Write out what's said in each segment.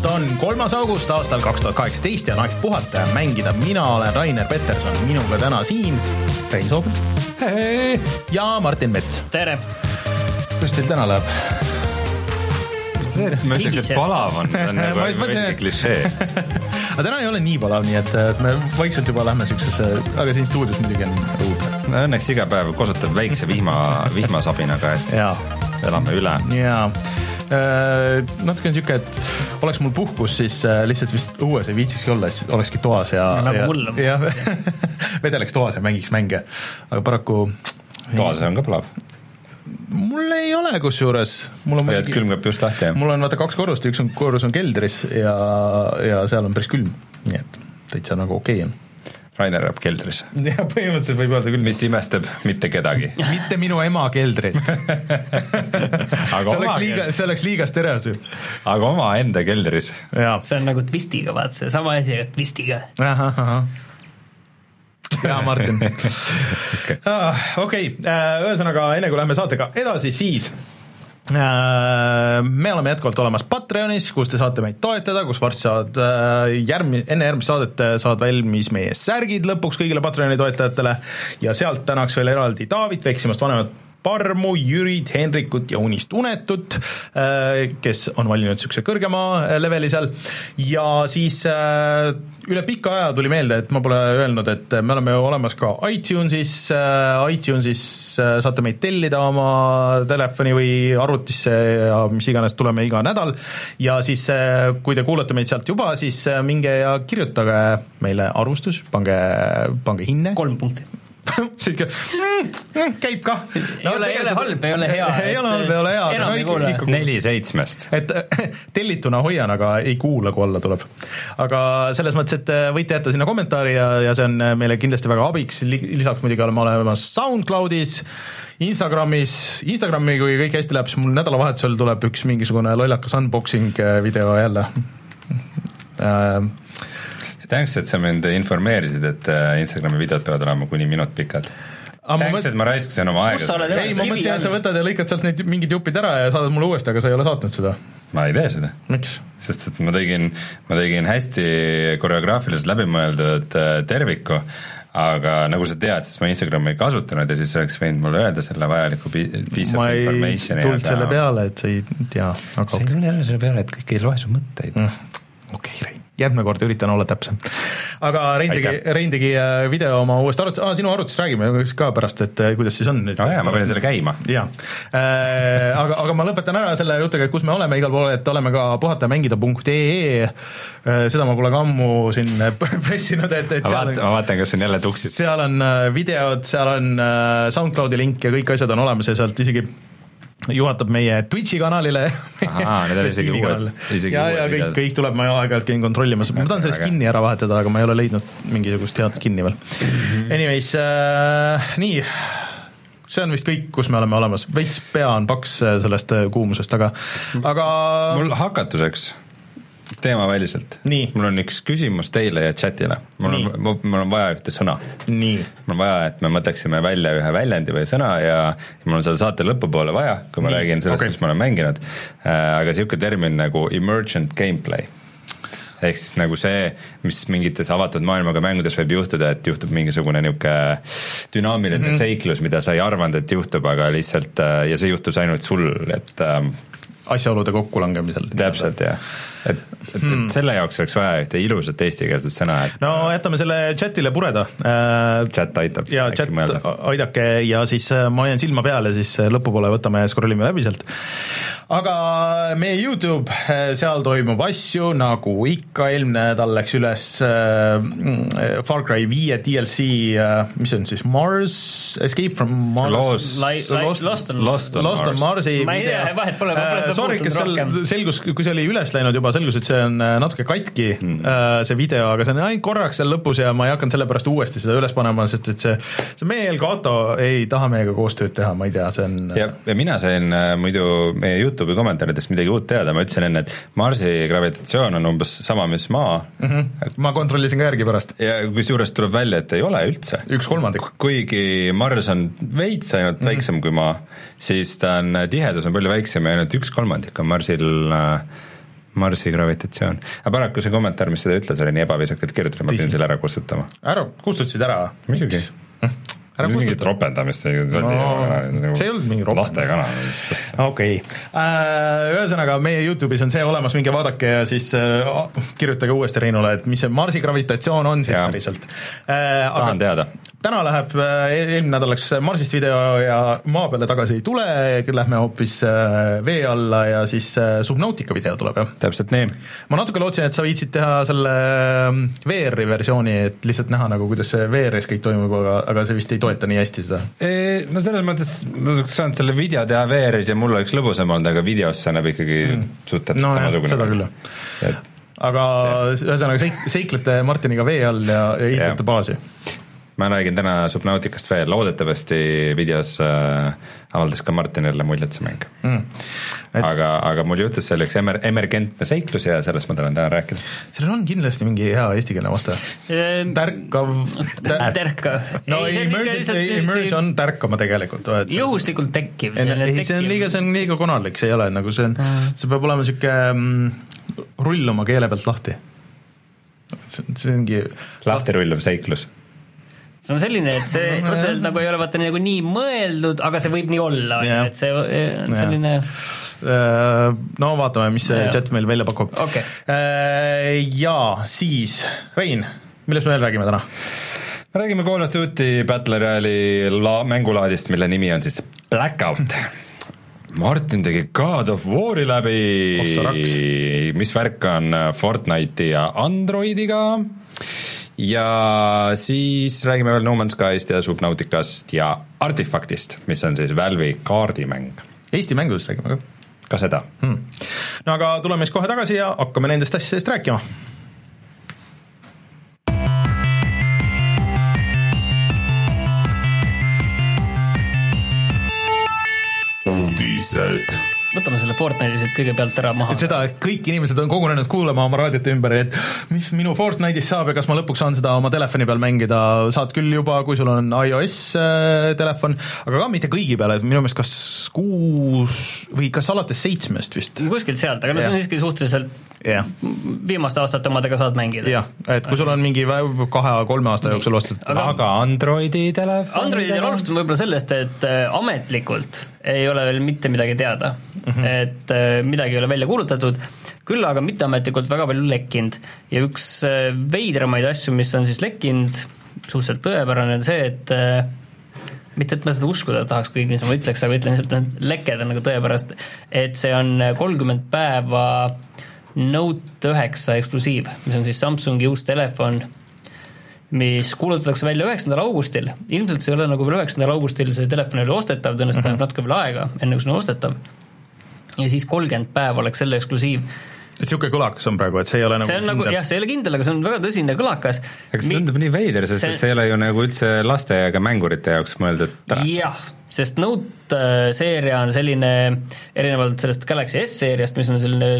tulemast, on kolmas august aastal kaks tuhat kaheksateist ja on aeg puhata ja mängida. mina olen Rainer Peterson, minuga täna siin Rein Soobel ja Martin Mets. tere! kuidas teil täna läheb? ma ütleks, et palav on, on nagu et- klišee. aga täna ei ole nii palav, nii et et me vaikselt juba lähme siuksesse, aga siin stuudios muidugi on õudne. no õnneks iga päev kosutab väikse vihma, vihmasabinaga, et siis elame üle. jaa, natuke on siuke, et oleks mul puhkus, siis äh, lihtsalt vist õues ei viitsikski olla, siis olekski toas ja Nagu ja, mul on. jah, vedeleks toas ja mängiks mänge, aga paraku toas on ka palav. mul ei ole kusjuures, mul on hoiad külmkapp just lahti, jah? mul on vaata kaks korrust üks on korrus on keldris ja, ja seal on päris külm, nii et täitsa nagu okei okay on. Rainer elab keldris. jah, põhimõtteliselt võib öelda küll, mis imestab mitte kedagi. mitte minu ema keldris. aga see oleks liiga, see oleks liiga stereotüüp. aga omaenda keldris. see on nagu twistiga, vaat see sama asi, aga twistiga. jaa, Martin. okei, ühesõnaga enne kui läheme saatega edasi, siis äh, me oleme jätkuvalt olemas Patreonis, kus te saate meid toetada, kus varsti saad äh, järgmi-, enne järgmist saadet äh, saad valmis meie särgid lõpuks kõigile Patreoni toetajatele. Ja sealt tänaks veel eraldi Taavit, Veksimast vanemat Parmu, Jürit, Henrikut ja Unist Unetut, kes on valinud niisuguse kõrgema äh, leveli seal. Ja siis äh, üle pika aja tuli meelde, et ma pole öelnud, et me oleme ju olemas ka iTunesis, iTunesis äh, saate meid tellida oma telefoni või arvutisse ja mis iganes, tuleme iga nädal. Ja siis äh, kui te kuulate meid sealt juba, siis äh, minge ja kirjutage meile arvustus, pange, pange hinne, kolm punkti. sihuke mm, mm, käib kah. ei ole, ei ole halb, ei ole hea. ei ole halb, ei ole hea. enam ei kuule. neli seitsmest. et tellituna hoian, aga ei kuula, kui alla tuleb. aga selles mõttes, et äh, võite jätta sinna kommentaari ja, ja see on äh, meile kindlasti väga abiks, lisaks muidugi oleme olemas SoundCloudis, Instagramis, Instagrami, kui kõik hästi läheb, siis mul nädalavahetusel tuleb üks mingisugune lollakas unboxing äh, video jälle äh,. tänks, et sa mind informeerisid, et äh, Instagrami videod peavad olema kuni minut pikad. mõtlesin et, ma raiskasin oma aega. ei, ma mõtlesin, et sa võtad ja lõikad sealt need mingid jupid ära ja saadad mulle uuesti, aga sa ei ole saatnud seda. ma ei tee seda miks? sest et ma tegin, ma tegin hästi koreograafiliselt läbimõeldud äh, terviku, aga nagu sa tead, siis ma Instagrami ei kasutanud ja siis sa oleks võinud mulle öelda selle vajaliku pi- piece ma of ei information'i. tulnud selle. peale, et sa ei tea, aga sa ei tulnud jälle selle peale, et kõik ei loe su mõtteid mm.. okei okay,, Rein, järgmine kord üritan olla täpsem. aga Rein tegi. Rein tegi äh, video oma uuest arvutist ah,, sinu arvutist räägime ka pärast, et äh, kuidas siis on aa jaa, ma panin selle käima. jaa äh,, aga, aga ma lõpetan ära selle jutuga, et kus me oleme igal pool, et oleme ka puhatamängida.ee seda ma pole ka ammu siin pressinud, et, et seal vaatan, ma vaatan, kas siin jälle tuksid. seal on videod, seal on SoundCloudi link ja kõik asjad on olemas ja sealt isegi juhatab meie Twitch'i kanalile. Ahaa, need on isegi uued- isegi ja, uued kõik kõik tuleb, ma aeg-ajalt käin kontrollimas, ma tahan selle Väga. skin'i ära vahetada, aga ma ei ole leidnud mingisugust head skin'i veel. Mhm. Anyways äh,, nii, see on vist kõik, kus me oleme olemas, veits pea on paks äh, sellest äh, kuumusest, aga, aga mul hakatuseks teemaväliselt. Mul on üks küsimus teile ja chatile. mul Nii. on, mul on vaja ühte sõna mul on vaja, et me mõtleksime välja ühe väljendi või sõna ja, ja mul on seda saate lõpupoole vaja, kui ma Nii, räägin sellest okay., mis ma olen mänginud äh,, aga niisugune termin nagu emergent gameplay ehk siis nagu see, mis mingites avatud maailmaga mängudes võib juhtuda, et juhtub mingisugune niisugune dünaamiline mm -hmm. seiklus, mida sa ei arvanud, et juhtub, aga lihtsalt äh, ja see juhtus ainult sul, et ähm, asjaolude kokkulangemisel. täpselt jah, et, et, et selle jaoks oleks vaja ühte ilusat eestikeelset sõna, et no jätame selle chatile pureda äh,. chat aitab ja chat mõelda. aidake ja siis äh, ma hoian silma peal ja siis äh, lõpupoole võtame, scroll ime läbi sealt. aga meie Youtube, seal toimub asju nagu ikka, eelmine nädal läks üles äh, Far Cry viie DLC äh,, mis see on siis Mars, Escape from Mars. Lost- Lost on- Lost on Lost on Mars. Marsi Ma ei tea, vahet pole, ma pole seda puutunud rohkem. selgus, kui see oli üles läinud juba, selgus, et see on äh, natuke katki mm., see video, aga see on ainult korraks seal lõpus ja ma ei hakanud sellepärast uuesti seda üles panema, sest et see, see meie Elgato ei taha meiega koostööd teha, ma ei tea, see on ja, ja mina sain äh, muidu meie Youtube'i kommentaaridest midagi uut teada, ma ütlesin enne, et Marsi gravitatsioon on umbes sama, mis Maa mm. -hmm. ma kontrollisin ka järgi pärast, ja kusjuures tuleb välja, et ei ole üldse. üks kolmandik. kuigi Mars on veits ainult mm -hmm. väiksem kui Maa, siis ta on, tihedus on palju väiksem ja ainult üks kolmandik on Marsil äh, Marsi gravitatsioon. aga paraku see kommentaar, mis seda ütles, oli nii ebaviisakalt kirjutatud, ma pidin selle ära kustutama. ära, kustutasid ära? muidugi. Ära mingit kustuta. ropendamist ei No, see ei olnud mingi ropendamine. lastekanal. okei okay., ühesõnaga meie Youtube'is on see olemas, minge vaadake ja siis äh, kirjutage uuesti Reinule, et mis see Marsi gravitatsioon on siis päriselt äh,. tahan teada. täna läheb, eelmine nädal läks Marsist video ja maa peale tagasi ei tule, lähme hoopis äh, vee alla ja siis äh, Subnautica video tuleb jah. täpselt nii. ma natuke lootsin, et sa viitsid teha selle ähm, VR-i versiooni, et lihtsalt näha nagu, kuidas see VR-is kõik toimub, aga, aga see vist ei toeta nii hästi seda. no selles mõttes ma oleks saanud selle video teha VR-is ja mul oleks lõbusam olnud, aga videos see näeb ikkagi mm. suht täpselt No samasugune. seda küll, jah. aga ühesõnaga seik-, seiklete Martiniga vee all ja, ja ehitate baasi. Ma räägin täna Subnauticast veel, loodetavasti videos äh, avaldas ka Martinile muljet see mäng Mm. et.... aga, aga mul juhtus see oli üks emer-, emergentne seiklus ja sellest ma tahan täna rääkida. sellel on kindlasti mingi hea eestikeelne vaste. tärkav tär.... tärka. no emerge, emerge on tärkama tegelikult. juhuslikult tekkiv. ei, see on liiga, see on liiga konarlik, see ei ole nagu see on, see peab olema niisugune mm, rull oma keele pealt lahti. see see ongi, lahti rulluv seiklus. See on selline, et see otseselt nagu ei ole vaata nagu nii mõeldud, aga see võib nii olla, Jah. et see on selline äh, no vaatame, mis see Jaa. chat meil välja pakub Okei.. Jaa, siis Rein, millest me veel räägime täna? räägime Call of Duty Battle Royale'i la-, mängulaadist, mille nimi on siis Blackout. Martin tegi God of War'i läbi raks., mis värk on Fortnite'i ja Androidiga ja siis räägime veel No Man's Skyst ja Subnauticast ja Artifaktist, mis on siis Valve'i kaardimäng, Eesti mängudest räägime ka ka seda. hmm.. no aga tuleme siis kohe tagasi ja hakkame nendest asjadest rääkima. uudised. Võtame selle Fortnite'i siit kõigepealt ära maha et. seda, et kõik inimesed on kogunenud kuulama oma raadiote ümber, et mis minu Fortnite'is saab ja kas ma lõpuks saan seda oma telefoni peal mängida, saad küll juba, kui sul on iOS äh, telefon, aga ka mitte kõigi peale, et minu meelest kas kuus või kas alates seitsmest vist. kuskilt sealt, aga no see on siiski suhteliselt jah, viimaste aastate omadega saad mängida. jah, et kui sul on mingi kahe-kolme aasta jooksul ostetud Aga- aga Androidi telefon. Androidil alustame võib-olla sellest, et äh, ametlikult ei ole veel mitte midagi teada mm. -hmm. et äh, midagi ei ole välja kuulutatud, küll aga mitteametlikult väga palju lekkinud ja üks äh, veidramaid asju, mis on siis lekkinud, suhteliselt tõepärane on see, et äh, mitte, et ma seda uskuda tahaks, kuigi niisama ütleks, aga ütlen lihtsalt, et lekked on nagu tõepärast, et see on kolmkümmend päeva Note üheksa eksklusiiv, mis on siis Samsungi uus telefon mis kuulutatakse välja üheksandal augustil, ilmselt see ei ole nagu veel üheksandal augustil see telefon ei ole ostetav, tõenäoliselt läheb natuke veel aega, enne kui see on ostetav. ja siis kolmkümmend päeva oleks selle eksklusiiv. et niisugune kõlakas on praegu, et see ei ole nagu see on nagu jah, see ei ole kindel, aga see on väga tõsine kõlakas. aga see tundub nii veider, sest see- et see ei ole ju nagu üldse laste ega mängurite jaoks mõeldud. jah, sest Note seeria on selline, erinevalt sellest Galaxy S seeriast, mis on selline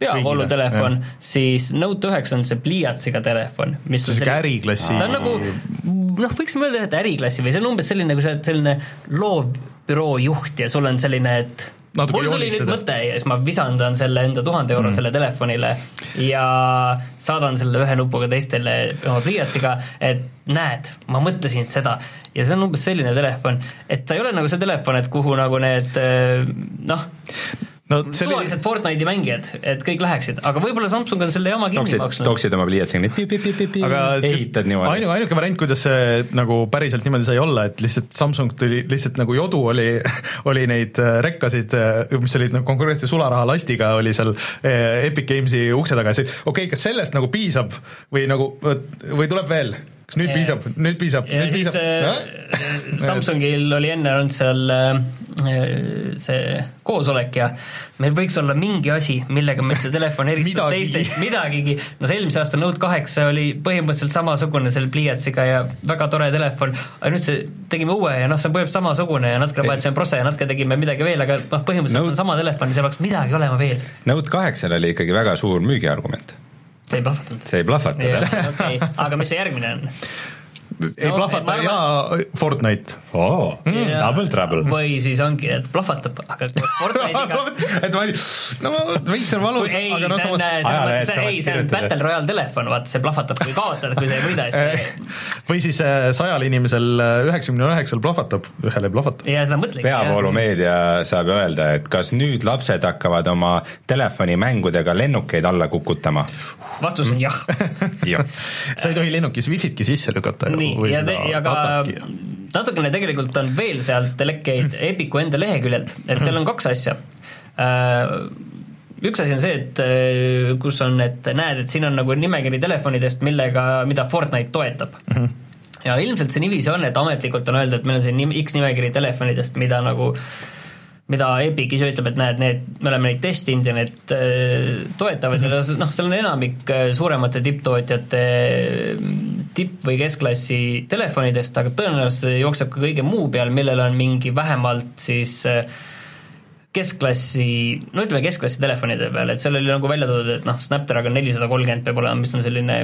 peavoolutelefon, siis Note üheksa on see pliiatsiga telefon, mis see on niisugune äriklassi ta on nagu noh, võiksime öelda, et äriklassi või see on umbes selline, kui sa oled selline loovbüroo juht ja sul on selline, et Natuke mul tuli nüüd mõte ja siis ma visandan selle enda tuhande eurosele mm. telefonile ja saadan selle ühe nupuga teistele oma pliiatsiga, et näed, ma mõtlesin seda ja see on umbes selline telefon, et ta ei ole nagu see telefon, et kuhu nagu need eh, noh, no oli suvalised Fortnite'i mängijad, et kõik läheksid, aga võib-olla Samsung on selle jama kinni maksnud. toksid oma pliiatsiga nii ehitad niimoodi. Ainu, ainuke variant, kuidas see nagu päriselt niimoodi sai olla, et lihtsalt Samsung tuli lihtsalt nagu jodu oli, oli neid äh, rekkasid, mis olid nagu konkreetse sularahalastiga oli seal äh, Epic Games'i ukse taga. Ja siis okei okay,, kas sellest nagu piisab või nagu või tuleb veel? Kas nüüd Ja- piisab, nüüd piisab, ja nüüd siis piisab äh,? Samsungil oli enne olnud seal äh, see koosolek ja meil võiks olla mingi asi, millega meil see telefon Midagigi. teistest, midagigi. no see eelmise aasta Note kaheksa oli põhimõtteliselt samasugune selle pliiatsiga ja väga tore telefon, aga nüüd see tegime uue ja noh, see on põhimõtteliselt samasugune ja natuke vahetasime prosse ja natuke tegime midagi veel, aga noh, põhimõtteliselt Note- on sama telefon ja seal peaks midagi olema veel. Note kaheksal oli ikkagi väga suur müügiargument, see ei plahvatanud. see ei plahvatanud. okei, aga mis see järgmine on? Ei No, plahvata ma ja Fortnite. oo, Ja- double trouble. või siis ongi, et plahvatab, aga koos Fortnite'iga et ma olin, no veits on valus, ei, aga noh, samas ei, see on. Battle Royale telefon, vaata see plahvatab, kui kaotad, kui sa ei võida hästi. või siis äh, sajal inimesel üheksakümne üheksal plahvatab, ühel ei plahvata. ja seda mõtlengi. peavoolumeedia saab öelda, et kas nüüd lapsed hakkavad oma telefonimänguga lennukeid alla kukutama? vastus on jah. jah, sa ei tohi lennukis wifi'tki sisse lükata ju nii, ja, ja ka natukene tegelikult on veel sealt lekkeid Epiku enda leheküljelt, et seal on kaks asja. Üks asi on see, et äh, kus on, et näed, et siin on nagu nimekiri telefonidest, millega, mida Fortnite toetab mm. -hmm. ja ilmselt see niiviisi on, et ametlikult on öeldud, et meil on siin X nimekiri telefonidest, mida nagu mida Epic ise ütleb, et näed, need, me oleme neid testinud ja need äh, toetavad ja noh, seal on enamik äh, suuremate tipptootjate äh, tipp- või keskklassi telefonidest, aga tõenäoliselt see jookseb ka kõige muu peal, millel on mingi vähemalt siis äh, keskklassi, no ütleme keskklassi telefonide peal, et seal oli nagu välja toodud, et noh, Snapdragon nelisada kolmkümmend peab olema, mis on selline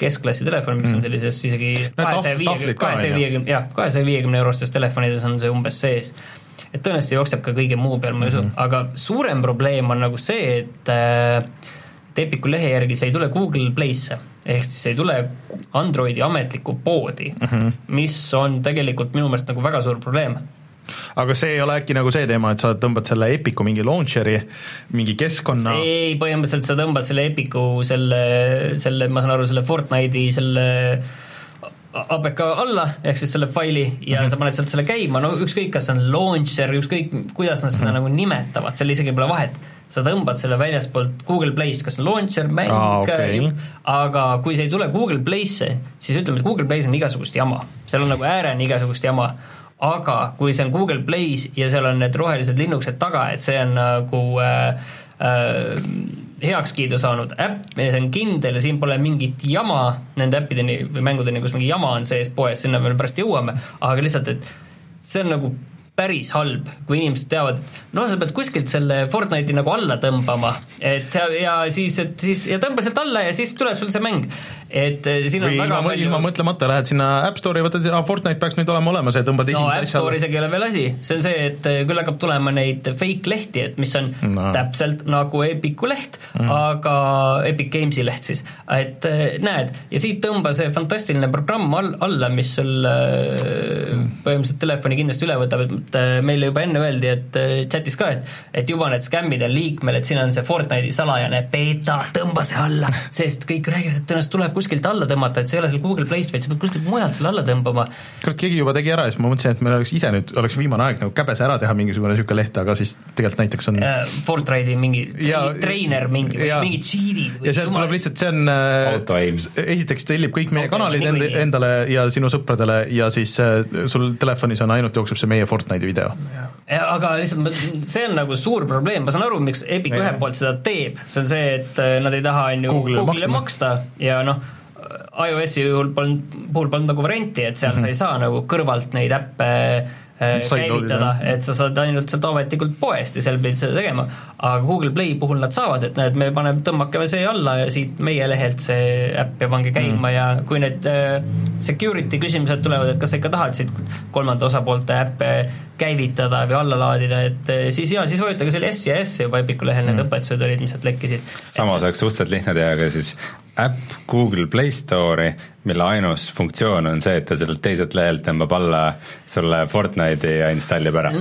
keskklassi telefon, mis on sellises isegi kahesaja viiekümne, kahesaja viiekümne, jah, kahesaja viiekümne eurostes telefonides on see umbes sees et tõenäoliselt jookseb ka kõige muu peal, ma ei usu mm, -hmm. aga suurem probleem on nagu see, et äh, Epiku lehe järgi see ei tule Google Play'sse, ehk siis ei tule Androidi ametlikku poodi mm, -hmm. mis on tegelikult minu meelest nagu väga suur probleem aga see ei ole äkki nagu see teema, et sa tõmbad selle Epiku mingi launcher'i, mingi keskkonna ei, põhimõtteliselt sa tõmbad selle Epiku selle, selle, ma saan aru, selle Fortnite'i selle APK alla, ehk siis selle faili ja mm -hmm. sa paned sealt selle käima, no ükskõik, kas see on launcher, ükskõik, kuidas nad seda mm -hmm. nagu nimetavad, seal isegi pole vahet sa tõmbad selle väljaspoolt Google Play'st, kas on launcher, mäng Aa, okei. aga kui see ei tule Google Play'sse, siis ütleme, et Google Play's on igasugust jama, seal on nagu ääreni igasugust jama, aga kui see on Google Play's ja seal on need rohelised linnukesed taga, et see on nagu äh, äh, heakskiidu saanud äpp see on kindel ja siin pole mingit jama nende äppideni või mängudeni, kus mingi jama on sees poes, sinna me pärast jõuame, aga lihtsalt, et see on nagu päris halb, kui inimesed teavad, no sa pead kuskilt selle Fortnite'i nagu alla tõmbama, et ja, siis, et siis ja tõmba sealt alla ja siis tuleb sul see mäng. et eh, siin on või väga ilma, palju ilma mõtlemata lähed sinna App Store'i, võtad, Fortnite peaks nüüd olema olemas ja tõmbad no esimese App Store isegi ei ole veel asi, see on see, et eh, küll hakkab tulema neid fake lehti, et mis on No. no. täpselt nagu Epiku leht mm., aga Epic Games'i leht siis, et eh, näed, ja siit tõmba see fantastiline programm all, alla, mis sul mm. põhimõtteliselt telefoni kindlasti üle võtab, et eh, meile juba enne öeldi, et eh, chatis ka, et et juba need skämmid on liikmel, et siin on see Fortnite'i salajane beeta, tõmba see alla, sest kõik räägivad, et tõenäoliselt tuleb kuskilt alla tõmmata, et see ei ole seal Google Play'st, vaid sa pead kuskilt mujalt selle alla tõmbama kurat, keegi juba tegi ära ja siis ma mõtlesin, et meil oleks ise nüüd, oleks viimane aeg nagu käbes ära teha mingisugune niisugune leht, aga siis tegelikult näiteks on äh, Fortnite'i mingi Ja- tre- treiner mingi, ja- mingi cheat'id ja sealt tuleb lihtsalt, see on äh, esiteks tellib kõik meie Auto-aim kanalid end, niikuinii. endale ja sinu sõpradele ja siis äh, sul telefonis on ainult jookseb see meie Fortnite'i video. aga lihtsalt see on nagu suur probleem, ma saan aru, miks Epic Jah. ühelt poolt seda teeb, see on see, et äh, nad ei taha, on ju, Google'ile Google'ile maksma. maksta ja noh, iOS-i juhul polnud, puhul polnud nagu varianti, et seal mm -hmm. sa ei saa nagu kõrvalt neid äppe. käivitada, et sa saad ainult sealt ametlikult poest ja seal pidid seda tegema, aga Google Play puhul nad saavad, et näed, me paneme, tõmmake see alla ja siit meie lehelt see äpp ja pange käima mm. ja kui need äh, security küsimused tulevad, et kas sa ikka tahad siit kolmanda osapoolte äppe käivitada või alla laadida, et äh, siis jaa, siis vajutage selle S ja S juba Epiku lehel need õpetused olid, mis sealt lekkisid. samas oleks suhteliselt lihtne teha ka siis äpp Google Play Store'i, mille ainus funktsioon on see, et ta sellelt teiselt lehelt tõmbab alla sulle Fortnite'i ja installib ära.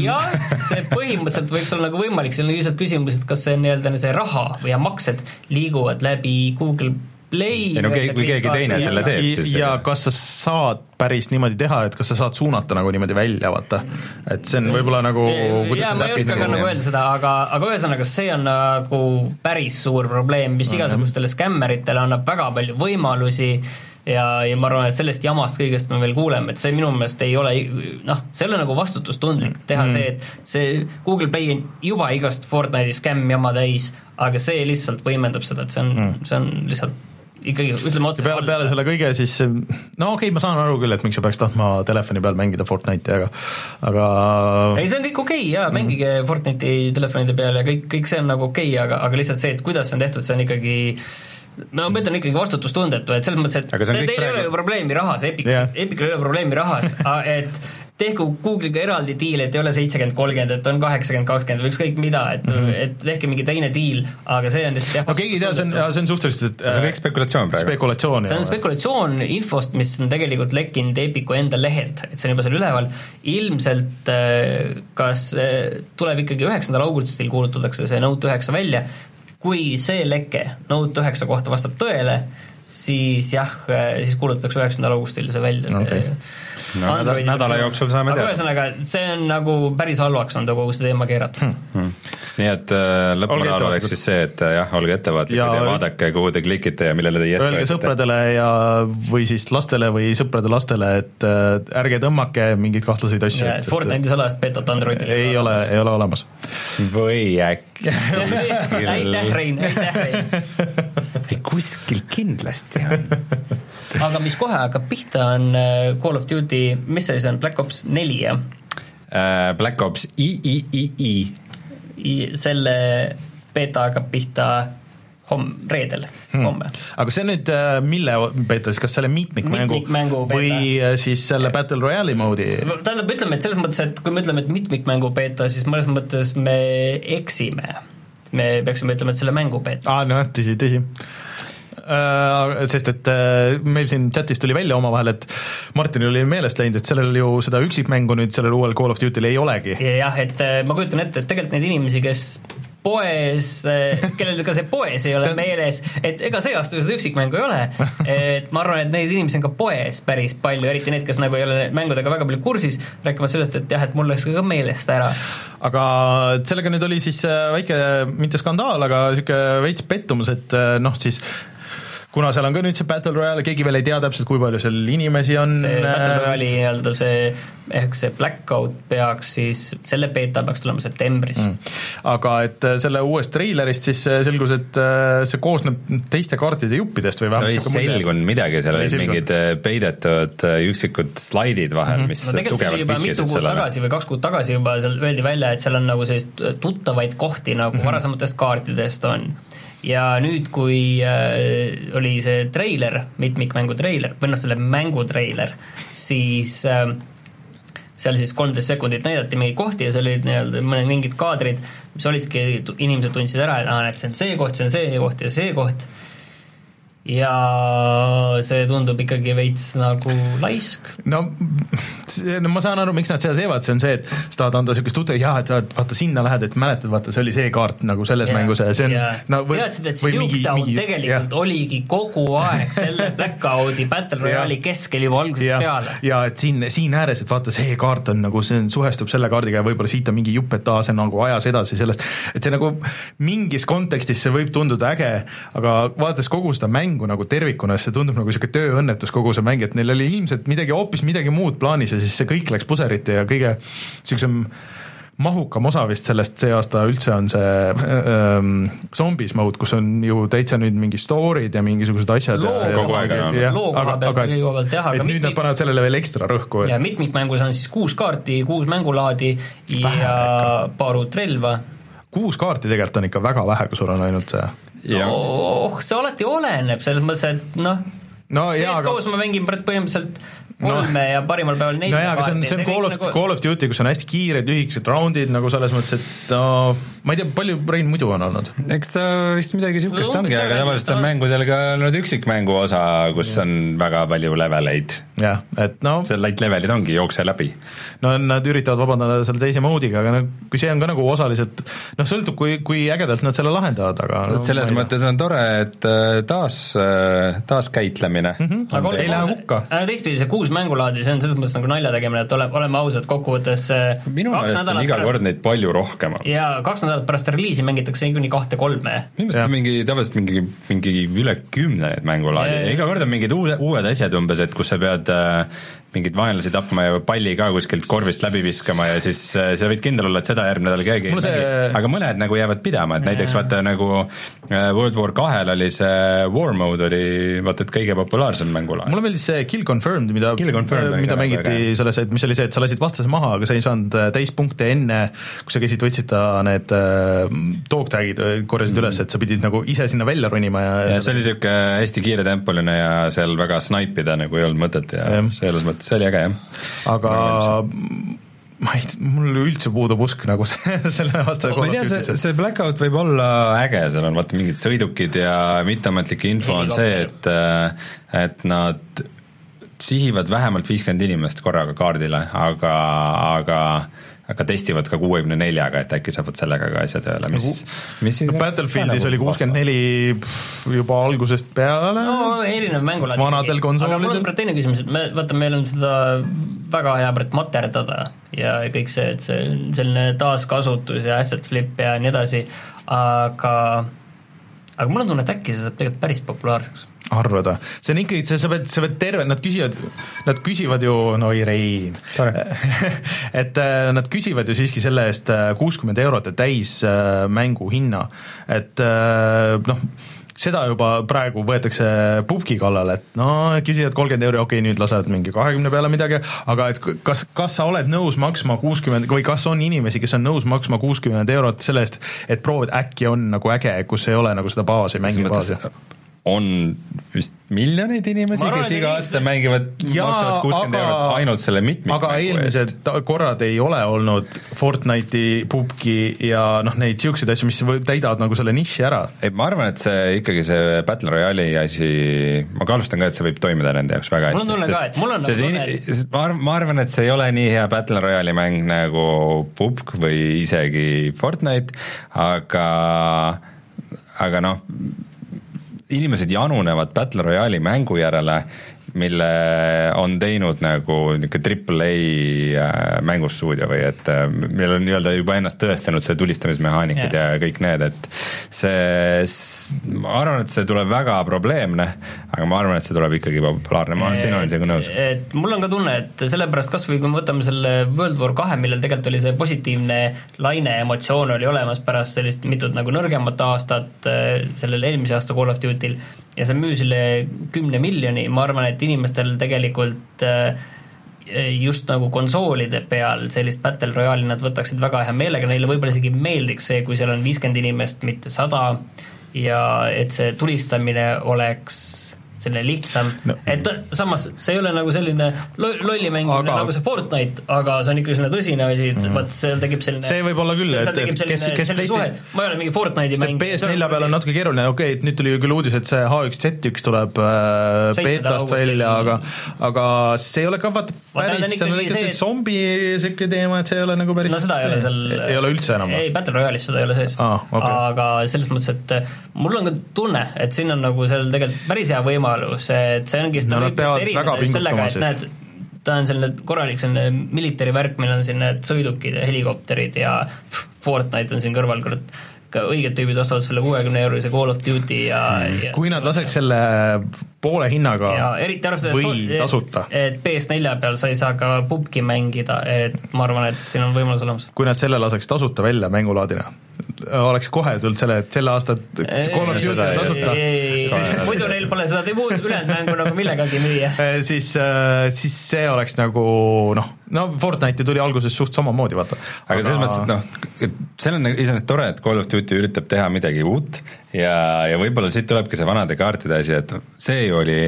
jah, see põhimõtteliselt võiks olla nagu võimalik, seal on lihtsalt küsimus, et kas see nii-öelda see raha ja maksed liiguvad läbi Google Play Ei no ke- kui keegi teine selle teeb, siis- ja kas sa saad päris niimoodi teha, et kas sa saad suunata nagu niimoodi välja, vaata. et see on võib-olla nagu jaa, ma ei oska ka nagu öelda seda, aga, aga ühesõnaga, see on nagu päris suur probleem, mis igasugustele skämmeritele annab väga palju võimalusi ja, ja ma arvan, et sellest jamast kõigest me veel kuuleme, et see minu meelest ei ole noh, see ei ole nagu vastutustundlik teha mm. see, et see Google Play on juba igast Fortnite'i skämm jama täis, aga see lihtsalt võimendab seda, et see on mm., see on lihtsalt ikkagi ütleme otse peale, peale selle kõige siis, no okei okay,, ma saan aru küll, et miks sa peaks tahtma telefoni peal mängida Fortnite'i, aga aga ei, see on kõik okei okay, jaa, mängige Fortnite'i telefonide peal ja kõik, kõik see on nagu okei okay,, aga, aga lihtsalt see, et kuidas see on tehtud, see on ikkagi no ma ütlen ikkagi vastutustundetu, et selles mõttes, et teil ei praegu- ole ju probleemi rahas, Epic yeah., Epicul ei ole probleemi rahas et tehku Google'iga eraldi diil, et ei ole seitsekümmend, kolmkümmend, et on kaheksakümmend, kakskümmend või ükskõik mida, et mm, -hmm. et tehke mingi teine diil, aga see on lihtsalt jah no keegi ei tea, see on, see on suhteliselt see on kõik spekulatsioon praegu. spekulatsioon. see on spekulatsioon infost, mis on tegelikult lekkinud Epiku enda lehelt, et see on juba seal üleval, ilmselt äh, kas äh, tuleb ikkagi üheksandal augustil kuulutatakse see Note üheksa välja, kui see leke Note üheksa kohta vastab tõele, siis jah, siis kuulutatakse üheksandal augustil see välja, see Okei. No nädala- nädala jooksul saame aga teada. ühesõnaga, see on nagu päris halvaks on ta kogu see teema keeratud hmm.. nii et äh, lõppmoraal oleks siis see, et äh, jah, olge ettevaatlikud ja, Ja- vaadake, kuhu te klikite ja millele te yes Öelge sõpradele ja, või siis lastele või sõprade lastele, et äh, ärge tõmmake mingeid kahtlaseid asju. Fortnite'i salajast betot Androidil ei ole, ei ole olemas. või äkki aitäh, Rein, aitäh, Rein ei kuskil kindlasti on. aga mis kohe hakkab pihta, on äh, Call of Duty, mis see siis on, Black Ops neli jah? Äh, Black Ops III, selle beeta hakkab pihta homm-, reedel hmm., homme. aga see nüüd äh, mille beeta siis, kas selle mitmikmängu Mitmikmängu beeta. või äh, siis selle Battle Royale'i moodi? tähendab, ütleme, et selles mõttes, et kui me ütleme, et mitmikmängu beeta, siis mõnes mõttes me eksime. me peaksime ütlema, et selle mängu beeta. aa, noh, tõsi, tõsi. Sest et äh, meil siin chatis tuli välja omavahel, et Martinil oli meelest läinud, et sellel ju seda üksikmängu nüüd sellel uuel Call of Duty'l ei olegi. jah, et äh, ma kujutan ette, et tegelikult neid inimesi, kes poes, kellel ka see poes ei ole meeles, et ega see aasta seda üksikmängu ei ole, et ma arvan, et neid inimesi on ka poes päris palju, eriti need, kes nagu ei ole mängudega väga palju kursis, rääkimata sellest, et jah, et mul läks ka meelest ära. aga sellega nüüd oli siis äh, väike, mitte skandaal, aga niisugune veits pettumus, et äh, noh, siis kuna seal on ka nüüd see Battle Royale, keegi veel ei tea täpselt, kui palju seal inimesi on. see Battle Royale'i nii-öelda see, ehk see Blackout peaks siis, selle beeta peaks tulema septembris mm.. aga et äh, selle uuest treilerist siis äh, selgus, et äh, see koosneb teiste kaartide juppidest või no ei vähemalt niisugune mulje. selgunud midagi, seal Ei olid mingid peidetud üksikud slaidid vahel, mis no tegelikult see oli tugevalt juba mitu vihjasid kuud sellele. tagasi või kaks kuud tagasi juba seal öeldi välja, et seal on nagu selliseid tuttavaid kohti nagu mm -hmm. varasematest kaartidest on. Ja nüüd, kui äh, oli see treiler, mitmikmängu treiler või noh, selle mängu treiler, siis äh, seal siis kolmteist sekundit näidati mingeid kohti ja seal olid nii-öelda mõned mingid kaadrid, mis olidki, inimesed tundsid ära, et aa, et see on see koht, see on see koht ja see koht ja see tundub ikkagi veits nagu laisk no, ma saan aru, miks nad seda teevad, see on see, et sa tahad anda niisugust tuttav, jah, et vaat- vaata sinna lähed, et mäletad, vaata see oli see kaart nagu selles yeah, mängus ja see on yeah. no, või, teadsid, et see Nuketown tegelikult jah. oligi kogu aeg selle Blackout'i Battle Royale'i Jah. keskel juba algusest ja, peale. ja et siin, siin ääres, et vaata, see kaart on nagu, see on, suhestub selle kaardiga ja võib-olla siit on mingi jupp, et aa, see on nagu ajas edasi sellest, et see nagu mingis kontekstis see võib tunduda äge, aga vaadates kogu seda mängu nagu tervikuna, siis see tundub nagu niisugune tööõnnetus, kogu see mäng, et neil oli ilmselt midagi hoopis midagi muud plaanis ja siis see kõik läks puserite ja kõige niisugusem mahukam osa vist sellest see aasta üldse on see ähm, zombies mode, kus on ju täitsa nüüd mingi story'd ja mingisugused asjad Loo ja, jah, koha aga- pealt aga või kõige koha pealt jah, aga nüüd mitmik- nad panevad sellele veel ekstra rõhku, ja et mitmikmängus on siis kuus kaarti, kuus mängulaadi Vähe ja paar uut relva. kuus kaarti tegelikult on ikka väga vähe, kui sul on ainult see ja oh, see alati oleneb, selles mõttes, et noh, no jaa, aga CSGO-s ma mängin põhimõtteliselt kolme no, ja parimal päeval nelja no jaa, aga see on, see on Call of, Call of Duty, kus on hästi kiired lühikesed raundid nagu selles mõttes, et no ma ei tea, palju Rein muidu on olnud? eks ta vist midagi niisugust ongi, aga tavaliselt on mängudel ka olnud üksikmängu osa, kus on väga palju leveleid. jah, et no see light levelid ongi, jookse läbi. no nad üritavad vabandada selle teise mode'iga, aga no kui see on ka nagu osaliselt noh, sõltub, kui, kui ägedalt nad selle lahendavad, aga no, selles mõttes on tore, et äh, taas, taaskäitlemine mm. -hmm. aga ei lähe hukka. aga teistpidi see kuus mängulaadi, see on selles mõttes nagu nalja tegemine, et ole, oleme ausad, kokkuvõttes äh, minu meelest on iga kord neid palju rohkem olnud. ja kaks nädalat pärast reliisi mängitakse niikuinii kahte-kolme. minu meelest on mingi, tavaliselt mingi, mingi üle kümne neid mängulaadi Jaa, ja jaa. iga kord on mingid uued, uued asjad umbes, et kus sa pead äh, mingeid vaenlasi tapma ja palli ka kuskilt korvist läbi viskama ja siis äh, sa võid kindel olla, et seda järgmine nädal keegi ei Mulle see- mängi, aga mõned nagu jäävad pidama, et näiteks vaata nagu äh, World War kahel oli see War Mode oli vaata et kõige populaarsem mängulaad. mulle meeldis see Kill Confirmed, mida, mida mängiti selles, et mis oli see, et sa lasid vastase maha, aga sa ei saanud äh, täispunkte enne, kui sa käisid, võtsid ta need dog tag'id, korjasid mm. üles, et sa pidid nagu ise sinna välja ronima ja, ja see oli niisugune hästi kiiretempoline ja seal väga snaipida nagu ei olnud mõtet ja Jah. selles mõttes see oli äge jah. aga ma ei, mul üldse puudub usk nagu selle aasta ma ei tea, see, see Blackout võib olla äge, seal on vaata mingid sõidukid ja mitteametlik info on see, et et nad sihivad vähemalt viiskümmend inimest korraga kaardile, aga, aga aga testivad ka kuuekümne neljaga, et äkki saavad sellega ka asja tööle, mis, mis siis no Battlefieldis oli kuuskümmend neli juba algusest peale no erinev mängulaad. Vanadel konsoolidel. aga mul on teine küsimus, et me, vaata, meil on seda väga hea praegu materdada ja kõik see, et see selline taaskasutus ja asset flip ja nii edasi, aga aga mul on tunne, et äkki see saab tegelikult päris populaarseks. arvada, see on ikkagi, sa pead, sa pead terve, nad küsivad, nad küsivad ju, no ei Rein, et äh, nad küsivad ju siiski selle eest kuuskümmend eurot ja täis äh, mängu hinna, et äh, noh, seda juba praegu võetakse pubgi kallale, et no küsivad kolmkümmend euri, okei okay,, nüüd lasevad mingi kahekümne peale midagi, aga et kas, kas sa oled nõus maksma kuuskümmend või kas on inimesi, kes on nõus maksma kuuskümmend eurot selle eest, et proovida, äkki on nagu äge, kus ei ole nagu seda baasi, mängibaasi on vist miljoneid inimesi, kes et iga aasta mängivad, maksavad kuuskümmend eurot ainult selle mitmikmängu aga eelmised korrad ei ole olnud Fortnite'i, pubgi ja noh, neid niisuguseid asju, mis täidavad nagu selle niši ära. ei, ma arvan, et see ikkagi see Battle Royale'i asi, ma kahtlustan ka, et see võib toimida nende jaoks väga hästi. Mul on tunne ka, et mul on nagu tunne, ma arvan, ma arvan, et see ei ole nii hea Battle Royale'i mäng nagu PUBG või isegi Fortnite, aga aga noh, inimesed janunevad Battle Royale'i mängu järele, mille on teinud nagu niisugune triple A mängustuudio või et äh, meil on nii-öelda juba ennast tõestanud see tulistamismehaanikad Jah. ja kõik need, et see, ma arvan, et see tuleb väga probleemne, aga ma arvan, et see tuleb ikkagi populaarne, ma siin olen sinuga nõus. et mul on ka tunne, et sellepärast kas või kui me võtame selle World War kahe, millel tegelikult oli see positiivne laine emotsioon oli olemas pärast sellist mitut nagu nõrgemat aastat äh, sellel eelmise aasta Call of Duty'l ja see müüs üle kümne miljoni, ma arvan, et inimestel tegelikult äh, just nagu konsoolide peal sellist Battle Royale'i nad võtaksid väga hea meelega, neile võib-olla isegi meeldiks see, kui seal on viiskümmend inimest, mitte sada ja et see tulistamine oleks selline lihtsam. No. et samas see ei ole nagu selline lo- lolli mängimine Aga- nagu see Fortnite, aga see on ikkagi selline tõsine asi, et vot seal tekib selline See võib olla küll, et- et kes- kes selline Playsta- suhe, ma ei ole mingi Fortnite'i mäng PS4 peal on natuke keeruline, okei okay,, nüüd tuli küll uudis, et see H1Z1 tuleb äh, beetast välja, aga aga see ei ole ka vaata päris, see on ikka see, zombi sihuke teema, et see ei ole nagu päris no seda ei ole seal ei ole üldse enam ei, Battle Royale'is seda ei ole sees. Aa, okei. aga selles mõttes, et mul on ka tunne, et siin on nagu seal tegelikult päris hea võimalus, et see ongi No seda nad peavad väga sellega, et näed, ta on selline korralik selline military värk, meil on siin need sõidukid ja helikopterid ja Fortnite on siin kõrval, kurat, ka õiged tüübid ostavad selle kuuekümne eurise Call of Duty ja, ja kui nad laseks selle poole hinnaga ja eriti arvestades, või tasuta, et PS4 peal sa ei saa ka pubgi mängida, et ma arvan, et siin on võimalus olemas. Kui nad selle laseks tasuta välja mängulaadina, oleks kohe tulnud selle, et selle aasta Call of Duty on tasuta, ei, muidu neil pole seda muud ülejäänud mängu nagu millegagi müüa. Eh, siis, siis see oleks nagu noh, no Fortnite ju tuli alguses suht samamoodi, vaata. aga selles mõttes, et noh, et seal on iseenesest tore, et Call of Duty üritab teha midagi uut ja, ja võib-olla siit tulebki see vanade kaartide asi, et see ju oli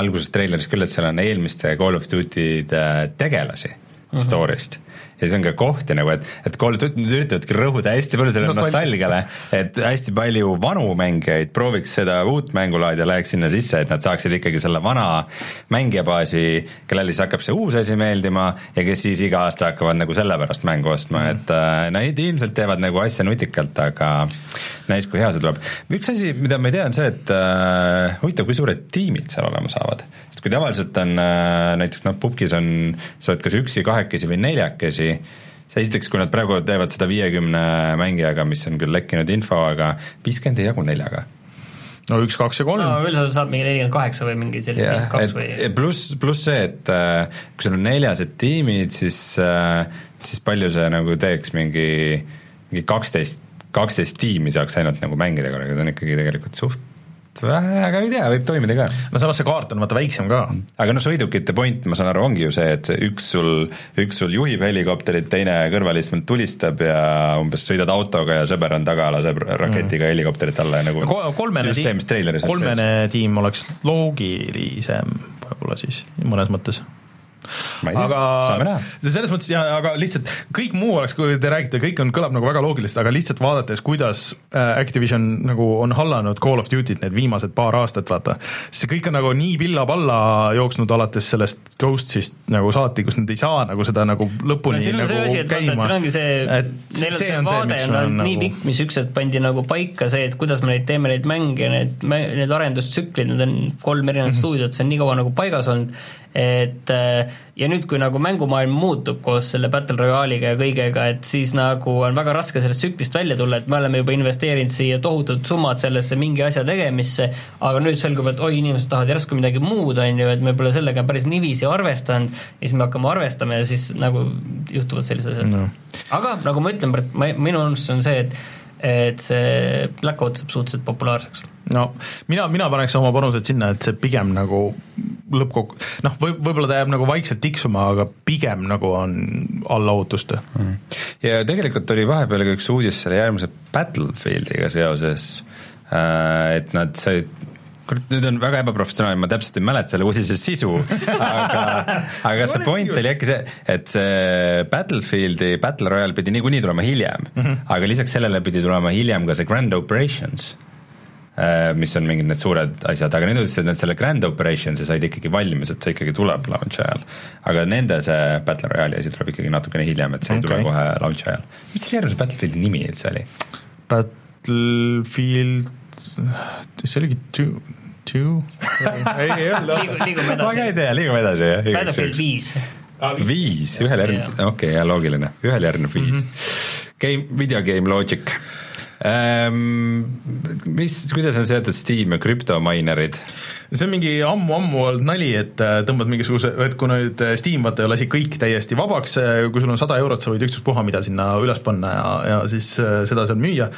alguses treileris küll, et seal on eelmiste Call of Duty'de tegelasi -hmm. story'st ja see on ka kohti nagu, et, et nüüd üritavadki rõhuda hästi palju sellele Nostalgia. nostalgiale, et hästi palju vanu mängijaid prooviks seda uut mängulaadi ja läheks sinna sisse, et nad saaksid ikkagi selle vana mängijabaasi, kellele siis hakkab see uus asi meeldima ja kes siis iga aasta hakkavad nagu selle pärast mängu ostma, et äh, nad ilmselt teevad nagu asja nutikalt, aga näis, kui hea see tuleb. üks asi, mida ma ei tea, on see, et äh, huvitav, kui suured tiimid seal olema saavad. Kui tavaliselt on äh, näiteks noh, pubgis on, sa oled kas üksi, kahekesi või neljakesi, see esiteks, kui nad praegu teevad seda viiekümne mängijaga, mis on küll lekkinud info, aga viiskümmend ei jagu neljaga. No üks, kaks ja kolm. No üldjuhul saab mingi nelikümmend kaheksa või mingi selline jah, viiskümmend kaks või pluss, pluss see, et äh, kui sul on neljased tiimid, siis äh,, siis palju see nagu teeks mingi, mingi kaksteist, kaksteist tiimi saaks ainult nagu mängida korraga, see on ikkagi tegelikult suht aga ei tea, võib toimida ka. no samas see kaart on vaata väiksem ka. aga noh, sõidukite point, ma saan aru, ongi ju see, et üks sul, üks sul juhib helikopterit, teine kõrvalistmelt tulistab ja umbes sõidad autoga ja sõber on taga, laseb raketiga mm. helikopterit alla ja nagu Ko kolmene just see, mis treileris on kolmene tiim oleks loogilisem võib-olla siis mõnes mõttes näha. selles mõttes ja, aga lihtsalt kõik muu oleks, kui te räägite, kõik on, kõlab nagu väga loogiliselt, aga lihtsalt vaadates, kuidas äh, Activision nagu on hallanud Call of Duty't need viimased paar aastat, vaata, see kõik on nagu nii pilla-palla jooksnud alates sellest Ghost'ist nagu saati, kus nad ei saa nagu seda nagu lõpuni no, nagu see et käima. siin ongi see, neil on see, see vaade on olnud nagu... nii pikk, mis üks hetk pandi nagu paika see, et kuidas me neid teeme, neid mänge, need, need arendustsüklid, need on kolm erinevat mm -hmm. stuudiot, see on nii kaua nagu paigas olnud, et äh, ja nüüd, kui nagu mängumaailm muutub koos selle Battle Royale'iga ja kõigega, et siis nagu on väga raske sellest tsüklist välja tulla, et me oleme juba investeerinud siia tohutud summad sellesse mingi asja tegemisse, aga nüüd selgub, et oi, inimesed tahavad järsku midagi muud, on ju, et me pole sellega päris niiviisi arvestanud ja siis me hakkame arvestama ja siis nagu juhtuvad sellised asjad no.. aga nagu ma ütlen, minu arvamus on see, et et see Blackout saab suhteliselt populaarseks. No mina, mina paneks oma panused sinna, et see pigem nagu lõppkokku, noh, või võib-olla ta jääb nagu vaikselt tiksuma, aga pigem nagu on alla ootuste. Mm.. ja tegelikult oli vahepeal ka üks uudis selle järgmise Battlefieldiga seoses, äh, et nad said kurat, nüüd on väga ebaprofessionaalne, ma täpselt ei mäleta selle uudise sisu, aga, aga see point oli äkki see, et see Battlefieldi Battle Royale pidi niikuinii tulema hiljem mm, -hmm. aga lisaks sellele pidi tulema hiljem ka see Grand Operations mis on mingid need suured asjad, aga nüüd ütlesid, et nad selle Grand Operation'i said ikkagi valmis, et see ikkagi tuleb launch'i ajal. aga nende see Battle Royale'i asi tuleb ikkagi natukene hiljem, et see ei okay. tule kohe launch'i ajal. mis selle järgmise Battlefieldi nimi üldse oli? Battlefield see oligi two, two? ei, ei olnud. liigume edasi. ma ka ei tea, liigume edasi, jah. Battlefield viis. viis, ühel järgneb, okei okay,, loogiline, ühel järgneb viis mm. -hmm. Game, video game logic. Mis, kuidas on seotud Steam ja krüptomainerid? see on mingi ammu-ammu olnud nali, et äh, tõmbad mingisuguse, et kui nüüd äh, Steam vaata lasi kõik täiesti vabaks, äh, kui sul on sada eurot, sa võid ükspuha mida sinna üles panna ja, ja siis seda seal müüa,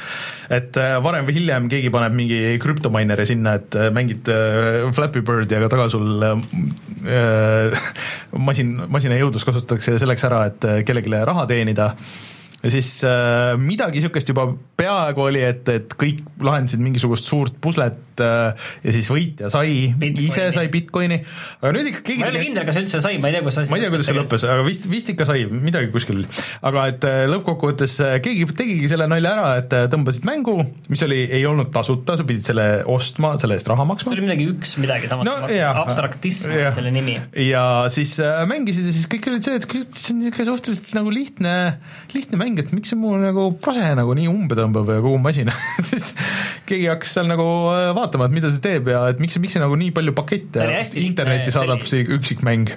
et varem või hiljem keegi paneb mingi krüptomaineri sinna, et mängid Flappy Birdi, aga taga sul äh, masin, masina jõudlust kasutatakse selleks ära, et kellelegi raha teenida ja siis äh, midagi niisugust juba peaaegu oli, et, et kõik lahendasid mingisugust suurt puslet äh, ja siis võitja sai, ise sai Bitcoini, aga nüüd ikka keegi ma ei ole kindel, kas üldse sai, ma ei tea, kus asi ma ei tea, kuidas see lõppes, aga vist, vist ikka sai, midagi kuskil oli. aga et äh, lõppkokkuvõttes äh, keegi tegigi selle nalja ära, et äh, tõmbasid mängu, mis oli, ei olnud tasuta, sa pidid selle ostma, selle eest raha maksma. see oli midagi üks midagi, samas no, abstraktism on selle nimi. ja siis äh, mängisid ja siis kõik olid see, et see on niisugune suhteliselt nagu lihtne, lihtne mäng, mäng, et miks see mul nagu prose nagu nii umbe tõmbab ja kogu masin siis keegi hakkas seal nagu äh, vaatama, et mida see teeb ja et miks, miks see nagu nii palju pakette internetti saadab, see üksikmäng.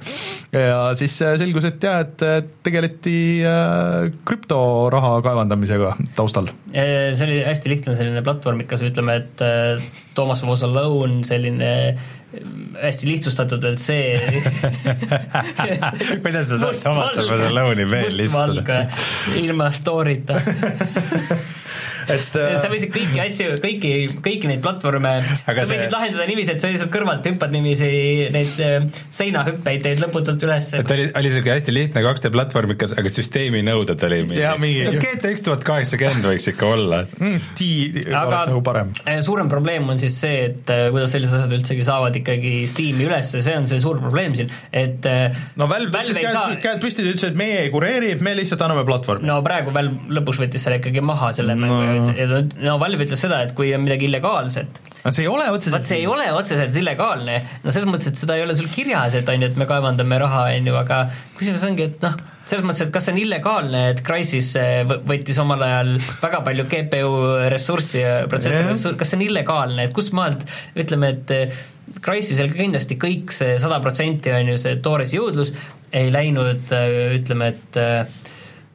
ja siis äh, selgus, et jaa, et tegeleti äh, krüptoraha kaevandamisega taustal. see oli hästi lihtne selline platvormikas, ütleme, et Toomas was alone, selline hästi lihtsustatud veel see kuidas sa saad Tomato Barceloni veel lihtsustada? ilma story'ta et äh... sa võisid kõiki asju, kõiki, kõiki neid platvorme, sa võisid see... lahendada niiviisi, et sa lihtsalt kõrvalt hüppad niiviisi neid äh, seinahüppeid teed lõputult üles. et oli, oli siuke hästi lihtne 2D platvormikas, aga süsteemi nõuded oli mingi, mingi... no GTX tuhat kaheksakümmend võiks ikka olla mm,. T oleks nagu parem. Äh, suurem probleem on siis see, et äh, kuidas sellised asjad üldsegi saavad ikkagi Steam'i ülesse, see on see suur probleem siin, et no Valve tõstis käed, saa... käed püsti ja ütles, et meie ei kureeri, me lihtsalt anname platvormi. no praegu Valve lõpuks võttis selle ikkagi maha, selle no. mängu no Valve ütles seda, et kui on midagi illegaalset, aga see ei ole otseselt vot see ei ole otseselt illegaalne, no selles mõttes, et seda ei ole sul kirjas, et on ju, et me kaevandame raha, on ju, aga küsimus ongi, et noh, selles mõttes, et kas see on illegaalne, et Crysis eh, võttis omal ajal väga palju GPU ressurssi ja protsessori ressurssi, kas see on illegaalne, et kust maalt ütleme, et eh, Crysisel kindlasti kõik see sada protsenti on ju see toores jõudlus ei läinud, eh, ütleme, et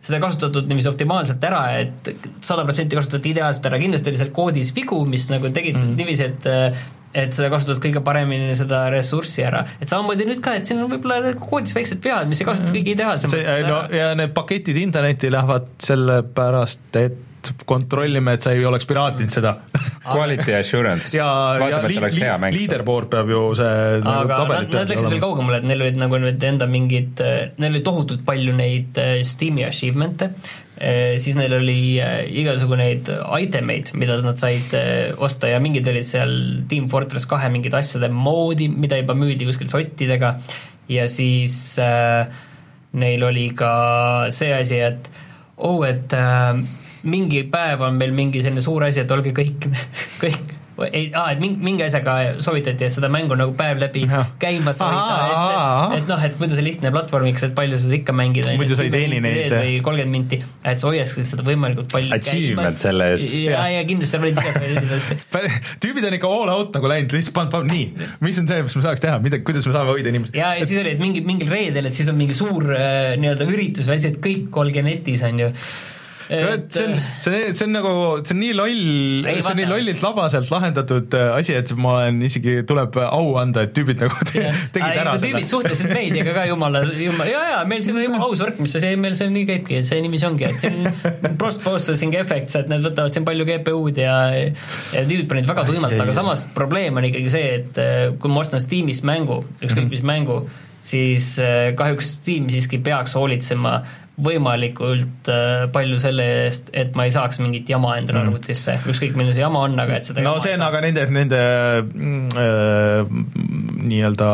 seda ei kasutatud niiviisi optimaalselt ära, et sada protsenti kasutati ideaalselt ära, kindlasti oli seal koodis vigu, mis nagu tegid mm -hmm. niiviisi, et et seda kasutad kõige paremini, seda ressurssi ära. et samamoodi nüüd ka, et siin on võib-olla koodis väiksed vead, mis ei kasuta kõige ideaalsemalt no ja need paketid internetti lähevad sellepärast, et kontrollime, et sa ei oleks piraatinud seda. Quality assurance, et oleks hea mäng. leaderboard peab ju see nagu aga nad, nad läksid veel kaugemale, et neil olid nagu nüüd enda mingid, neil oli tohutult palju neid äh, Steam'i achievement'e, äh, siis neil oli äh, igasugu neid item eid, mida nad said osta ja mingid olid seal Team Fortress kahe mingid asjade moodi, mida juba müüdi kuskil sottidega. Ja siis äh, neil oli ka see asi, et oh, et äh, mingi päev on meil mingi selline suur asi, et olge kõik, kõik ei, aa, et mingi, mingi asjaga soovitati, et seda mängu nagu päev läbi ja. käimas hoida, et, et noh, et muidu see lihtne platvormiks, et palju seda ikka mängida. muidu sa ei teeni neid. või kolmkümmend minti, et sa hoiaksid seda võimalikult palju Achievement selle eest. ja, ja kindlasti seal olid igasuguseid asju. tüübid on ikka all out nagu läinud, lihtsalt pannud, pannud nii, mis on see, mis me saaks teha, mida, kuidas me saame hoida inimesi. ja, ja siis oli, et mingi, mingil reedel, et siis on mingi suur äh, nii-öelda üritus või asi, et kõik olge netis, on ju et see on, see on, see on nagu, see on nii loll, see on nii lollilt labaselt lahendatud äh, asi, et ma olen isegi, tuleb au anda, et tüübid nagu te, tegid Ai, ära selle. tüübid suhtlesid meidiga ka jumala, jumala, jaa, jaa, meil siin on jumala aus värk, mis see, meil see nii käibki, see niiviisi ongi, et see on post-processing effects, et need võtavad siin palju GPU-d ja ja tüübid panid väga tuimalt, aga samas probleem on ikkagi see, et äh, kui ma ostan Steamist mängu, ükskõik -hmm. mis mängu, siis äh, kahjuks Steam siiski peaks hoolitsema võimalikult äh, palju selle eest, et ma ei saaks mingit jama endale mm. arvutisse, ükskõik milline see jama on, aga et seda no see on aga nende, nende äh, nii-öelda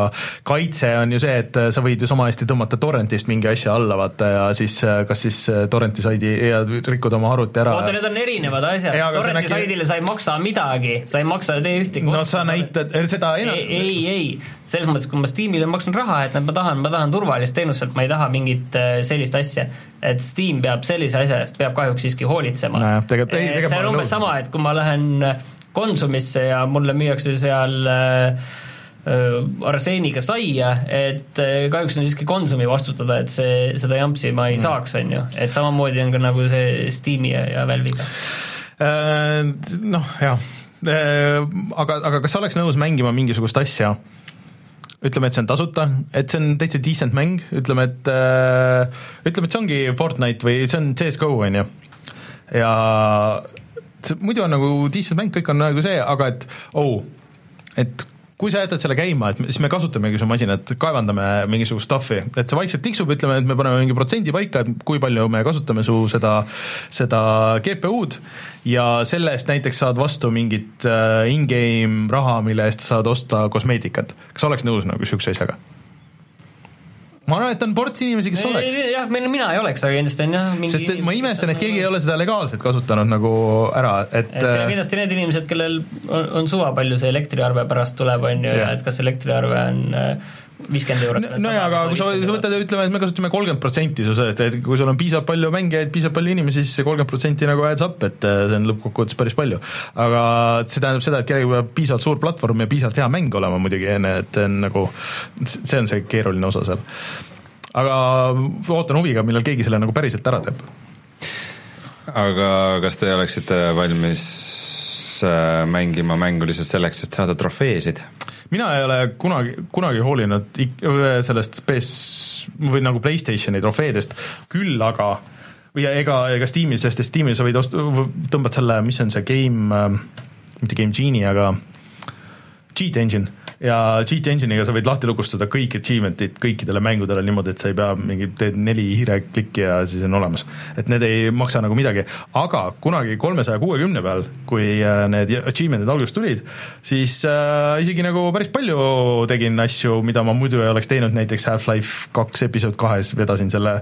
kaitse on ju see, et sa võid ju sama hästi tõmmata torrentist mingi asja alla, vaata, ja siis äh, kas siis äh, torrenti saidi ja rikkuda oma arvuti ära. oota, need on erinevad asjad, torrenti äkki... saidile sa ei maksa midagi, sa ei maksa tee ühtegi no sa näitad seda enam ei, ei, ei, selles mõttes, kui ma Steamile maksan raha, et ma tahan, ma tahan turvalist teenust, et ma ei taha mingit sellist asja et Steam peab sellise asja eest, peab kahjuks siiski hoolitsema no,. et see on umbes sama, et kui ma lähen Konsumisse ja mulle müüakse seal äh, äh, arseeniga saia, et äh, kahjuks on siiski Konsumi vastutada, et see, seda jampsi ma ei mm. saaks, on ju, et samamoodi on ka nagu see Steam'i ja, ja Valve'iga äh,. Noh, jah äh,, aga, aga kas sa oleks nõus mängima mingisugust asja, ütleme, et see on tasuta, et see on täitsa decent mäng, ütleme, et äh, ütleme, et see ongi Fortnite või see on CS GO, on ju. ja muidu on nagu decent mäng, kõik on nagu see, aga et oh, et kui sa jätad selle käima, et siis me kasutamegi su masinat, kaevandame mingisugust stuff'i, et see vaikselt tiksub, ütleme, et me paneme mingi protsendi paika, et kui palju me kasutame su seda, seda GPU-d ja selle eest näiteks saad vastu mingit äh, in-game raha, mille eest saad osta kosmeetikat. kas oleks nõus nagu niisuguse asjaga? Ma arvan, et on ports inimesi, kes oleks. jah, mina ei oleks, aga kindlasti on jah mingi sest et ma imestan, et keegi ei ole seda legaalselt kasutanud nagu ära, et et siin on äh, kindlasti need inimesed, kellel on, on suva, palju see elektriarve pärast tuleb, on ju, ja et kas elektriarve on äh, viiskümmend eurot. nojah, aga kui sa, sa võtad ja ütleme, et me kasutame kolmkümmend protsenti su sellest, et kui sul on piisavalt palju mängijaid, piisavalt palju inimesi, siis see kolmkümmend protsenti nagu adds up, et äh, see on lõppkokkuvõttes päris palju. aga see tähendab seda, et kellelgi peab piisavalt suur platvorm ja piisavalt hea mäng olema muidugi, enne, et see on nagu, see on see keeruline osa seal. aga ootan huviga, millal keegi selle nagu päriselt ära teeb. aga kas te oleksite valmis äh, mängima mängu lihtsalt selleks, et saada trofeesid? Mina ei ole kunagi, kunagi hoolinud sellest PS või nagu Playstationi trofeedest, küll aga või ega, ega Steamis, sest Steamis sa võid osta, tõmbad selle, mis on see game, mitte Game Genie, aga Cheat Engine ja cheat engine'iga sa võid lahti lukustada kõik achievement'id kõikidele mängudele niimoodi, et sa ei pea mingi, teed neli hiireklikki ja siis on olemas. et need ei maksa nagu midagi, aga kunagi kolmesaja kuuekümne peal, kui äh, need achievement'id alguses tulid, siis äh, isegi nagu päris palju tegin asju, mida ma muidu ei oleks teinud, näiteks Half-Life kaks episood kahes vedasin selle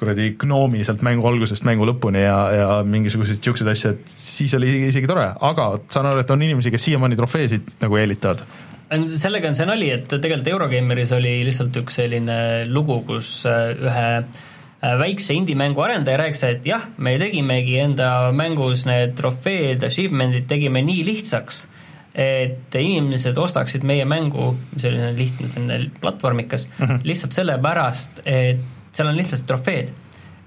kuradi gnoomi sealt mängu algusest mängu lõpuni ja, ja mingisuguseid niisuguseid asju, et siis oli isegi, isegi tore, aga saan aru, et on inimesi, kes siiamaani trofeesid nagu eelitavad sellega on see nali, et tegelikult Eurogeimeris oli lihtsalt üks selline lugu, kus äh, ühe äh, väikse indie-mängu arendaja rääkis, et jah, me tegimegi enda mängus need trofeed, achievement'id tegime nii lihtsaks, et inimesed ostaksid meie mängu, mis oli selline lihtne, selline platvormikas mm, -hmm. lihtsalt sellepärast, et seal on lihtsalt trofeed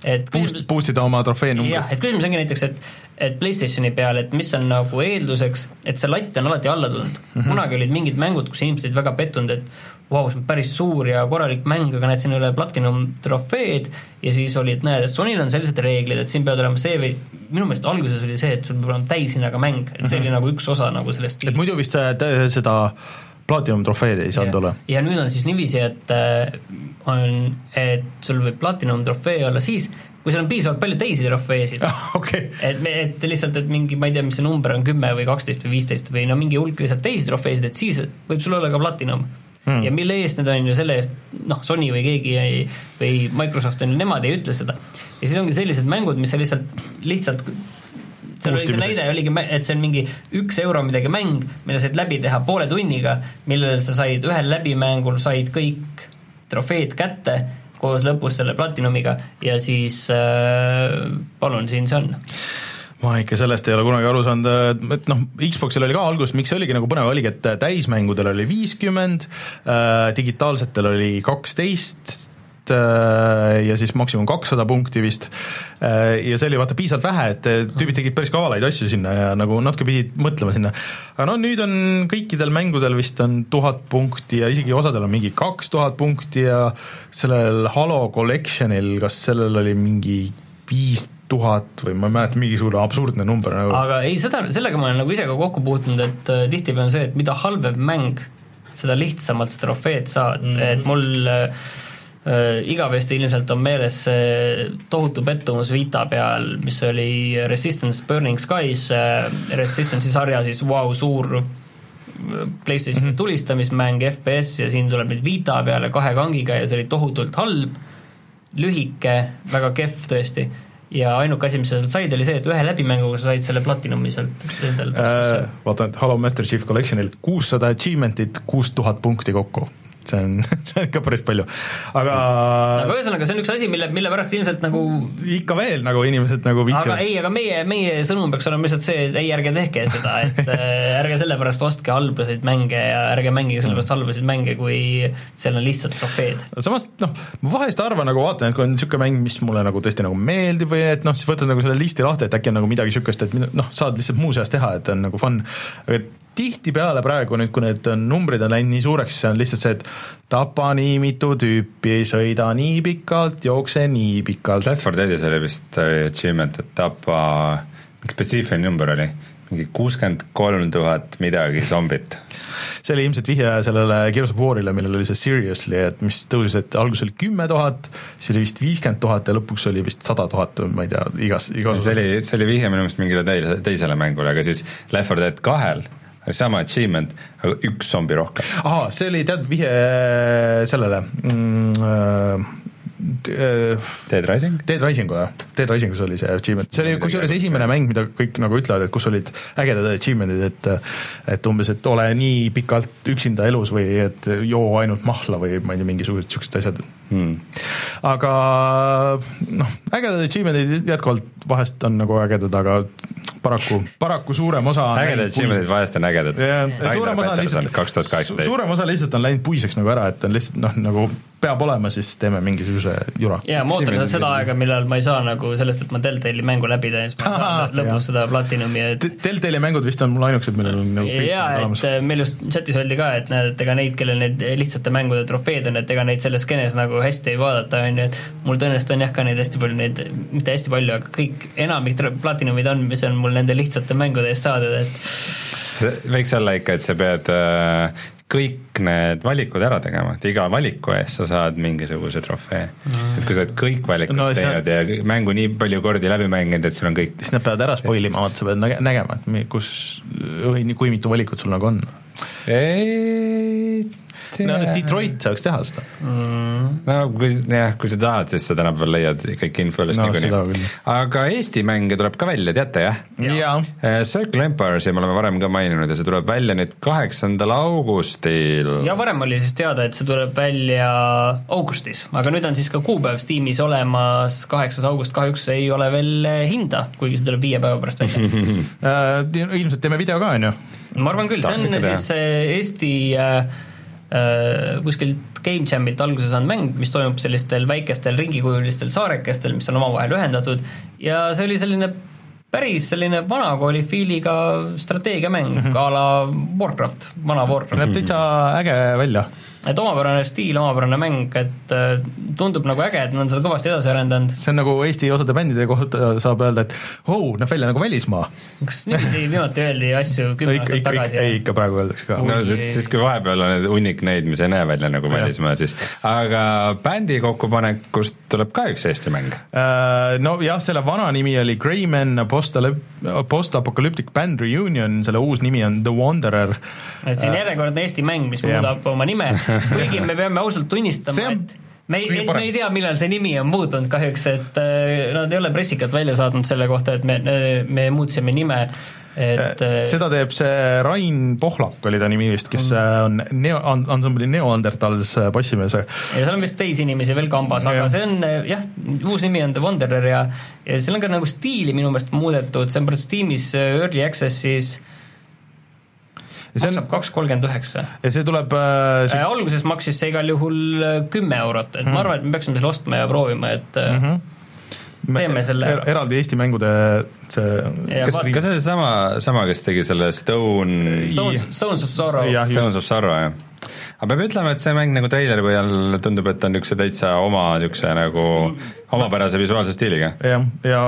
et boost boost ida oma trofee jah et küsimus ongi näiteks, et et PlayStationi peal, et mis on nagu eelduseks, et see latt on alati alla tulnud mm. -hmm. kunagi olid mingid mängud, kus inimesed olid väga pettunud, et vau, see on päris suur ja korralik mäng, aga näed, siin ei ole platinum trofeed ja siis oli, et näed, et Sonyl on sellised reeglid, et siin peavad olema see või minu meelest alguses oli see, et sul peab olema täishinnaga mäng, et see oli nagu üks osa nagu sellest et muidu vist äh, seda platinum trofeed ei saanud olla. ja nüüd on siis niiviisi, et äh, on, et sul võib platinum trofee olla siis, kui sul on piisavalt palju teisi trofeesid. okei, et me, et lihtsalt, et mingi, ma ei tea, mis see number on, kümme või kaksteist või viisteist või no mingi hulk lihtsalt teisi trofeesid, et siis võib sul olla ka platinum hmm.. ja mille eest need on ju selle eest, noh, Sony või keegi ei, või Microsoft on ju, nemad ei ütle seda. ja siis ongi sellised mängud, mis sa lihtsalt, lihtsalt seal oli see näide oligi, et see on mingi üks euro midagi mäng, mille said läbi teha poole tunniga, millel sa said ühel läbimängul said kõik trofeed kätte koos lõpus selle platinumiga ja siis äh, palun, siin see on. Ma ikka sellest ei ole kunagi aru saanud, et noh, Xboxil oli ka alguses, miks see oligi nagu põnev, oligi, et täismängudel oli viiskümmend, digitaalsetel oli kaksteist ja siis maksimum kakssada punkti vist. ja see oli vaata piisavalt vähe, et tüübid tegid päris kavalaid asju sinna ja nagu natuke pidid mõtlema sinna. aga no nüüd on kõikidel mängudel vist on tuhat punkti ja isegi osadel on mingi kaks tuhat punkti ja sellel Halo Collectionil, kas sellel oli mingi viis tuhat või ma ei mäleta, mingisugune absurdne number nagu. aga ei, seda, sellega ma olen nagu ise ka kokku puutunud, et äh, tihtipeale on see, et mida halvem mäng, seda lihtsamalt sa trofeed saad mm, -hmm. et mul äh, äh, igavesti ilmselt on meeles see tohutu pettumus Vita peal, mis oli Resistance Burning Skies äh,, Resistance'i sarja siis vau, suur äh, PlayStationi mm -hmm. tulistamismäng, FPS ja siin tuleb nüüd Vita peale kahe kangiga ja see oli tohutult halb, lühike, väga kehv tõesti ja ainuke asi, mis sa sealt said, oli see, et ühe läbimänguga sa said selle platinumi sealt endale taskusse äh,. vaatan, et Halo Master Chief Collectionil kuussada achievement'it, kuus tuhat punkti kokku. See on, see on ikka päris palju, aga aga ühesõnaga, see on üks asi, mille, mille pärast ilmselt nagu ikka veel nagu inimesed nagu aga viitsivad. ei, aga meie, meie sõnum peaks olema lihtsalt see, et ei, ärge tehke seda, et äh, ärge sellepärast ostke halbasid mänge ja ärge mängige sellepärast halbasid mänge, kui seal on lihtsalt trofeed. samas noh, ma vahest arvan nagu vaatan, et kui on niisugune mäng, mis mulle nagu tõesti nagu meeldib või et noh, siis võtad nagu selle listi lahti, et äkki on nagu midagi niisugust, et noh, saad lihtsalt muuseas teha, et on nagu fun, aga tihtipeale praegu nüüd, kui need numbrid on läinud nii suureks, see on lihtsalt see, et tapa nii mitu tüüpi, sõida nii pikalt, jookse nii pikalt. Left 4 Deadis oli vist äh, achievement, et tapa, mingi spetsiifiline number oli, mingi kuuskümmend kolm tuhat midagi zombit. see oli ilmselt vihje sellele Gears of War'ile, millel oli see Seriously, et mis tõusis, et alguses oli kümme tuhat, siis oli vist viiskümmend tuhat ja lõpuks oli vist sada tuhat, ma ei tea, igas, igas see oli, see oli vihje minu meelest mingile teisele, teisele mängule, aga siis Left 4 Dead kahel sama achievement, aga üks zombi rohkem. ahah, see oli tead vihje sellele mm, äh, Dead Rising? Dead Risingule, Dead Risingus oli see achievement, see oli kusjuures esimene mäng, mida kõik nagu ütlevad, et kus olid ägedad achievement'id, et et umbes, et ole nii pikalt üksinda elus või et joo ainult mahla või ma ei tea, mingisugused niisugused asjad Hmm. aga noh, ägedad achievement'id jätkuvalt vahest on nagu ägedad, aga paraku, paraku suurem osa ägedad achievement'id vahest on ägedad. suurem osa on lihtsalt, suurem osa lihtsalt on läinud puiseks nagu ära, et on lihtsalt noh, nagu peab olema, siis teeme mingisuguse jura. ja ma ootan lihtsalt seda aega, millal ma ei saa nagu sellest, et ma Deltali mängu läbi teen, siis ma saan jah. lõpus seda platinumi ja et Deltali mängud vist on mul ainukesed, millel on nagu kõik jaa, olemas et. meil just chatis öeldi ka, et näed, et ega neid, kellel need lihtsate mängude trofeed on, et ega neid selles skeenes nagu hästi ei vaadata, on ju, et mul tõenäoliselt on jah ka neid hästi palju, neid, mitte hästi palju, aga kõik, enamik platinumid on, mis on mul nende lihtsate mängude eest saadud, et see võiks olla ikka, et sa pead äh, kõik need valikud ära tegema, et iga valiku eest sa saad mingisuguse trofee mm.. et kui sa oled kõik valikud No teinud ja mängu nii palju kordi läbi mänginud, et sul on kõik siis nad peavad ära spoil ima, vaata sa pead näge- nägema, et kus, kui mitu valikut sul nagu on. No Detroit saaks teha seda. no kui jah, kui sa tahad, siis sa tänapäeval leiad kõik info üles No seda niikuinii küll.. aga Eesti mänge tuleb ka välja, teate jah? jaa, Circle Empire'i me oleme varem ka maininud ja see tuleb välja nüüd kaheksandal augustil. ja varem oli siis teada, et see tuleb välja augustis, aga nüüd on siis ka kuupäev Steamis olemas, kaheksas august kahjuks ei ole veel hinda, kuigi see tuleb viie päeva pärast välja. Äh, ilmselt teeme video ka, on ju. ma arvan küll, see on siis äh, Eesti äh, äh, kuskilt Game Jamilt alguse saanud mäng, mis toimub sellistel väikestel ringikujulistel saarekestel, mis on omavahel ühendatud ja see oli selline päris selline vanakooli fiiliga strateegiamäng mm -hmm. a la Warcraft, vana Warcraft. näeb täitsa äge välja et omapärane stiil, omapärane mäng, et äh, tundub nagu äge, et nad on seda kõvasti edasi arendanud. see on nagu Eesti osade bändide kohta saab öelda, et oh, näeb välja nagu välismaa. kas niiviisi viimati öeldi asju kümme aastat tagasi? ei, ikka praegu öeldakse ka. no sest siis, kui vahepeal on hunnik neid, mis ei näe välja nagu välismaa, siis aga bändi kokkupanekust tuleb ka üks Eesti mäng. Äh, nojah, selle vana nimi oli Greyman Post-Apocalyptic Band Reunion, selle uus nimi on The Wanderer. Et siin järjekordne Eesti mäng, mis muudab oma nime kuigi me peame ausalt tunnistama, et me ei, me ei tea, millal see nimi on muutunud kahjuks, et äh, nad ei ole pressikat välja saatnud selle kohta, et me, me muutsime nime et äh, seda teeb see Rain Pohlak, oli ta nimi vist, kes mm. on neo, ansambli Neandertals bassimees. ja seal on vist teisi inimesi veel kambas, aga see on jah, uus nimi on The Wanderer ja ja seal on ka nagu stiili minu meelest muudetud, see on praegu Steamis Early Access'is äh, maksab kaks kolmkümmend üheksa. ja see tuleb äh, see... Äh, alguses maksis see igal juhul äh, kümme eurot, et mm ma arvan, et me peaksime selle ostma ja proovima, et mm -hmm teeme selle er, eraldi Eesti mängude see kas, kas see on sama, sama, kes tegi selle Stone Stones, Stones of Sorrow Stones of Sorrow, jah. aga peab ütlema, et see mäng nagu treileri põhjal tundub, et on niisuguse täitsa oma niisuguse nagu omapärase visuaalse stiiliga. jah, ja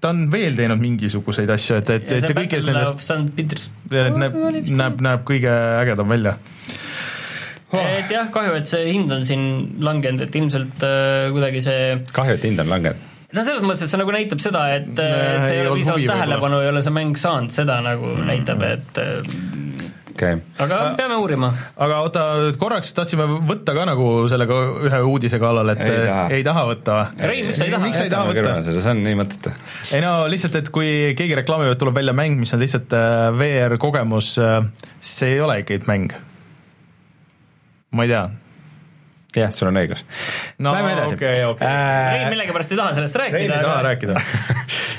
ta on veel teinud mingisuguseid asju, et, et, et see kõiges nendest näeb, näeb, näeb kõige ägedam välja oh.. et jah, kahju, et see hind on siin langenud, et ilmselt äh, kuidagi see kahju, et hind on langenud? no selles mõttes, et see nagu näitab seda, et, et see ei ole piisavalt tähelepanu, ei ole see mäng saanud, seda nagu mm. näitab, et okay.. aga peame uurima. aga oota, korraks tahtsime võtta ka nagu sellega ühe uudise kallal, et ei taha, ei taha võtta või? Rein, miks sa ei taha? miks sa ei taha võtta? see on nii mõttetu. ei no lihtsalt, et kui keegi reklaamib, et tuleb välja mäng, mis on lihtsalt äh, VR kogemus, äh, see ei ole ikkagi mäng. ma ei tea jah, sul on õigus no,. Lähme edasi okay,. Okay. Äh... Rein millegipärast ei taha sellest rääkida. Rein ei taha rääkida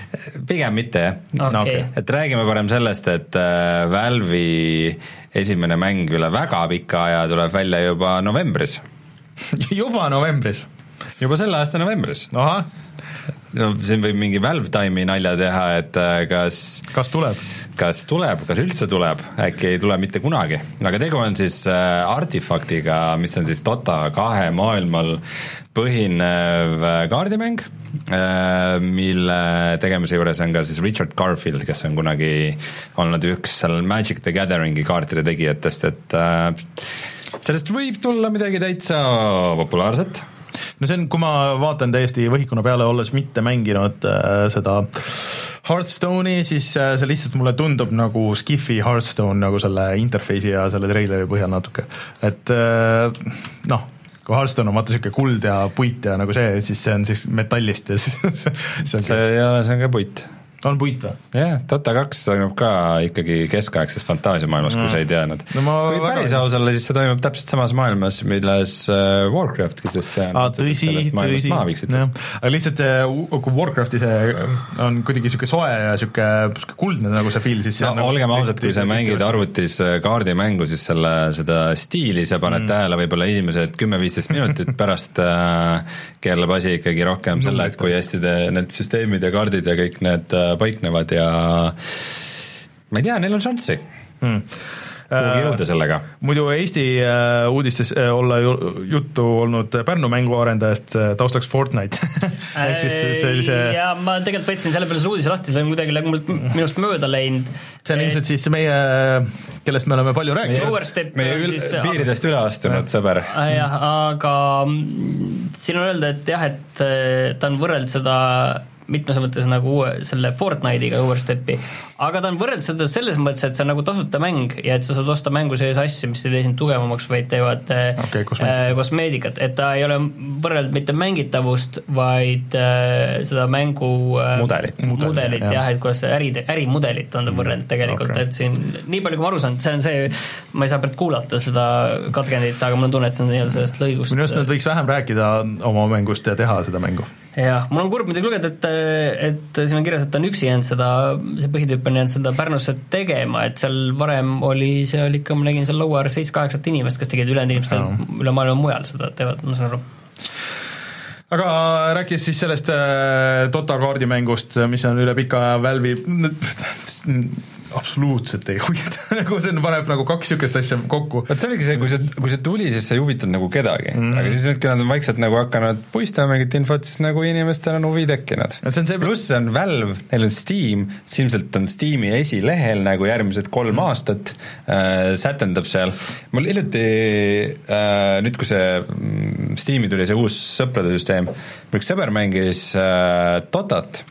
pigem mitte jah okay. no,. Okay. et räägime parem sellest, et äh, Valve'i esimene mäng üle väga pika aja tuleb välja juba novembris juba novembris? juba selle aasta novembris. ahah no siin võib mingi Valve Time'i nalja teha, et äh, kas kas tuleb? kas tuleb, kas üldse tuleb, äkki ei tule mitte kunagi, aga tegu on siis äh, artifaktiga, mis on siis Dota kahe maailmal põhinev äh, kaardimäng, mille tegemise juures on ka siis Richard Garfield, kes on kunagi olnud üks seal Magic the Gathering'i kaartide tegijatest, et sellest võib tulla midagi täitsa populaarset. No see on, kui ma vaatan täiesti võhikuna peale, olles mitte mänginud äh, seda Hearthstone'i, siis äh, see lihtsalt mulle tundub nagu Skiffi Hearthstone nagu selle interface'i ja selle treileri põhjal natuke, et äh, noh kui Hearthstone on vaata niisugune kuld ja puit ja nagu see, siis see on siis metallist ja siis see on see, ja see on ka puit on puit või? jah, Dota kaks toimub ka ikkagi keskaegses fantaasiamaailmas mm., kui sa ei teadnud no,. kui päris aus olla, siis see toimub täpselt samas maailmas, milles äh, Warcraft kindlasti see on. aa, tõsi, tõsi, jah, aga lihtsalt see, kui Warcrafti see on kuidagi niisugune soe ja niisugune kuldne nagu see feel, siis no nagu olgem ausad, kui sa mängid arvutis äh, kaardimängu, siis selle, seda stiili sa paned mm. tähele võib-olla esimesed kümme-viisteist minutit, pärast äh, keerleb asi ikkagi rohkem selle, et kui hästi te need süsteemid ja kaardid ja kõik need äh, paiknevad ja ma ei tea, neil on šanssi hmm kuhugi äh, jõuda sellega. muidu Eesti äh, uudistes äh, olla juttu olnud Pärnu mänguarendajast taustaks Fortnite ehk siis sellise ja ma tegelikult võtsin selle peale selle uudise lahti, see on kuidagi mult minust mööda läinud. see on ilmselt siis meie, kellest me oleme palju rääkinud. meie ül, siis, piiridest üle astunud sõber. jah, aga mm, siin on öelda, et jah, et ta on võrrelnud seda mitmes mõttes nagu uue, selle Fortnite'iga Overstepi, aga ta on võrreldes seda selles mõttes, et see on nagu tasuta mäng ja et sa saad osta mängu sees asju, mis ei tee sind tugevamaks, vaid teevad äh, okay, kosmeetikat. kosmeetikat, et ta ei ole võrrelnud mitte mängitavust, vaid äh, seda mängu äh, mudelit, mudelit jah, jah, et kuidas äri, ärimudelit on ta võrrelnud tegelikult. okay., et siin nii palju, kui ma aru saan, see on see, ma ei saa praegu kuulata seda katkendit, aga mul on tunne, et see on nii-öelda sellest lõigust minu arust nad võiks vähem rääkida oma mängust ja teha seda mängu jah, mul on kurb muidugi lugeda, et, et siin on kirjas, et ta on üksi jäänud seda, see põhitüüp on jäänud seda Pärnusse tegema, et seal varem oli seal ikka, ma nägin seal laua ääres seitse-kaheksat inimest, kes tegid, ülejäänud inimesed on üle maailma mujal seda teevad, ma saan aru. aga rääkides siis sellest äh, Dota kaardimängust, mis on üle pika aja Valve'i absoluutselt ei huvita, nagu see on- paneb nagu kaks niisugust asja kokku. vot see oligi see, kui see, kui see tuli, siis see ei huvitanud nagu kedagi mm, -hmm. aga siis nüüd, kui nad on vaikselt nagu hakanud puistama mingit infot, siis nagu inimestel on huvi tekkinud. See pluss see on Valve, neil on Steam, see ilmselt on Steam'i esilehel nagu järgmised kolm mm. aastat äh,, sätendab seal, mul hiljuti äh,, nüüd kui see mm, Steam'i tuli see uus sõprade süsteem, üks sõber mängis äh, Dotat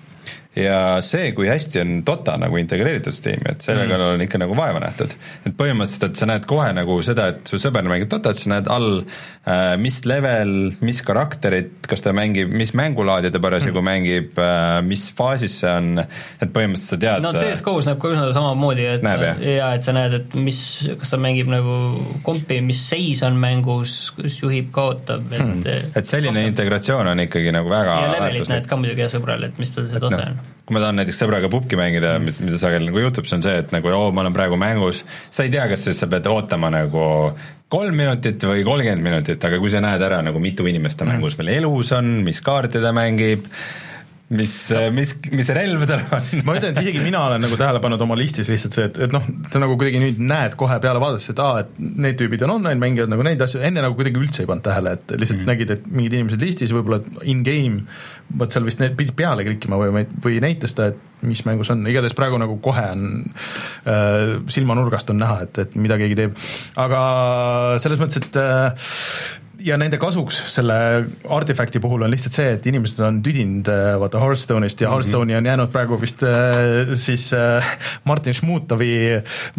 ja see, kui hästi on Dota nagu integreeritud Steam'i, et selle kallal on ikka nagu vaeva nähtud. et põhimõtteliselt, et sa näed kohe nagu seda, et su sõber mängib Dotat, sa näed all äh,, mis level, mis karakterit, kas ta mängib, mis mängulaadi ta parasjagu mm. mängib äh,, mis faasis see on, et põhimõtteliselt sa tead no CS-GO-s näeb ka üsna samamoodi, et Näeb, sa, ja et sa näed, et mis, kas ta mängib nagu kompi, mis seis on mängus, kus juhib, kaotab, et hmm. et selline integratsioon on ikkagi nagu väga ja levelit näed ka muidugi sõbral, et mis tal see tase on. Kui ma tahan näiteks sõbraga pubki mängida, mis, mida sageli nagu juhtub, see on see, et nagu oo, ma olen praegu mängus, sa ei tea, kas siis sa pead ootama nagu kolm minutit või kolmkümmend minutit, aga kui sa näed ära nagu mitu inimest ta mängus veel elus on, mis kaarti ta mängib, mis, mis, mis relv tal on. ma ütlen, et isegi mina olen nagu tähele pannud oma listis lihtsalt see, et, et noh, sa nagu kuidagi nüüd näed kohe peale vaadates, et aa, et need tüübid on online mängijad nagu neid asju, enne nagu kuidagi üldse ei pannud tähele, et lihtsalt mm. nägid, et mingid inimesed listis võib-olla in-game, vot seal vist need pidid peale klikkima või, või näitas ta, et mis mängus on, igatahes praegu nagu kohe on äh, silmanurgast on näha, et, et mida keegi teeb, aga selles mõttes, et äh, ja nende kasuks selle artifact'i puhul on lihtsalt see, et inimesed on tüdinud äh, vaata Hearthstone'ist ja Hearthstone'i on jäänud praegu vist äh, siis äh, Martin Šmutovi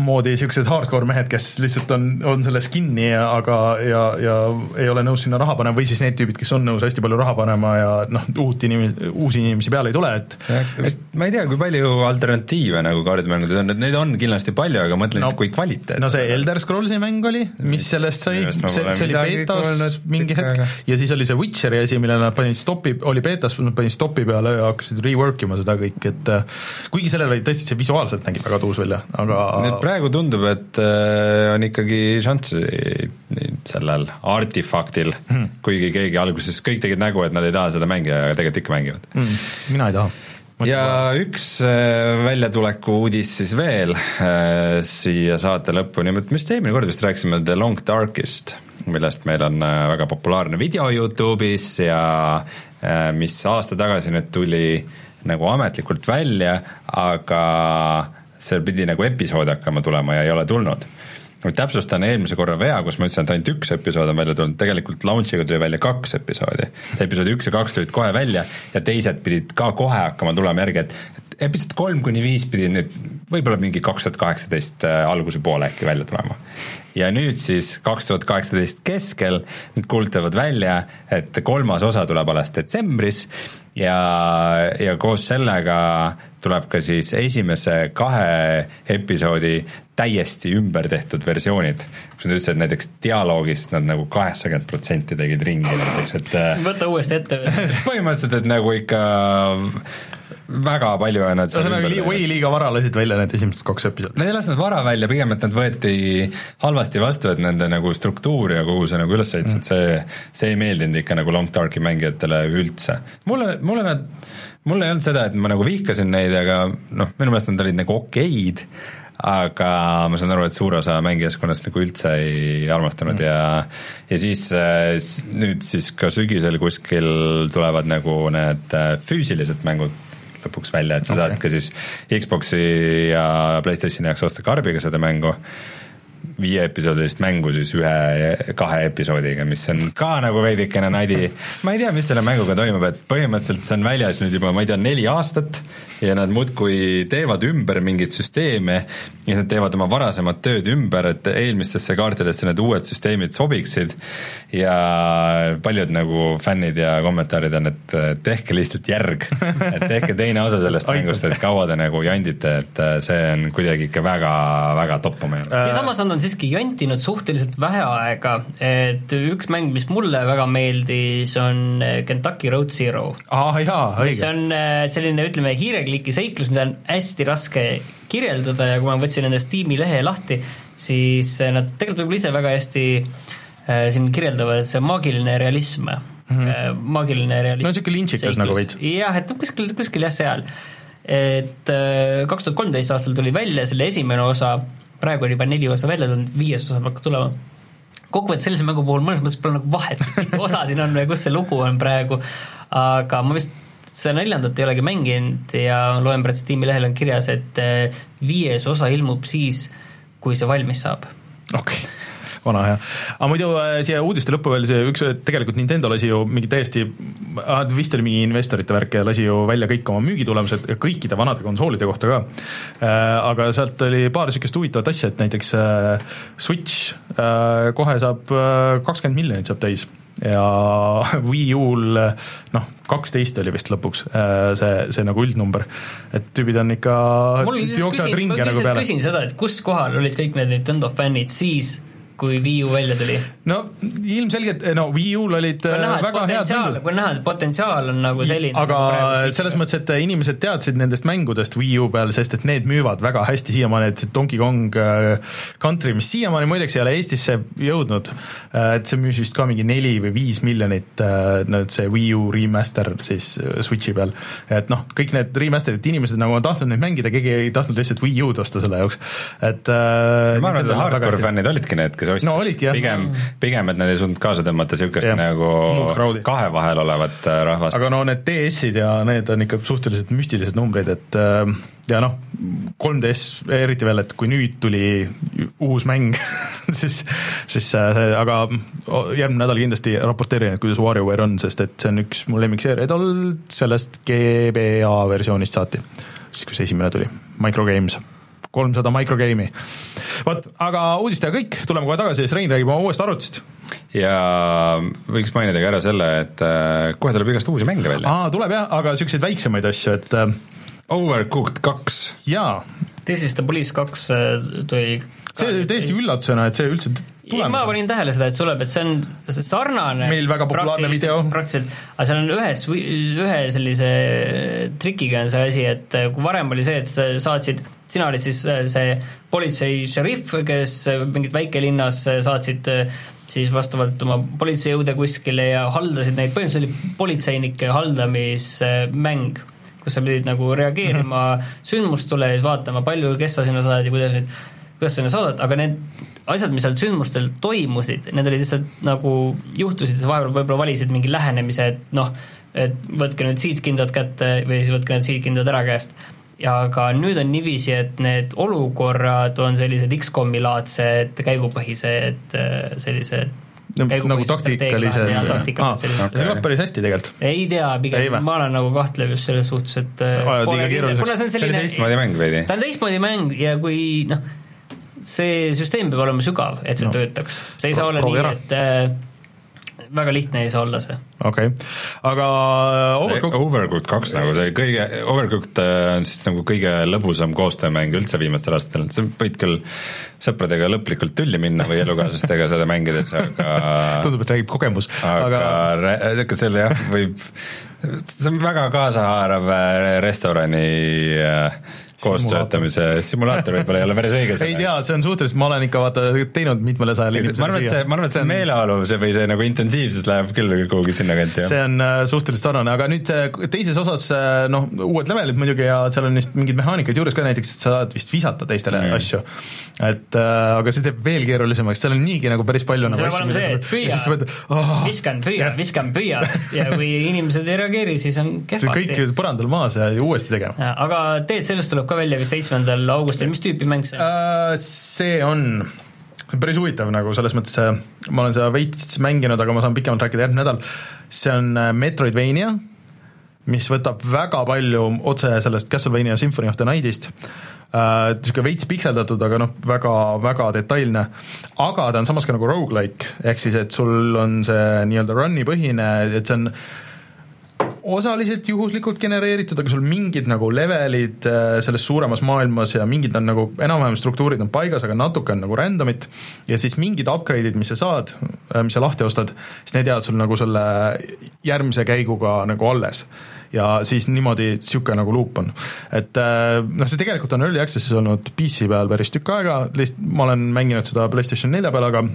moodi niisugused hardcore mehed, kes lihtsalt on, on selles kinni aga, ja, ja ei ole nõus sinna raha panema või siis need tüübid, kes on nõus hästi palju raha panema ja noh, uut inimesi, uusi inimesi peale ei tule, et vist ma ei tea, kui palju alternatiive nagu kaardimängudes on, et neid on kindlasti palju, aga mõtlen No- lihtsalt, kui kvaliteet no see Elder Scrollsi mäng oli, mis sellest sai, ma see, see oli beetas kuulnud mingi hetk ja siis oli see Witcheri asi, millele nad panid stopi, oli beetas, nad panid stopi peale ja hakkasid rework ima seda kõik, et äh, kuigi sellel oli tõesti, see visuaalselt nägi väga tuus välja, aga nüüd praegu tundub, et äh, on ikkagi šanssi sellel artifaktil hmm., kuigi keegi alguses kõik tegid nägu, et nad ei taha seda mängida, aga tegelikult ikka mängivad. mm, mina ei taha. ja üks äh, väljatuleku uudis siis veel siia saate lõppu, nimelt me vist eelmine kord vist rääkisime The Long Darkist, millest meil on äh, väga populaarne video Youtube'is ja äh, mis aasta tagasi nüüd tuli nagu ametlikult välja, aga seal pidi nagu episood hakkama tulema ja ei ole tulnud. Täpsustan eelmise korra vea, kus ma ütlesin, et ainult üks episood on välja tulnud, tegelikult launch'iga tuli välja kaks episoodi. episood üks ja kaks tulid kohe välja ja teised pidid ka kohe hakkama tulema. Järgi, et episood kolm kuni viis pidi nüüd võib-olla mingi kaks tuhat kaheksateist äh, alguse poole äkki välja tulema. ja nüüd siis kaks tuhat kaheksateist keskel nüüd kuulutavad välja, et kolmas osa tuleb alles detsembris ja, ja koos sellega tuleb ka siis esimese kahe episoodi täiesti ümber tehtud versioonid, kus nad ütlesid, et näiteks dialoogist nad nagu kaheksakümmend protsenti tegid ringi näiteks, et äh, võta uuesti ette põhimõtteliselt, et nagu ikka väga palju on nad ühesõnaga ümber li- teinud. või liiga vara lasid välja need esimesed kaks episoodi. Nad ei lasknud vara välja, pigem et nad võeti halvasti vastu, et nende nagu struktuur ja kogu see nagu ülesehitus mm., et see, see ei meeldinud ikka nagu Long Darki mängijatele üldse. mulle, mulle nad, mul ei olnud seda, et ma nagu vihkasin neid, aga noh, minu meelest nad olid nagu okeid, aga ma saan aru, et suur osa mängijaskonnast nagu üldse ei armastanud mm. ja ja siis äh, nüüd siis ka sügisel kuskil tulevad nagu need äh, füüsilised mängud lõpuks välja, et sa okay. saad ka siis Xbox'i ja Playstationi jaoks osta karbiga seda mängu viieepisoodilist mängu siis ühe-kahe episoodiga, mis on ka nagu veidikene nadi. ma ei tea, mis selle mänguga toimub, et põhimõtteliselt see on väljas nüüd juba, ma ei tea, neli aastat ja nad muudkui teevad ümber mingeid süsteeme ja siis nad teevad oma varasemat tööd ümber, et eelmistesse kaartidesse need uued süsteemid sobiksid ja paljud nagu fännid ja kommentaarid on, et tehke lihtsalt järg, et tehke teine osa sellest mängust, et kaua te nagu jandite, et see on kuidagi ikka väga-väga toppama jäänud. siinsamas on nad on siiski jantinud suhteliselt vähe aega, et üks mäng, mis mulle väga meeldis, on äh, Kentucky Road Zero. aa jaa, õige. on äh, selline, ütleme, hiirekliki seiklus, mida on hästi raske kirjeldada ja kui ma võtsin nende Steam'i lehe lahti, siis äh, nad tegelikult võib-olla ise väga hästi siin kirjeldavad, see maagiline realism mm, -hmm. maagiline realism. No sihuke lintšikas nagu veits. jah, et kuskil, kuskil jah, seal. et kaks tuhat kolmteist aastal tuli välja selle esimene osa, praegu on juba neli osa välja tulnud, viies osa hakkab tulema kokkuvõttes sellise mängu puhul mõnes mõttes pole nagu vahet, mis osa siin on või kus see lugu on praegu, aga ma vist seda neljandat ei olegi mänginud ja loen praegu Steam'i lehel on kirjas, et äh, viies osa ilmub siis, kui see valmis saab. okei okay vana hea. aga muidu äh, siia uudiste lõppu veel see üks, tegelikult Nintendo lasi ju mingi täiesti, vist oli mingi investorite värk ja lasi ju välja kõik oma müügitulemused kõikide vanade konsoolide kohta ka. aga sealt oli paar niisugust huvitavat asja, et näiteks äh, Switch äh, kohe saab kakskümmend miljonit saab täis ja Wii U-l noh, kaksteist oli vist lõpuks see, see nagu üldnumber, et tüübid on ikka, jooksevad ringe nagu peale. küsin seda, et kus kohal olid kõik need Nintendo fännid siis, kui Wii U välja tuli? no ilmselgelt, no Wii U-l olid näha, väga head mängud. kui on näha, et potentsiaal on nagu selline aga nagu selles mõttes, et inimesed teadsid nendest mängudest Wii U peal, sest et need müüvad väga hästi siiamaani, et Donkey Kong Country, mis siiamaani muideks ei ole Eestisse jõudnud, et see müüs vist ka mingi neli või viis miljonit, nüüd see Wii U remaster siis Switchi peal. et noh, kõik need remaster'id, inimesed nagu on tahtnud neid mängida, keegi ei tahtnud lihtsalt Wii U-d osta selle jaoks, et ma arvan, et hardcore fännid olidki need, kes ostsid no, pigem, pigem, et nad ei suutnud kaasa tõmmata niisugust nagu kahe vahel olevat äh, rahvast. aga no need DS-id ja need on ikka suhteliselt müstilised numbrid, et äh, ja noh, 3DS eriti veel, et kui nüüd tuli uus mäng siis, siis äh, aga järgmine nädal kindlasti raporteerin, et kuidas WarioWare on, sest et see on üks mu lemmikseeriaid olnud sellest GBA versioonist saati, siis kui see esimene tuli, Microgames kolmsada microgame'i. vot, aga uudistega kõik, tuleme kohe tagasi, siis Rein räägib oma uuest arvutist. ja võiks mainida ka ära selle, et äh, kohe tuleb igast uusi mänge välja. aa, tuleb jah, aga niisuguseid väiksemaid asju, et äh, Overcooked kaks. jaa. This is the police kaks tuli see oli täiesti üllatusena, et see üldse tulemas. ma panin tähele seda, et tuleb, et see on sarnane meil väga populaarne video. praktiliselt, aga seal on ühes, ühe sellise trikiga on see asi, et kui varem oli see, et sa saatsid, sina olid siis see politsei šerif, kes mingit väikelinnas saatsid siis vastavalt oma politseijõude kuskile ja haldasid neid, põhimõtteliselt oli politseinike haldamismäng kus sa pidid nagu reageerima mm -hmm. sündmustule ja siis vaatama, palju, kes sa sinna saad ja kuidas nüüd kuidas sinna saadad, aga need asjad, mis seal sündmustel toimusid, need olid lihtsalt nagu juhtusid, sa vahepeal võib-olla valisid mingi lähenemise, et noh, et võtke nüüd siit kindad kätte või siis võtke need siit kindad ära käest. ja aga nüüd on niiviisi, et need olukorrad on sellised X-komi laadsed käigupõhised sellised nagu taktikalised, see kõlab päris hästi tegelikult. ei tea, pigem ma olen nagu kahtlev just selles suhtes, et kuna see on selline teistmoodi mäng veidi. ta on teistmoodi mäng ja kui noh, see süsteem peab olema sügav, et see no. töötaks, see ei saa olla nii, et äh, väga lihtne ei saa olla see. okei okay., aga Overcooked Overcooked kaks nagu see kõige, Overcooked on siis nagu kõige lõbusam koostöömäng üldse viimastel aastatel, sa võid küll sõpradega lõplikult tülli minna või elukaaslastega seda mängides, aga tundub, et räägib kogemus. aga, aga... ega selle jah, võib, see on väga kaasahaarav restorani koostöötamise simulaator võib-olla ei ole päris õige. ei tea, see on suhteliselt, ma olen ikka vaata teinud mitmele sajale inimesele. ma arvan, et see, ma arvan, et see meeleolu see või see nagu intensiivsus läheb küll kuhugi sinnakanti. see on äh, suhteliselt sarnane, aga nüüd äh, teises osas äh, noh, uued levelid muidugi ja seal on vist mingeid mehaanikaid juures ka, näiteks et sa saad vist visata teistele mm. asju. et aga see teeb veel keerulisemaks, seal on niigi nagu päris palju nagu asju. see, et püüa, oh. viskan, püüan, viskan, püüan ja kui inimesed ei reageeri, siis on kehvasti. kõik põrandal maas ja uuesti tegema. aga teed, sellest tuleb ka välja vist seitsmendal augustil, mis tüüpi mäng see on? Uh,? see on päris huvitav nagu selles mõttes, ma olen seda veits mänginud, aga ma saan pikemalt rääkida järgmine nädal, see on äh, Metroidvania, mis võtab väga palju otse sellest Castlevania Symphony of the Night'ist. Äh, niisugune veits pikseldatud, aga noh, väga, väga detailne, aga ta on samas ka nagu rogu-like, ehk siis et sul on see nii-öelda run'i põhine, et see on osaliselt juhuslikult genereeritud, aga sul mingid nagu levelid äh, selles suuremas maailmas ja mingid on nagu, enam-vähem struktuurid on paigas, aga natuke on nagu random'it ja siis mingid upgrade'id, mis sa saad, mis sa lahti ostad, siis need jäävad sul nagu selle järgmise käiguga nagu alles ja siis niimoodi niisugune nagu luup on. et noh, see tegelikult on early access'is olnud PC peal päris tükk aega, lihtsalt ma olen mänginud seda PlayStation nelja peal, aga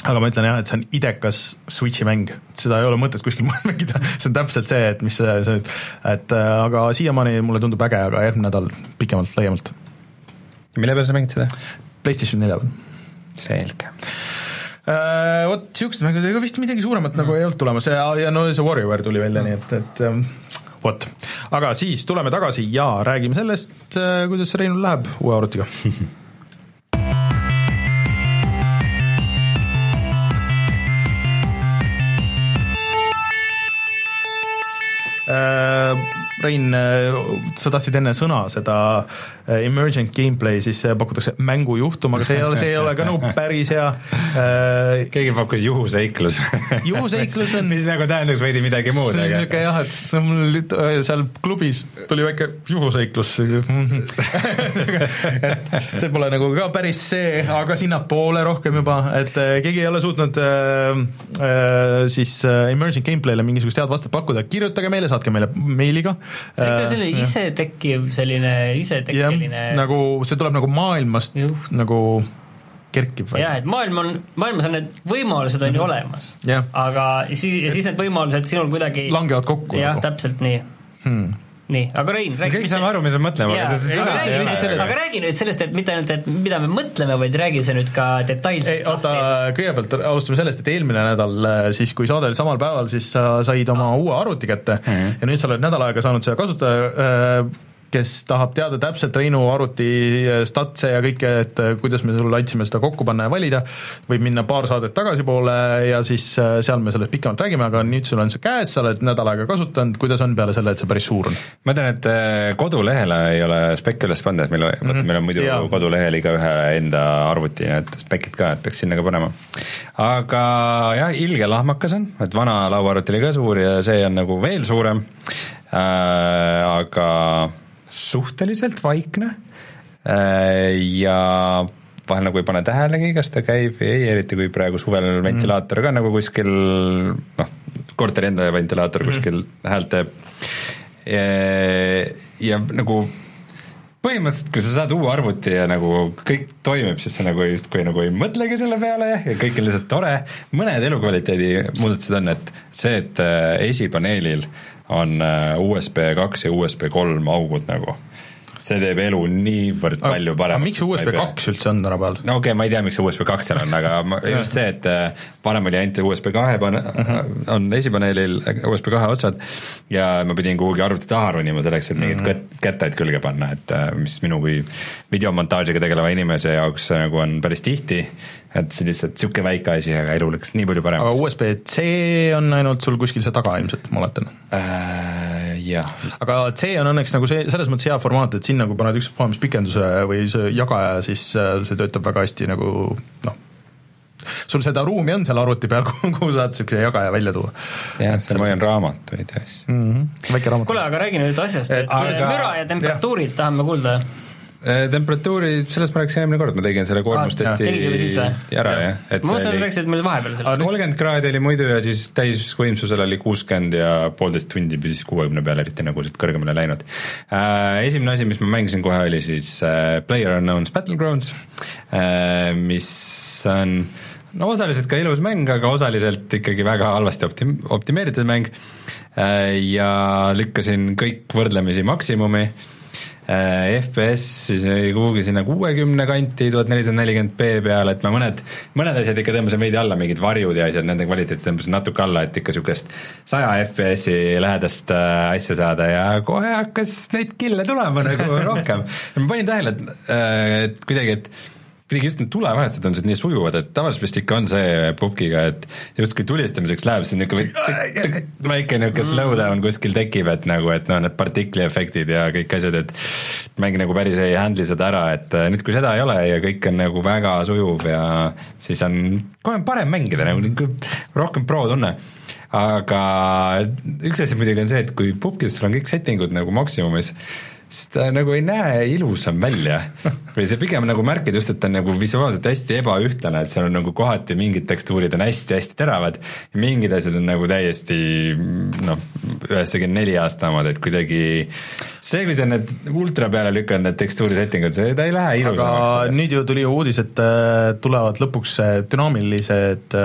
aga ma ütlen jah, et see on idekas Switchi mäng, seda ei ole mõtet kuskil mujal mängida, see on täpselt see, et mis see, see, et äh, aga siiamaani mulle tundub äge, aga järgmine nädal pikemalt, laiemalt. mille peal sa mängid seda? PlayStation nelja peal. selge uh,. Vot niisugused mängud, ega vist midagi suuremat mm. nagu ei olnud tulemas ja, ja no see WarioWare tuli välja mm., nii et, et um, vot, aga siis tuleme tagasi ja räägime sellest, äh, kuidas Reinul läheb uue arvutiga Rein, äh, sa tahtsid enne sõna seda äh, emergent gameplay, siis pakutakse mängujuhtum, aga see ei ole, see ei ole ka nagu päris hea. keegi pakkus juhuseiklus juhuseiklus on mis nagu tähendaks veidi midagi muud, aga. niisugune jah, et mul seal klubis tuli väike juhuseiklus see pole nagu ka päris see, aga sinnapoole rohkem juba, et keegi ei ole suutnud äh, äh, siis emergent gameplay'le mingisugust head vastet pakkuda, kirjutage meile, saatke meile meiliga. see on ikka selline isetekkiv, selline isetekkeline nagu see tuleb nagu maailmast Juh. nagu kerkib jah, et maailm on, maailmas on need võimalused on ju mhm. olemas yeah., aga siis, ja siis need võimalused sinul kuidagi langevad kokku. jah nagu., täpselt nii hmm nii, aga Rein, räägi kõik saame aru, mis me mõtleme. aga, räägi, aga räägi nüüd sellest, et mitte ainult, et mida me mõtleme, vaid räägi see nüüd ka detailselt. oota, kõigepealt alustame sellest, et eelmine nädal äh, siis, kui saade oli samal päeval, siis sa said oma uue arvuti kätte mm -hmm. ja nüüd sa oled nädal aega saanud seda kasutada äh, kes tahab teada täpselt Reinu arvuti statse ja kõike, et äh, kuidas me sulle andsime seda kokku panna ja valida, võib minna paar saadet tagasipoole ja siis äh, seal me sellest pikemalt räägime, aga nüüd sul on see käes, sa oled nädal aega kasutanud, kuidas on peale selle, et see päris suur on? ma tean, et kodulehele ei ole spekki üles pannud, et meil, vaata mm -hmm. meil on muidu ja. kodulehel igaühe enda arvuti, need spekid ka, et peaks sinna ka panema. aga jah, ilge lahmakas on, et vana lauaarvuti oli ka suur ja see on nagu veel suurem äh,, aga suhteliselt vaikne äh, ja vahel nagu ei pane tähelegi, kas ta käib või ei, eriti kui praegu suvel mm. ventilaator ka nagu kuskil noh, korteri enda ventilaator mm. kuskil häält teeb. ja nagu põhimõtteliselt, kui sa saad uue arvuti ja nagu kõik toimib, siis sa nagu justkui nagu ei mõtlegi selle peale ja kõik on lihtsalt tore. mõned elukvaliteedi muudatused on, et see, et äh, esipaneelil on äh, USB kaks ja USB kolm augud nagu see teeb elu niivõrd palju paremaks. miks USB kaks üldse on tänapäeval? no okei okay,, ma ei tea, miks see USB kaks seal on, aga ma, just see, et äh, varem oli ainult USB kahe pane- mhm. -huh. on esipaneelil USB kahe otsad ja ma pidin kuhugi arvuti taha ronima selleks, et mingeid mhm. -huh. kettaid külge panna, et äh, mis minu kui videomontaažiga tegeleva inimese jaoks nagu on päris tihti, et see lihtsalt niisugune väike asi, aga elu läks nii palju paremaks. aga USB-C on ainult sul kuskil seal taga ilmselt, ma oletan äh,? Jah. aga C on õnneks nagu see, selles mõttes hea formaat, et sinna, kui paned ükspuha mis pikenduse või see jagaja, siis äh, see töötab väga hästi nagu noh, sul seda ruumi on seal arvuti peal, kuhu saad niisuguse jagaja välja tuua. jah, seal ma hoian raamatuid ja asju mm. -hmm. väike raamat. kuule, aga räägi nüüd asjast, et aga... müra ja temperatuurid jah. tahame kuulda temperatuuri, sellest ma rääkisin eelmine kord, ma tegin selle koormustesti ära, jah. ma mõtlesin, et rääkisid meil vahepeal sellest. kolmkümmend kraadi oli muidu ja siis täisvõimsusel oli kuuskümmend ja poolteist tundi püsis kuuekümne peal, eriti nagu siit kõrgemale läinud äh,. Esimene asi, mis ma mängisin kohe, oli siis äh, Player Unknown's Battlegrounds äh,, mis on no osaliselt ka ilus mäng, aga osaliselt ikkagi väga halvasti optim-, optimeeritud mäng äh, ja lükkasin kõik võrdlemisi maksimumi äh, Äh, FPS siis oli kuhugi sinna kuuekümne kanti, tuhat nelisada nelikümmend B peale, et ma mõned, mõned asjad ikka tõmbasin veidi alla, mingid varjud ja asjad, nende kvaliteeti tõmbasin natuke alla, et ikka niisugust saja FPS-i lähedast äh, asja saada ja kohe hakkas neid kille tulema nagu rohkem. ma panin tähele, et, äh, et kuidagi, et kuidagi just need tulevahetused on nii sujuvad, et tavaliselt vist ikka on see pubgiga, et justkui tulistamiseks läheb, siis niisugune väike niisugune slowdown kuskil tekib, et nagu, et noh, need partikliefektid ja kõik asjad, et mäng nagu päris ei handle'i seda ära, et äh, nüüd, kui seda ei ole ja kõik on nagu väga sujuv ja siis on kohe parem mängida, nagu rohkem pro tunne. Aga üks asi muidugi on see, et kui pubgis sul on kõik settingud nagu maksimumis, siis ta nagu ei näe ilusam välja. või see pigem nagu märkida just, et ta on nagu visuaalselt hästi ebaühtlane, et seal on nagu kohati mingid tekstuurid on hästi-hästi teravad ja mingid asjad on nagu täiesti noh, üheksakümne neli aasta omad, et kuidagi see, kui sa need ultra peale lükkad, need tekstuuri settingud, see, ta ei lähe ilusamaks. aga nüüd ju tuli uudis, et äh, tulevad lõpuks äh, dünaamilised,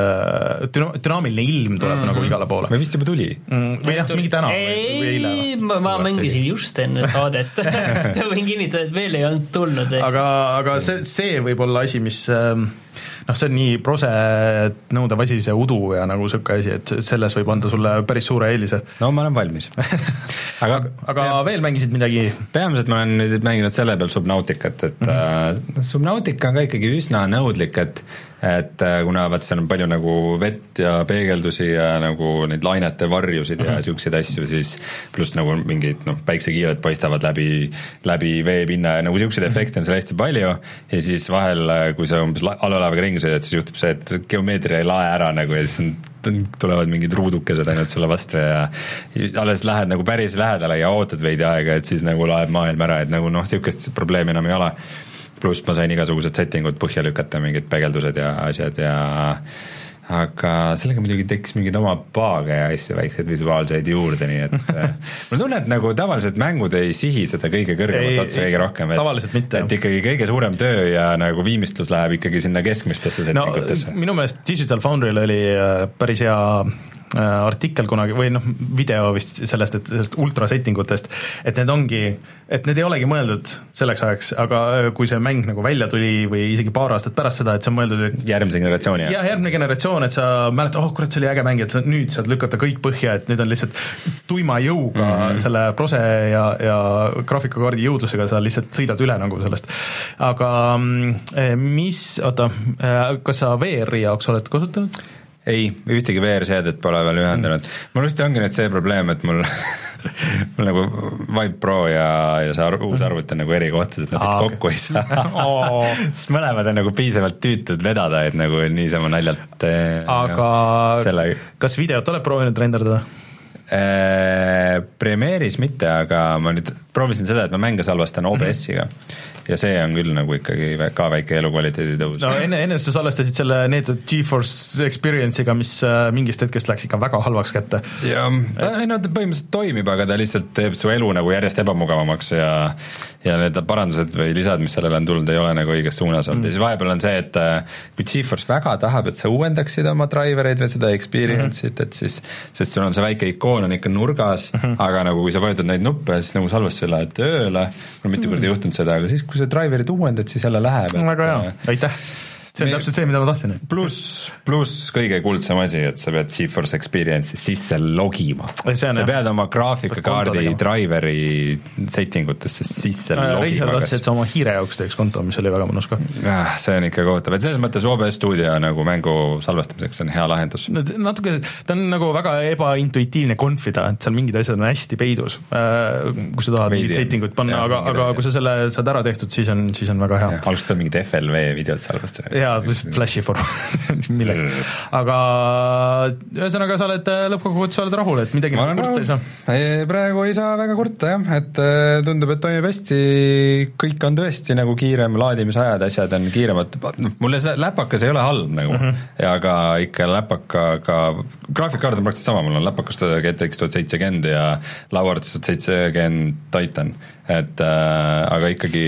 düna-, dünaamiline ilm tuleb mm -hmm. nagu igale poole või vist juba tuli mm,. või jah, mingi täna või, või eile. ei, ma, ma mängisin just enne saadet võin kinnitada, et veel ei olnud tulnud. aga, aga see, see võib olla asi, mis ähm, noh, see on nii proset nõudev asi, see udu ja nagu niisugune asi, et selles võib anda sulle päris suure eelise. no ma olen valmis aga, aga ja, veel mängisid midagi? peamiselt ma olen nüüd mänginud selle peal Subnauticat, et mm -hmm. uh, Subnautica on ka ikkagi üsna nõudlik, et et äh, kuna vaat seal on palju nagu vett ja peegeldusi ja nagu neid lainete varjusid ja mm -hmm. asju, siis pluss nagu mingid noh, päiksekiired paistavad läbi, läbi veepinna ja nagu niisuguseid efekte on seal hästi palju. Ja siis vahel, äh, kui sa umbes allveelaevaga ringi sõidad, siis juhtub see, et geomeetria ei lae ära nagu ja siis on tulevad mingid ruudukesed ainult sulle vastu ja alles lähed nagu päris lähedale ja ootad veidi aega, et siis nagu laeb maailm ära, et nagu noh, niisugust probleemi enam ei ole pluss ma sain igasugused settingud põhja lükata, mingid peegeldused ja asjad ja aga sellega muidugi tekkis mingeid oma paage ja asju, väikseid visuaalseid juurde, nii et äh, mul tunne, et nagu tavaliselt mängud ei sihi seda kõige kõrgemat otsa kõige rohkem, et, et ikkagi kõige suurem töö ja nagu viimistlus läheb ikkagi sinna keskmistesse settingutesse no,. minu meelest Digital Foundry'l oli äh, päris hea artikkel kunagi või noh, video vist sellest, et sellest ultra setting utest, et need ongi, et need ei olegi mõeldud selleks ajaks, aga äh, kui see mäng nagu välja tuli või isegi paar aastat pärast seda, et see on mõeldud, et järgmise generatsiooni jah, järgmine generatsioon, et sa mäletad, oh kurat, see oli äge mäng, et sa nüüd saad lükata kõik põhja, et nüüd on lihtsalt tuima jõuga mm -hmm. selle prose ja, ja graafikakaardi jõudlusega sa lihtsalt sõidad üle nagu sellest. aga mm, eh, mis, oota, eh, kas sa VR-i jaoks oled kasutanud? Ei, ühtegi VR-seadet pole veel ühendanud mm.. mul vist ongi nüüd see probleem, et mul mul nagu Vive Pro ja, ja see ar uus arvuti on nagu eri kohtades, et nad vist kokku ei saa oh. sest mõlemad on nagu piisavalt tüütud vedada, et nagu niisama naljalt eh, aga selle... kas videot oled proovinud renderdada? Äh, Premiere'is mitte, aga ma nüüd proovisin seda, et ma mänge salvestan OBS-iga mm. -hmm ja see on küll nagu ikkagi ka väike elukvaliteedi tõus. no enne, enne sa salvestasid selle neetud Geforce Experience'iga, mis äh, mingist hetkest läks ikka väga halvaks kätte. jah, ta, ei no ta põhimõtteliselt toimib, aga ta lihtsalt teeb su elu nagu järjest ebamugavamaks ja ja need parandused või lisad, mis sellele on tulnud, ei ole nagu õiges suunas olnud mm. ja siis vahepeal on see, et äh, kui Geforce väga tahab, et sa uuendaksid oma driver eid või seda experience'it mm, -hmm. et siis, sest sul on see väike ikoon on ikka nurgas mm, -hmm. aga nagu kui sa vajutad neid nuppe, siis nagu salvestusel lähed tööle, mul mitu mm -hmm. korda juhtunud seda, aga siis, kui sa driver'it uuendad, siis jälle läheb. väga hea, aitäh see on täpselt see, mida ma tahtsin. pluss, pluss kõige kuldsem asi, et sa pead GeForce Experience'i sisse logima. sa jah. pead oma graafikakaardi driver'i setting utesse sisse no, logima. Tahtsid, et sa oma hiire jaoks teeks konto, mis oli väga mõnus ka. see on ikka kohutav, et selles mõttes OBS stuudio nagu mängu salvestamiseks on hea lahendus. natuke, ta on nagu väga ebaintuitiivne confida, et seal mingid asjad on hästi peidus, äh, kui sa tahad mingit setting ut panna, aga, aga kui sa selle saad ära tehtud, siis on, siis on väga hea. alguses tuleb mingit FLV videot salvestada jaa, lihtsalt Flashi formaat milleks. aga ühesõnaga, sa oled äh, lõppkokkuvõttes oled rahul, et midagi nagu kurta ei saa? praegu ei saa väga kurta jah, et äh, tundub, et toimib hästi, kõik on tõesti nagu kiirem, laadimisajad, asjad on kiiremad, noh, mulle see läpakas ei ole halb nagu. Mm, -hmm. aga ikka läpakaga, graafikkaart on praktiliselt sama, mul on läpakas GTX tuhat seitsekümmend ja lauaarvutis tuhat seitsekümmend Titan, et äh, aga ikkagi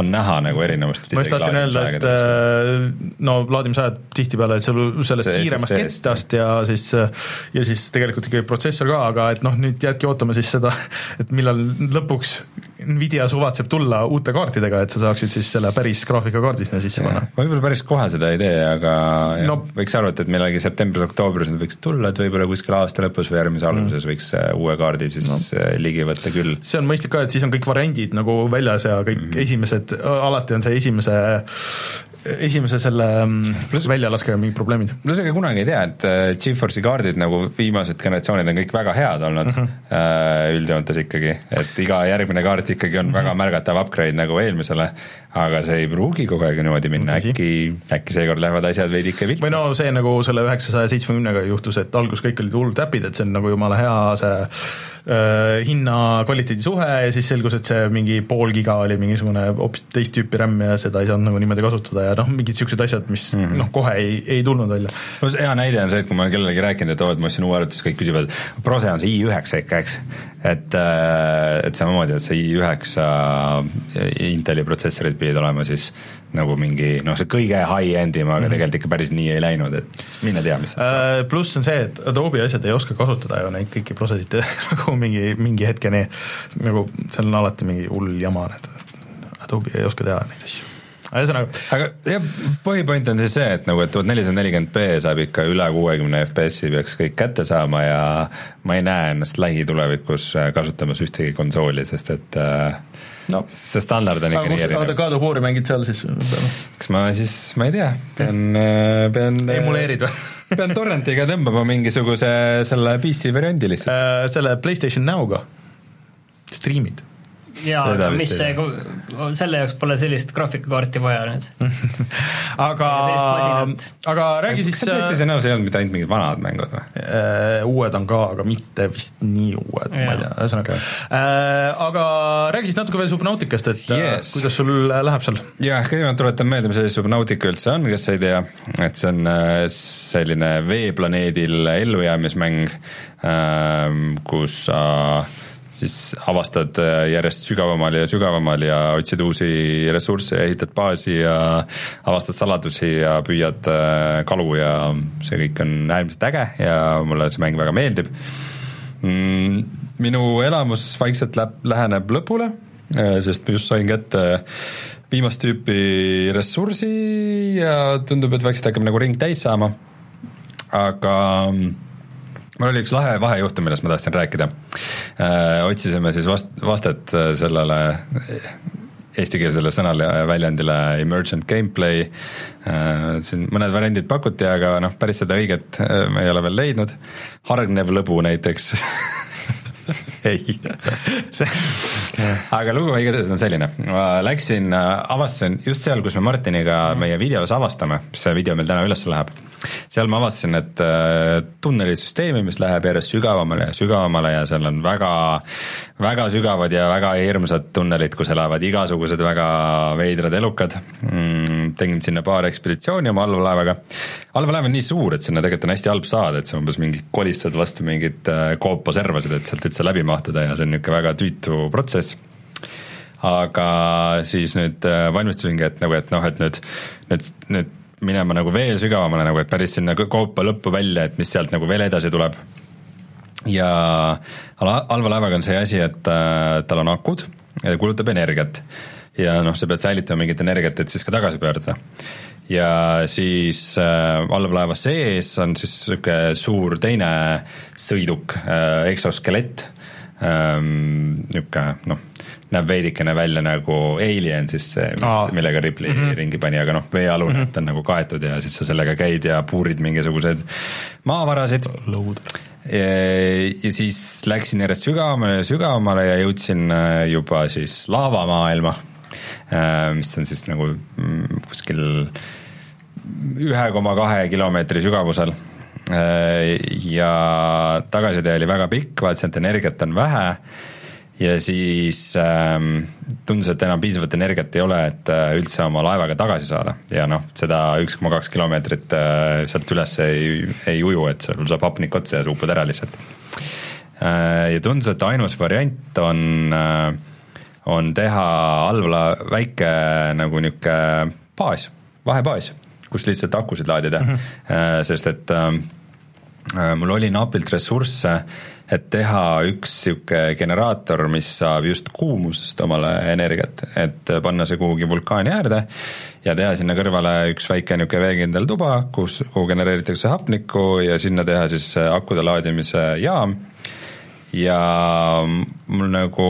on näha nagu erinevust. ma just tahtsin öelda, et äh, no laadimisajad tihtipeale sul sellest see kiiremast kettast ja siis, ja siis tegelikult ikkagi protsessor ka, aga et noh, nüüd jäädki ootama siis seda, et millal lõpuks Nvidia suvatseb tulla uute kaartidega, et sa saaksid siis selle päris graafikakaardi sinna sisse panna. võib-olla päris kohe seda ei tee, aga no, võiks arvata, et millalgi septembris-oktoobris nad võiks tulla, et võib-olla kuskil aasta lõpus või järgmise mm. alguses mm. võiks äh, uue kaardi siis no. Äh, ligi võtta küll. see on mõistlik ka, et siis on kõik variandid nagu väljas ja kõik mm. esimesed, alati on see esimese esimese selle mm, väljalaskega mingid probleemid. pluss ega kunagi ei tea, et äh, GeForce'i kaardid nagu viimased generatsioonid on kõik väga head olnud mm -hmm. üldjoontes ikkagi, et iga järgmine kaart ikkagi on mm -hmm. väga märgatav upgrade nagu eelmisele, aga see ei pruugi kogu aeg niimoodi minna, äkki, äkki seekord lähevad asjad veidi ikka viltu. või no see nagu selle üheksasaja seitsmekümnega juhtus, et alguses kõik olid hullud äpid, et see on nagu jumala hea see äh, hinna-kvaliteedi suhe ja siis selgus, et see mingi pool giga oli mingisugune hoopis teist tüüpi RAM ja seda ei saanud nagu niimoodi kasutada ja noh, mingid niisugused asjad, mis mm -hmm. noh, kohe ei, ei tulnud välja. no see hea näide on see, et kui ma olen kellelegi rääkinud, et oo, et ma ostsin uue arvutuse, kõik küsivad, Prose on see i9 ikka, eks, et, et samamoodi, et see i9 Inteli protsessorid pidid olema siis nagu mingi noh, see kõige high-end im, aga mm -hmm. tegelikult ikka päris nii ei läinud, et mine tea, mis äh, pluss on see, et Adobe asjad ei oska kasutada ju neid kõiki prosesid nagu mingi, mingi hetkeni, nagu seal on alati mingi hull jama, et Adobe ei oska teha neid asju ühesõnaga. aga jah, põhipoint on siis see, et nagu, et tuhat nelisada nelikümmend B saab ikka üle kuuekümne FPS-i peaks kõik kätte saama ja ma ei näe ennast lähitulevikus kasutamas ühtegi konsooli, sest et äh, no see standard on ikka nii erinev. oota, God of War'i mängid seal siis? kas ma siis, ma ei tea, pean, pean emuleerid või? pean torrentiga tõmbama mingisuguse selle PC variandi lihtsalt äh,. selle PlayStation Now'ga striimid jaa, mis see, selle jaoks pole sellist graafikakaarti vaja nüüd aga, aga räägi siis PlayStation Now's ei olnud mitte ainult mingid vanad mängud või? Äh, uued on ka, aga mitte vist nii uued, ma ei tea, ühesõnaga äh,. Aga räägi siis natuke veel Subnauticast, et äh, yes. kuidas sul läheb seal? jah, kõigepealt tuletan meelde, mis asi Subnautica üldse on, kes ei tea, et see on selline veeplaneedil ellujäämismäng, kus sa äh, siis avastad äh, järjest sügavamal ja sügavamal ja otsid uusi ressursse ja ehitad baasi ja avastad saladusi ja püüad äh, kalu ja see kõik on äärmiselt äge ja mulle see mäng väga meeldib. Mm, minu elamus vaikselt läheb, läheneb lõpule, äh, sest ma just sain kätte viimast tüüpi ressursi ja tundub, et vaikselt hakkab nagu ring täis saama, aga mul oli üks lahe vahejuhtum, millest ma tahtsin rääkida. Äh, otsisime siis vast-, vastet äh, sellele eestikeelsele sõnale ja väljendile emergent gameplay. Äh, siin mõned variandid pakuti, aga noh, päris seda õiget me ei ole veel leidnud. hargnev lõbu näiteks ei. Aga lugu igatahes on selline, ma läksin, avastasin just seal, kus me Martiniga meie videos avastame, see video meil täna üles läheb. Seal ma avastasin, et äh, tunnelisüsteemi, mis läheb järjest sügavamale ja sügavamale ja seal on väga, väga sügavad ja väga hirmsad tunnelid, kus elavad igasugused väga veidrad elukad. Mm,. tegin sinna paar ekspeditsiooni oma allveelaevaga. allveelaev on nii suur, et sinna tegelikult on hästi halb saada, et sa umbes mingi kolistad vastu mingit äh, koopaservasid, et sealt üldse läbi mahtuda ja see on niisugune väga tüütu protsess aga siis nüüd äh, valmistusingi, et nagu, et noh, et nüüd, nüüd, nüüd minema nagu veel sügavamale nagu, et päris sinna koopa lõppu välja, et mis sealt nagu veel edasi tuleb. ja halva laevaga on see asi, et äh, tal on akud kulutab energiat. ja noh, sa pead säilitama mingit energiat, et siis ka tagasi pöörduda. Ja siis äh, allveelaeva sees on siis niisugune suur teine sõiduk äh,, eksoskelett ähm,, niisugune noh näeb veidikene välja nagu Alien siis see, mis, millega Ripley mm -hmm. ringi pani, aga noh, veealune mm, -hmm. ta on nagu kaetud ja siis sa sellega käid ja puurid mingisuguseid maavarasid. Ja, ja siis läksin järjest sügavamale ja sügavamale ja jõudsin äh, juba siis laavamaailma, mis on siis nagu mm, kuskil ühe koma kahe kilomeetri sügavusel. Äh, ja tagasitee oli väga pikk, vaatasin, et energiat on vähe. Ja siis ähm, tundus, et enam piisavalt energiat ei ole, et äh, üldse oma laevaga tagasi saada. Ja noh, seda üks koma kaks kilomeetrit äh, sealt üles ei, ei uju, et sul saab hapnik otsa ja sa upud ära lihtsalt. Äh,. ja tundus, et ainus variant on äh,, on teha allvela väike nagu niisugune baas, vahebaas, kus lihtsalt akusid laadida. Mm, -hmm. sest et äh, äh, mul oli napilt ressursse et teha üks niisugune generaator, mis saab just kuumusest omale energiat, et panna see kuhugi vulkaani äärde ja teha sinna kõrvale üks väike niisugune veekindel tuba, kus, kuhu genereeritakse hapnikku ja sinna teha siis akude laadimise jaam. Ja mul nagu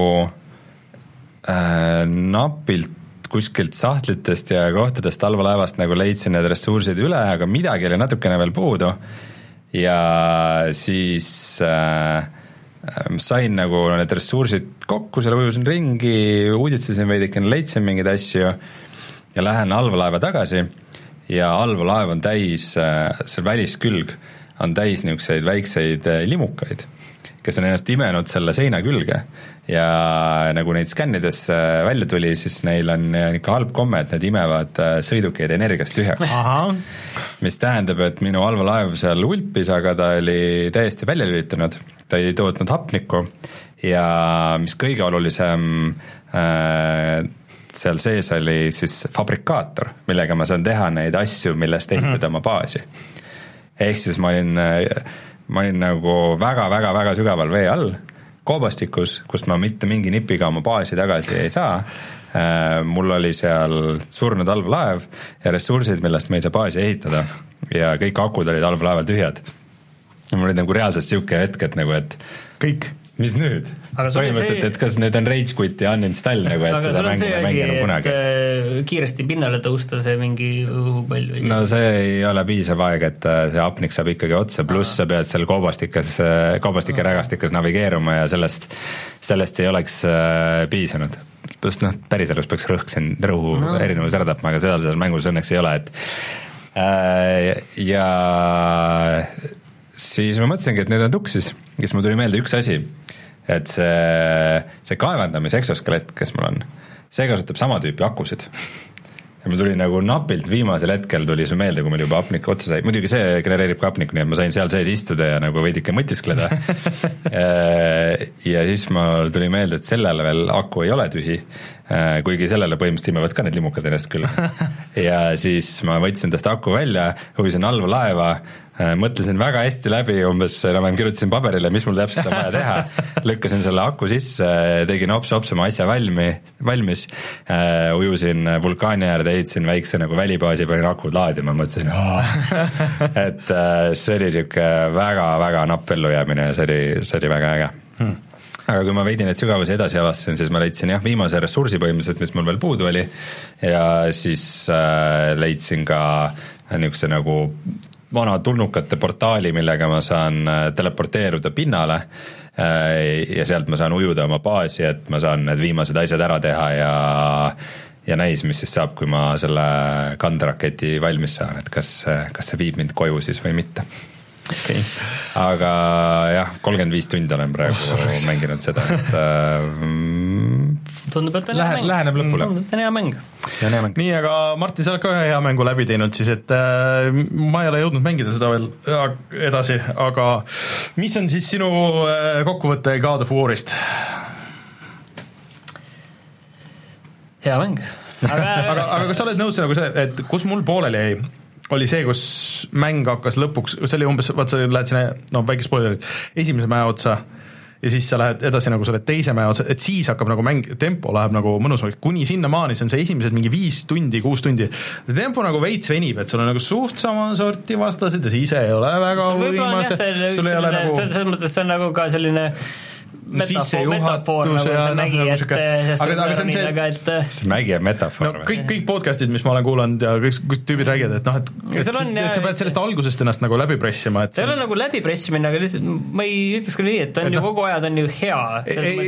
äh, napilt kuskilt sahtlitest ja kohtadest allveelaevast nagu leidsin need ressursid üle, aga midagi oli natukene veel puudu. Ja siis äh, sain nagu need ressursid kokku, seal ujusin ringi, uuditsesin veidikene, leidsin mingeid asju ja lähen allveelaeva tagasi. Ja allveelaev on täis, see väliskülg on täis niisuguseid väikseid limukaid kes on ennast imenud selle seina külge ja nagu neid skännides välja tuli, siis neil on ikka halb komme, et need imevad äh, sõidukeid energiast tühjaks. mis tähendab, et minu allveelaev seal ulpis, aga ta oli täiesti välja lülitunud, ta ei tootnud hapnikku ja mis kõige olulisem äh,, seal sees oli siis fabrikaator, millega ma saan teha neid asju, millest ehitada mm -hmm. oma baasi. ehk siis ma olin äh, ma olin nagu väga-väga-väga sügaval vee all, koobastikus, kust ma mitte mingi nipiga oma baasi tagasi ei saa, äh, mul oli seal surnud allveelaev ja ressursid, millest me ei saa baasi ehitada ja kõik akud olid allveelaeval tühjad. mul oli nagu reaalselt niisugune hetk, et nagu, et kõik mis nüüd? põhimõtteliselt see..., et kas nüüd on rage quit ja uninstall nagu, et aga seda mängu ei mänginud kunagi? Äh, kiiresti pinnale tõusta, see mingi õhupall või? no see ei ole piisav aeg, et äh, see hapnik saab ikkagi otsa, pluss sa pead seal koobastikes, äh, koobastike rägastikes navigeeruma ja sellest, sellest ei oleks piisanud. pluss noh, päriselus peaks rõhk siin, rõhu no. erinevus ära tapma, aga seal selles mängus õnneks ei ole, et äh, ja siis ma mõtlesingi, et nüüd on tuksis, siis mul tuli meelde üks asi et see, see kaevandamise eksoskelett, kes mul on, see kasutab sama tüüpi akusid. Ja mul tuli nagu napilt viimasel hetkel tuli see meelde, kui mul juba hapnik otsa sai, muidugi see genereerib ka hapnikku, nii et ma sain seal sees istuda ja nagu veidike mõtiskleda. Ja siis mul tuli meelde, et sellele veel aku ei ole tühi, kuigi sellele põhimõtteliselt imevad ka need limukad ennast küll. ja siis ma võtsin tast aku välja, huvisin allveelaeva Äh, mõtlesin väga hästi läbi, umbes enam-vähem kirjutasin paberile, mis mul täpselt on vaja teha, lükkasin selle aku sisse, tegin hops-hops oma asja valmi, valmis. Uh,, ujusin vulkaani äärde, ehitasin väikse nagu välibaasi, panin akud laadima, mõtlesin et uh, see oli niisugune väga-väga napp ellujäämine ja see oli, see oli väga äge. Hmm. Aga kui ma veidi neid sügavusi edasi avastasin, siis ma leidsin jah, viimase ressursi põhimõtteliselt, mis mul veel puudu oli. Ja siis äh, leidsin ka niisuguse nagu vana tulnukate portaali, millega ma saan äh, teleporteeruda pinnale äh, ja sealt ma saan ujuda oma baasi, et ma saan need viimased asjad ära teha ja ja näis, mis siis saab, kui ma selle kanderaketi valmis saan, et kas, kas see viib mind koju siis või mitte. Okay.. aga jah, kolmkümmend viis tundi olen praegu oh, mänginud seda, et äh, tundub, et on Lähe, hea mäng. läheneb lõpule. tundub, et on hea mäng. nii, aga Martin, sa oled ka ühe hea mängu läbi teinud siis, et äh, ma ei ole jõudnud mängida seda veel edasi, aga mis on siis sinu äh, kokkuvõte God of War'ist? hea mäng aga aga, aga kas sa oled nõus nagu see, et kus mul pooleli jäi, oli see, kus mäng hakkas lõpuks, see oli umbes, vaat sa lähed sinna, no väike spoilerid, esimese mäe otsa ja siis sa lähed edasi nagu selle teise mäe otsa, et siis hakkab nagu mäng, tempo läheb nagu mõnusamaks, kuni sinnamaani, see on see esimesed mingi viis tundi, kuus tundi, tempo nagu veits venib, et sul on nagu suht sama sorti vastased ja sa ise ei ole väga võimas, nagu selles mõttes see on nagu ka selline metafoor, nagu see mägi, nagu et sest aga, aga see on see, aga et see mägi on metafoor no, kõik, kõik podcast'id, mis ma olen kuulanud ja kõik, kõik tüübid räägivad, et noh, et, et, on, et sa pead sellest algusest ennast nagu läbi pressima, et see ei ole nagu läbi pressimine, aga lihtsalt ma ei ütleks ka nii, et ta on et, ju no, kogu aja, ta on ju hea.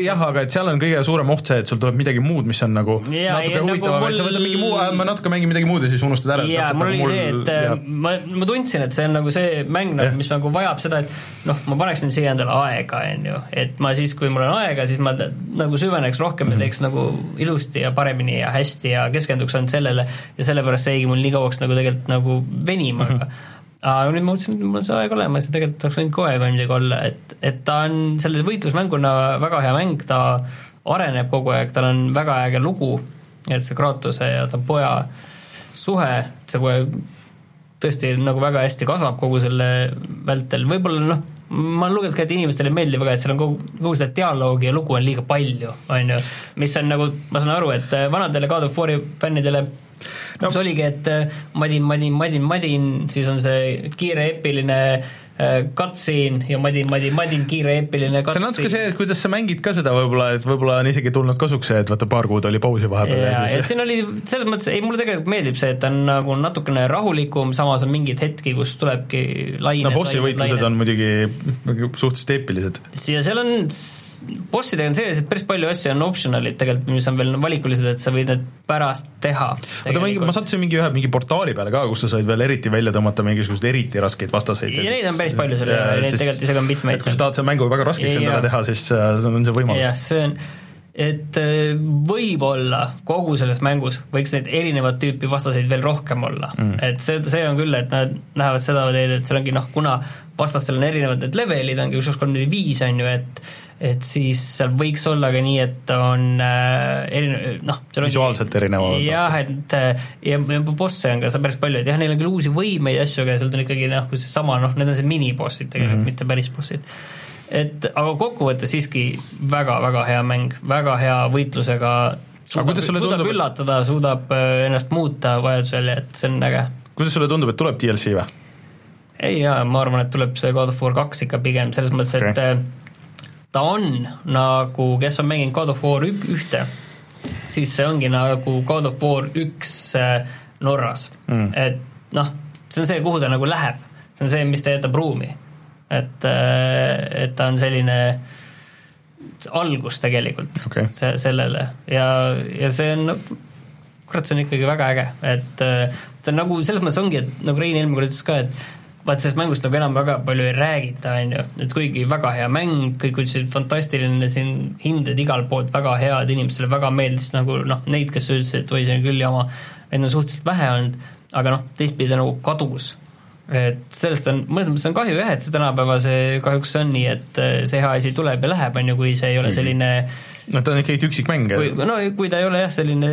jah, aga et seal on kõige suurem oht see, et sul tuleb midagi muud, mis on nagu ja, natuke nagu huvitavam, et sa võtad mingi muu, ma natuke mängin midagi muud ja siis unustad ära. jaa, mul oli see, et ma, ma tundsin, et see on nagu see mäng, mis nagu vajab seda, et noh, ma paneksin siia endale aega, on ju, et ma siis, kui mul on aega, siis ma nagu süveneks rohkem ja mhm. teeks nagu ilusti ja paremini ja hästi ja keskenduks ainult sellele ja sellepärast see jäigi mul nii kauaks nagu tegelikult nagu venima mm, -hmm. aga nüüd ma mõtlesin, et mul on see aeg olemas ja tegelikult oleks võinud kogu aeg midagi olla, et, et ta on selle võitlusmänguna väga hea mäng, ta areneb kogu aeg, tal on väga äge lugu, et see Kratose ja ta poja suhe, see kohe tõesti nagu väga hästi kasvab kogu selle vältel, võib-olla noh, ma olen lugenud ka, et inimestele ei meeldi väga, et seal on kogu, kogu seda dialoogi ja lugu on liiga palju, on ju. mis on nagu, ma saan aru, et äh, vanadele God of War'i fännidele no. mis oligi, et äh, madin, madin, madin, madin, siis on see kiire eepiline cutscene ja madin, madin, madin, kiire eepiline see on natuke see, et kuidas sa mängid ka seda võib-olla, et võib-olla on isegi tulnud kasuks see, et vaata, paar kuud oli pausi vahepeal ja, ja ja siis siin oli selles mõttes, ei mulle tegelikult meeldib see, et ta on nagu natukene rahulikum, samas on mingeid hetki, kus tulebki lained no bossi võitlused on muidugi suhteliselt eepilised. ja seal on, bossidega on sellised päris palju asju on optional'id tegelikult, mis on veel valikulised, et sa võid need pärast teha. oota, mingi, ma sattusin mingi ühe mingi portaali peale ka, kus sa said veel eriti välja tõmmata mingisuguseid eriti raskeid vastaseid. ja neid on päris palju seal ja neid tegelikult isegi on mitmeid. kui sa tahad selle mängu väga raskeks endale teha, siis äh, on see võimalus. jah, see on et äh, võib-olla kogu selles mängus võiks neid erinevat tüüpi vastaseid veel rohkem olla mm., et see, see on küll, et nad lähevad seda teed, et seal ongi noh, kuna vastastel on erinevad need levelid, ongi üks, kaks, kolm, neli, viis on ju, et et siis seal võiks olla ka nii, et on äh, erine-, noh visuaalselt erinevad. jah, et äh, ja, ja bosse on ka seal päris palju, et jah, neil on küll uusi võimeid ja asju, aga sealt on ikkagi noh, seesama noh, need on see minibossid tegelikult mm, -hmm. mitte päris bossid et aga kokkuvõttes siiski väga-väga hea mäng, väga hea võitlusega, suudab, suudab tundub, üllatada, suudab äh, ennast muuta vajadusel ja et see on äge. kuidas sulle tundub, et tuleb DLC või? Ei jaa, ma arvan, et tuleb see God of War kaks ikka pigem, selles mõttes okay., et äh, ta on nagu, kes on mänginud God of War ük-, ühte, siis see ongi nagu God of War üks äh, Norras mm., et noh, see on see, kuhu ta nagu läheb, see on see, mis ta jätab ruumi et, äh, et ta on selline algus tegelikult okay. see, sellele ja, ja see on no, kurat, see on ikkagi väga äge, et see on nagu, selles mõttes ongi, et nagu Rein eelmine kord ütles ka, et vaat sellest mängust nagu enam väga palju ei räägita, on ju, et kuigi väga hea mäng, kõik ütlesid fantastiline, siin hinded igalt poolt väga head, inimestele väga meeldis nagu noh, neid, kes ütlesid, et oi, see on küll jama, neid on suhteliselt vähe olnud, aga noh, teistpidi nagu kadus et sellest on, mõnes mõttes on kahju jah, et see tänapäeval see kahjuks on nii, et äh, see hea asi tuleb ja läheb, on ju, kui see ei ole mhm. selline no ta on ikkagi üksikmäng. no kui ta ei ole jah, selline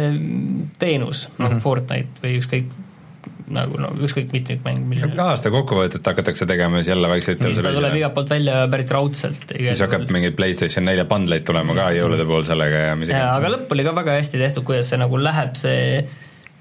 teenus mm, -hmm. nagu Fortnite või ükskõik nagu no ükskõik mitmikmäng, milline aasta kokkuvõtet hakatakse tegema siis jälle vaikselt siis ta tuleb igalt poolt välja päris raudselt. siis hakkab mingeid PlayStation nelja bundleid tulema ka jõulude pool sellega ja mis iganes. aga lõpp oli ka väga hästi tehtud, kuidas see nagu läheb, see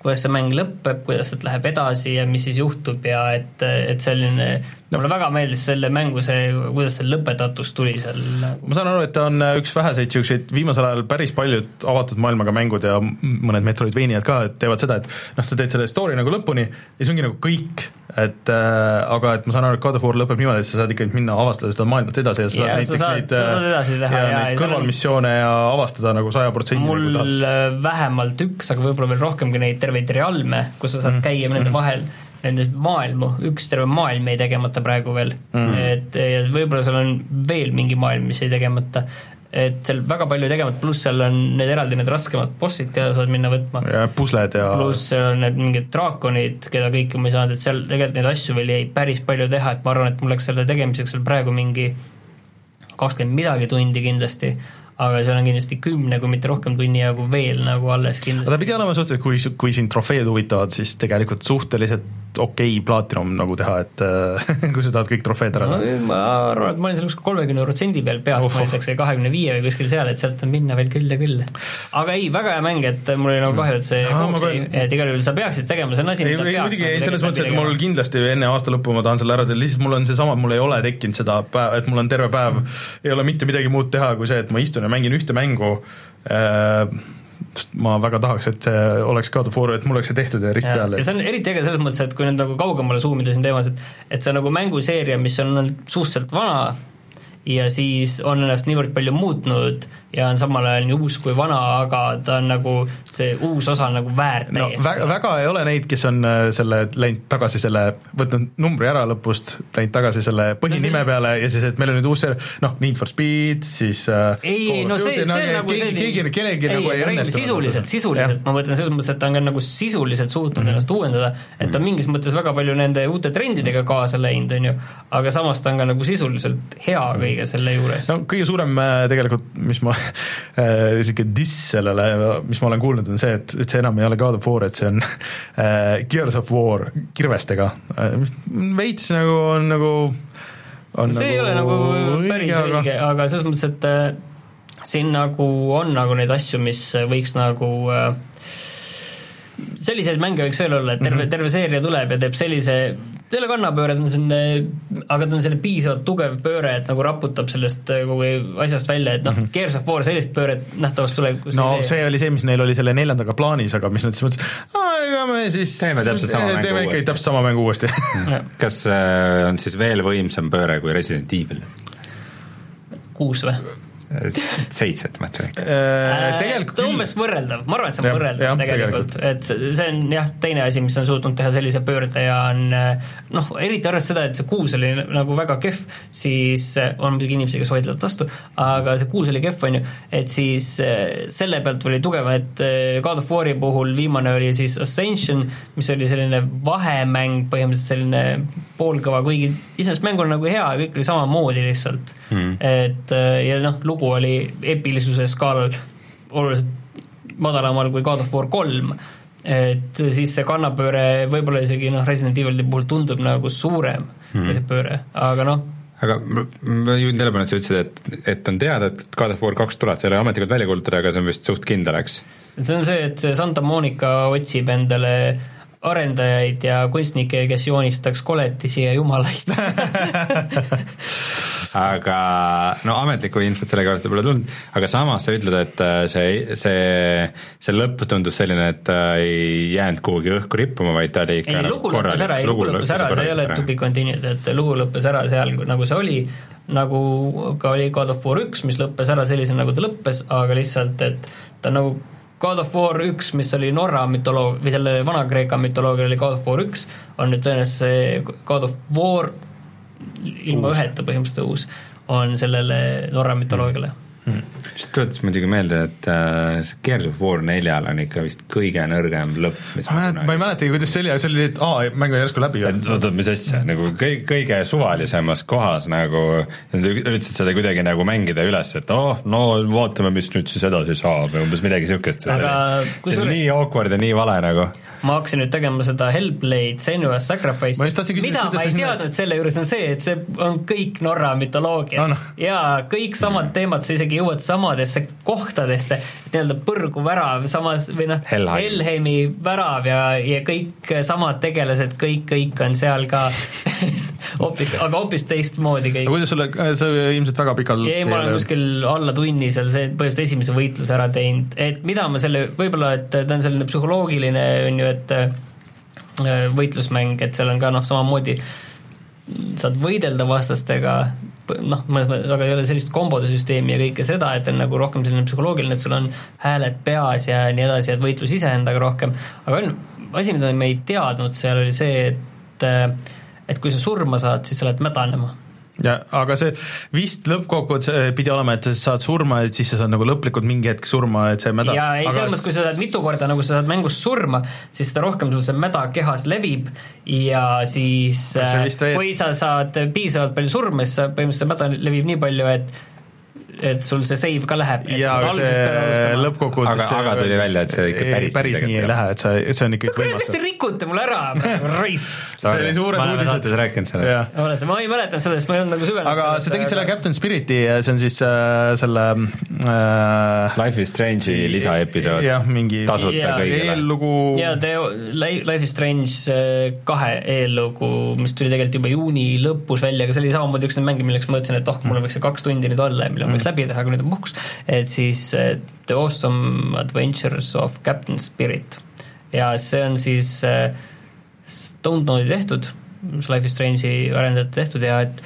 kuidas see mäng lõpeb, kuidas sealt läheb edasi ja mis siis juhtub ja et, et selline mulle väga meeldis selle mängu see, kuidas see lõpetatus tuli seal. ma saan aru, et ta on üks väheseid niisuguseid, viimasel ajal päris paljud avatud maailmaga mängud ja mõned Metroidvaniad ka, et teevad seda, et noh, sa teed selle story nagu lõpuni ja siis ongi nagu kõik, et äh, aga et ma saan aru, et God of War lõpeb niimoodi, et sa saad ikkagi minna avastada seda maailmat edasi ja sa saad näiteks saad, neid, äh, ja, ja neid kõrvalmissioone ja avastada nagu saja protsendi mul nagu vähemalt üks, aga võib-olla veel rohkemgi neid terveid realme, kus sa saad mm -hmm. käia nende mm -hmm. vahel nende maailmu, üks terve maailm jäi tegemata praegu veel mm., et võib-olla seal on veel mingi maailm, mis jäi tegemata, et seal väga palju tegemata, pluss seal on need eraldi need raskemad bossid, keda saad minna võtma. ja pusled ja pluss seal on need mingid draakonid, keda kõiki ma ei saanud, et seal tegelikult neid asju veel jäi päris palju teha, et ma arvan, et mul läks selle tegemiseks veel praegu mingi kakskümmend midagi tundi kindlasti aga seal on kindlasti kümne, kui mitte rohkem tunni jagu veel nagu alles kindlasti. ta pidi olema suhteliselt, kui, kui sind trofeed huvitavad, siis tegelikult suhteliselt okei okay plaatinum nagu teha, et kui sa tahad kõik trofeed ära no, ma arvan, et ma olin seal kuskil kolmekümne protsendi peal peast ma ütleks, või kahekümne viie või kuskil seal, et sealt on minna veel küll ja küll. aga ei, väga hea mäng, et mul oli nagu kahju, et see no, kooksi, et igal juhul sa peaksid tegema, see on asi, mida peaks muidugi ei, selles mõttes, et mul kindlasti enne aasta lõppu ma tahan selle ära teha, lihtsalt mul on seesama, mul ei ole tekkinud seda päeva, et mul on terve päev, ei ole mitte midagi muud teha, kui see, et ma istun ja mängin ühte mängu äh, ma väga tahaks, et see oleks God of War, et mul oleks see tehtud ja rist ja, peal. ja see on eriti äge selles mõttes, et kui nüüd nagu kaugemale zoom ida siin teemas, et et see on nagu mänguseeria, mis on suhteliselt vana ja siis on ennast niivõrd palju muutnud ja on samal ajal nii uus kui vana, aga ta on nagu, see uus osa on nagu väärt no, täiesti väga, väga ei ole neid, kes on äh, selle läinud tagasi selle, võtnud numbri ära lõpust, läinud tagasi selle põhinime no see... peale ja siis, et meil on nüüd uus noh, Need for Speed, siis äh, ei, no see, see on nagu keegi, keegi, kellelgi nagu ei õnnestu. sisuliselt, sisuliselt, ma mõtlen selles mõttes, et ta on ka nagu sisuliselt suutnud mm -hmm. ennast uuendada, et ta on mingis mõttes väga palju nende uute trendidega kaasa läinud, on ju, aga samas ta on ka nagu sisuliselt hea kõige selle juures. no kõige suurem äh, tegelikult, mis ma äh, diss sellele, mis ma olen kuulnud, on see, et, et see enam ei ole God of War, et see on äh, Gears of War kirvestega, mis veits nagu on nagu on see nagu ei ole nagu päris õige, õige, aga selles mõttes, et äh, siin nagu on nagu neid asju, mis võiks nagu äh, selliseid mänge võiks veel olla, et terve mm, -hmm. terve seeria tuleb ja teeb sellise ta ei ole kannapööre, ta on selline, aga ta on selline piisavalt tugev pööre, et nagu raputab sellest äh, kogu asjast välja, et noh mm -hmm., Gears of War sellist pööret nähtavasti tulevikus no ei see oli see, mis neil oli selle neljandaga plaanis, aga mis nad siis mõtlesid, ega me siis teeme täpselt sama mängu teeme ikkagi täpselt sama mängu uuesti kas äh, on siis veel võimsam pööre kui Resident Evil? kuus või? Seitset, ma ütlen ikka. Äh, tegelikult umbes võrreldav, ma arvan, et see on ja, võrreldav ja, tegelikult, et see on jah, teine asi, mis on suutnud teha sellise pöörde ja on noh, eriti arvestades seda, et see kuus oli nagu väga kehv, siis on muidugi inimesi, kes vaidlevad vastu, aga see kuus oli kehv, on ju, et siis selle pealt oli tugev, et God of War'i puhul viimane oli siis Ascension, mis oli selline vahemäng, põhimõtteliselt selline poolkõva, kuigi iseenesest mäng on nagu hea, kõik oli samamoodi lihtsalt. Mm., et ja noh, lugu lugu oli epilisuse skaalal oluliselt madalamal kui God of War kolm, et siis see kannapööre võib-olla isegi noh, Resident Evil'i puhul tundub nagu suurem hmm. see pööre, aga noh, aga ma juhin tähelepanu, et sa ütlesid, et, et on teada, et God of War kaks tuleb, see ei ole ametlikult välja kuulutatud, aga see on vist suht kindel, eks? see on see, et see Santa Monica otsib endale arendajaid ja kunstnikke, kes joonistaks koletisi ja jumalaid. Aga no ametlikku infot selle kohta pole tulnud, aga samas sa ütled, et äh, see, see, see lõpp tundus selline, et ta ei jäänud kuhugi õhku rippuma, vaid ta oli ikka ei, lugu lõppes ära, ei lugu lõppes ära, see ei ole to be continued, et lugu lõppes ära seal, nagu see oli, nagu ka oli God of War üks, mis lõppes ära sellisena, nagu ta lõppes, aga lihtsalt, et ta nagu God of War üks, mis oli Norra mütoloog- või selle Vana-Kreeka mütoloogia oli God of War üks, on nüüd tõenäoliselt see God of War ilma uus. üheta põhimõtteliselt uus, on sellele Norra mütoloogiale mm see tuletas muidugi meelde, et äh, see Gears of War neljal on ikka vist kõige nõrgem lõpp, mis ma, ma ei mäletagi, kuidas see oli, aga see oli, et aa, mäng on järsku läbi. oota, mis asja, nagu kõige, kõige suvalisemas kohas nagu, nad üritasid seda kuidagi nagu mängida üles, et oh, no vaatame, mis nüüd siis edasi saab või umbes midagi kusjuures nii awkward ja nii vale nagu ma hakkasin nüüd tegema seda Hellblade Senua's Sacrifice, mida ma ei teadnud selle juures on see, et see on kõik Norra mütoloogias oh, no. ja kõik samad mm. teemad, sa isegi jõuad samadesse kohtadesse, nii-öelda põrgu värav, samas või noh, Helheimi värav ja, ja kõik samad tegelased, kõik, kõik on seal ka hoopis, aga hoopis teistmoodi kõik. kuidas sulle, sa ilmselt väga pikalt ei, ma olen kuskil alla tunni seal see, põhimõtteliselt esimese võitluse ära teinud, et mida ma selle, võib-olla et ta on selline psühholoogiline, on ju, et äh, võitlusmäng, et seal on ka noh, samamoodi saad võidelda vastastega, noh, mõnes mõttes, aga ei ole sellist kombode süsteemi ja kõike seda, et on nagu rohkem selline psühholoogiline, et sul on hääled peas ja nii edasi, et võitlus iseendaga rohkem, aga on asi, mida me ei teadnud seal, oli see, et äh, et kui sa surma saad, siis sa lähed mädanema. Ja aga see vist lõppkokkuvõttes pidi olema, et sa saad surma, et siis sa saad nagu lõplikult mingi hetk surma, et see mäda ja ei aga..., selles mõttes, kui sa saad mitu korda nagu sa saad mängus surma, siis seda rohkem sul see mäda kehas levib ja siis kui sa saad piisavalt palju surma, siis sa põhimõtteliselt mäda levib nii palju, et et sul see save ka läheb. jaa, aga see lõppkokkuvõttes aga, aga tuli välja, et see ikka päris päris nii ei lähe, et see, see on ikkagi kuule, miks te rikute mul ära, raisk? see oli suures uudises. ma olen saates rääkinud sellest. olete, ma ei mäleta sellest, ma ei olnud nagu süvenenud aga sa tegid selle Captain Spiriti, see on siis äh, selle äh, Life is Strange'i lisaepisood. jah, mingi tasuta kõigile. eellugu. jaa, Teo, Life is Strange äh, kahe eellugu, mis tuli tegelikult juba juuni lõpus välja, aga see oli samamoodi üks neid mänge, milleks ma mõtlesin, et oh, mul võiks see kaks tundi nüüd olla ja mille ma võiks läbi teha, kui nüüd on puhkus, et siis eh, The Awesome Adventures of Captain Spirit. ja see on siis eh, Stone Node'i tehtud, Life is Strange'i arendajate tehtud ja et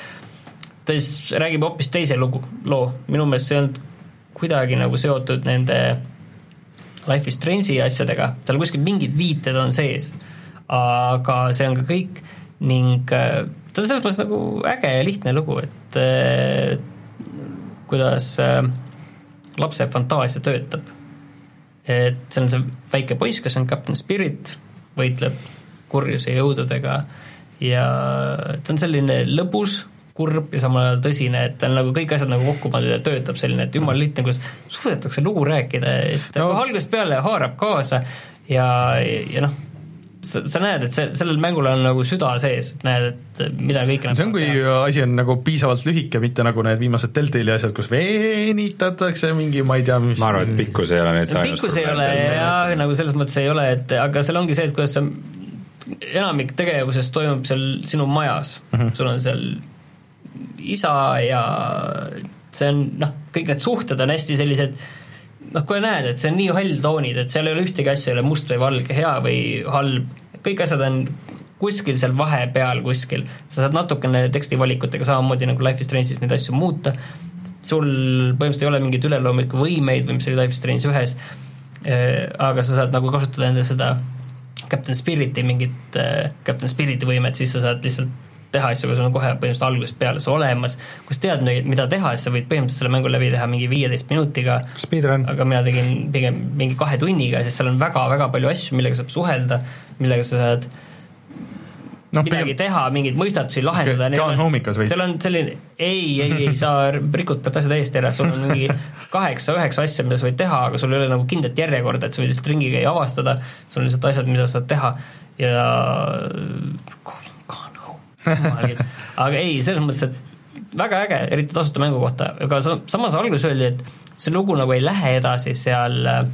ta siis räägib hoopis teise lugu, loo, minu meelest see ei olnud kuidagi nagu seotud nende Life is Strange'i asjadega, tal kuskil mingid viited on sees, aga see on ka kõik ning eh, ta on selles mõttes nagu äge ja lihtne lugu, et kuidas äh, lapse fantaasia töötab. et see on see väike poiss, kes on Captain Spirit, võitleb kurjuse jõududega ja ta on selline lõbus, kurb ja samal ajal tõsine, et ta on nagu kõik asjad nagu kokku pandud ja töötab selline, et jumala lihtne, kuidas suudetakse lugu rääkida, et no. algusest peale haarab kaasa ja, ja noh, sa, sa näed, et see, sellel mängul on nagu süda sees, et näed, et mida kõike see on, kui teha. asi on nagu piisavalt lühike, mitte nagu need viimased Deltali asjad, kus venitatakse mingi, ma ei tea, mis ma arvan, et pikkus ei ole nüüd see ainus pikkus ei ole jah, nagu selles mõttes ei ole, et aga seal ongi see, et kuidas sa enamik tegevusest toimub seal sinu majas mm, -hmm. sul on seal isa ja see on noh, kõik need suhted on hästi sellised noh, kui näed, et see on nii halltoonid, et seal ei ole ühtegi asja, ei ole must või valge, hea või halb, kõik asjad on kuskil seal vahepeal kuskil, sa saad natukene tekstivalikutega samamoodi nagu Life is Strange'is neid asju muuta, sul põhimõtteliselt ei ole mingeid üleloomulikke võimeid või mis oli Life is Strange ühes, äh, aga sa saad nagu kasutada enda seda Captain Spiriti mingit äh, Captain Spiriti võimet, siis sa saad lihtsalt teha asju, aga sul on kohe põhimõtteliselt algusest peale see olemas, kui sa tead, mida teha, siis sa võid põhimõtteliselt selle mängu läbi teha mingi viieteist minutiga, aga mina tegin pigem mingi kahe tunniga, sest seal on väga-väga palju asju, millega saab suhelda, millega sa saad no, midagi pigem... teha, mingeid mõistatusi lahendada. Jaan Hoomikas või? seal on selline, ei, ei, ei, sa rikutad asja täiesti ära, sul on mingi kaheksa-üheksa asja, mida sa võid teha, aga sul ei ole nagu kindlat järjekorda, et sa võid lihtsalt ringi käia ja avastada, sul on lihtsalt asjad, mida sa saad teha. Ja aga ei, selles mõttes, et väga äge, eriti tasuta mängu kohta, aga samas alguses öeldi, et see lugu nagu ei lähe edasi seal äh,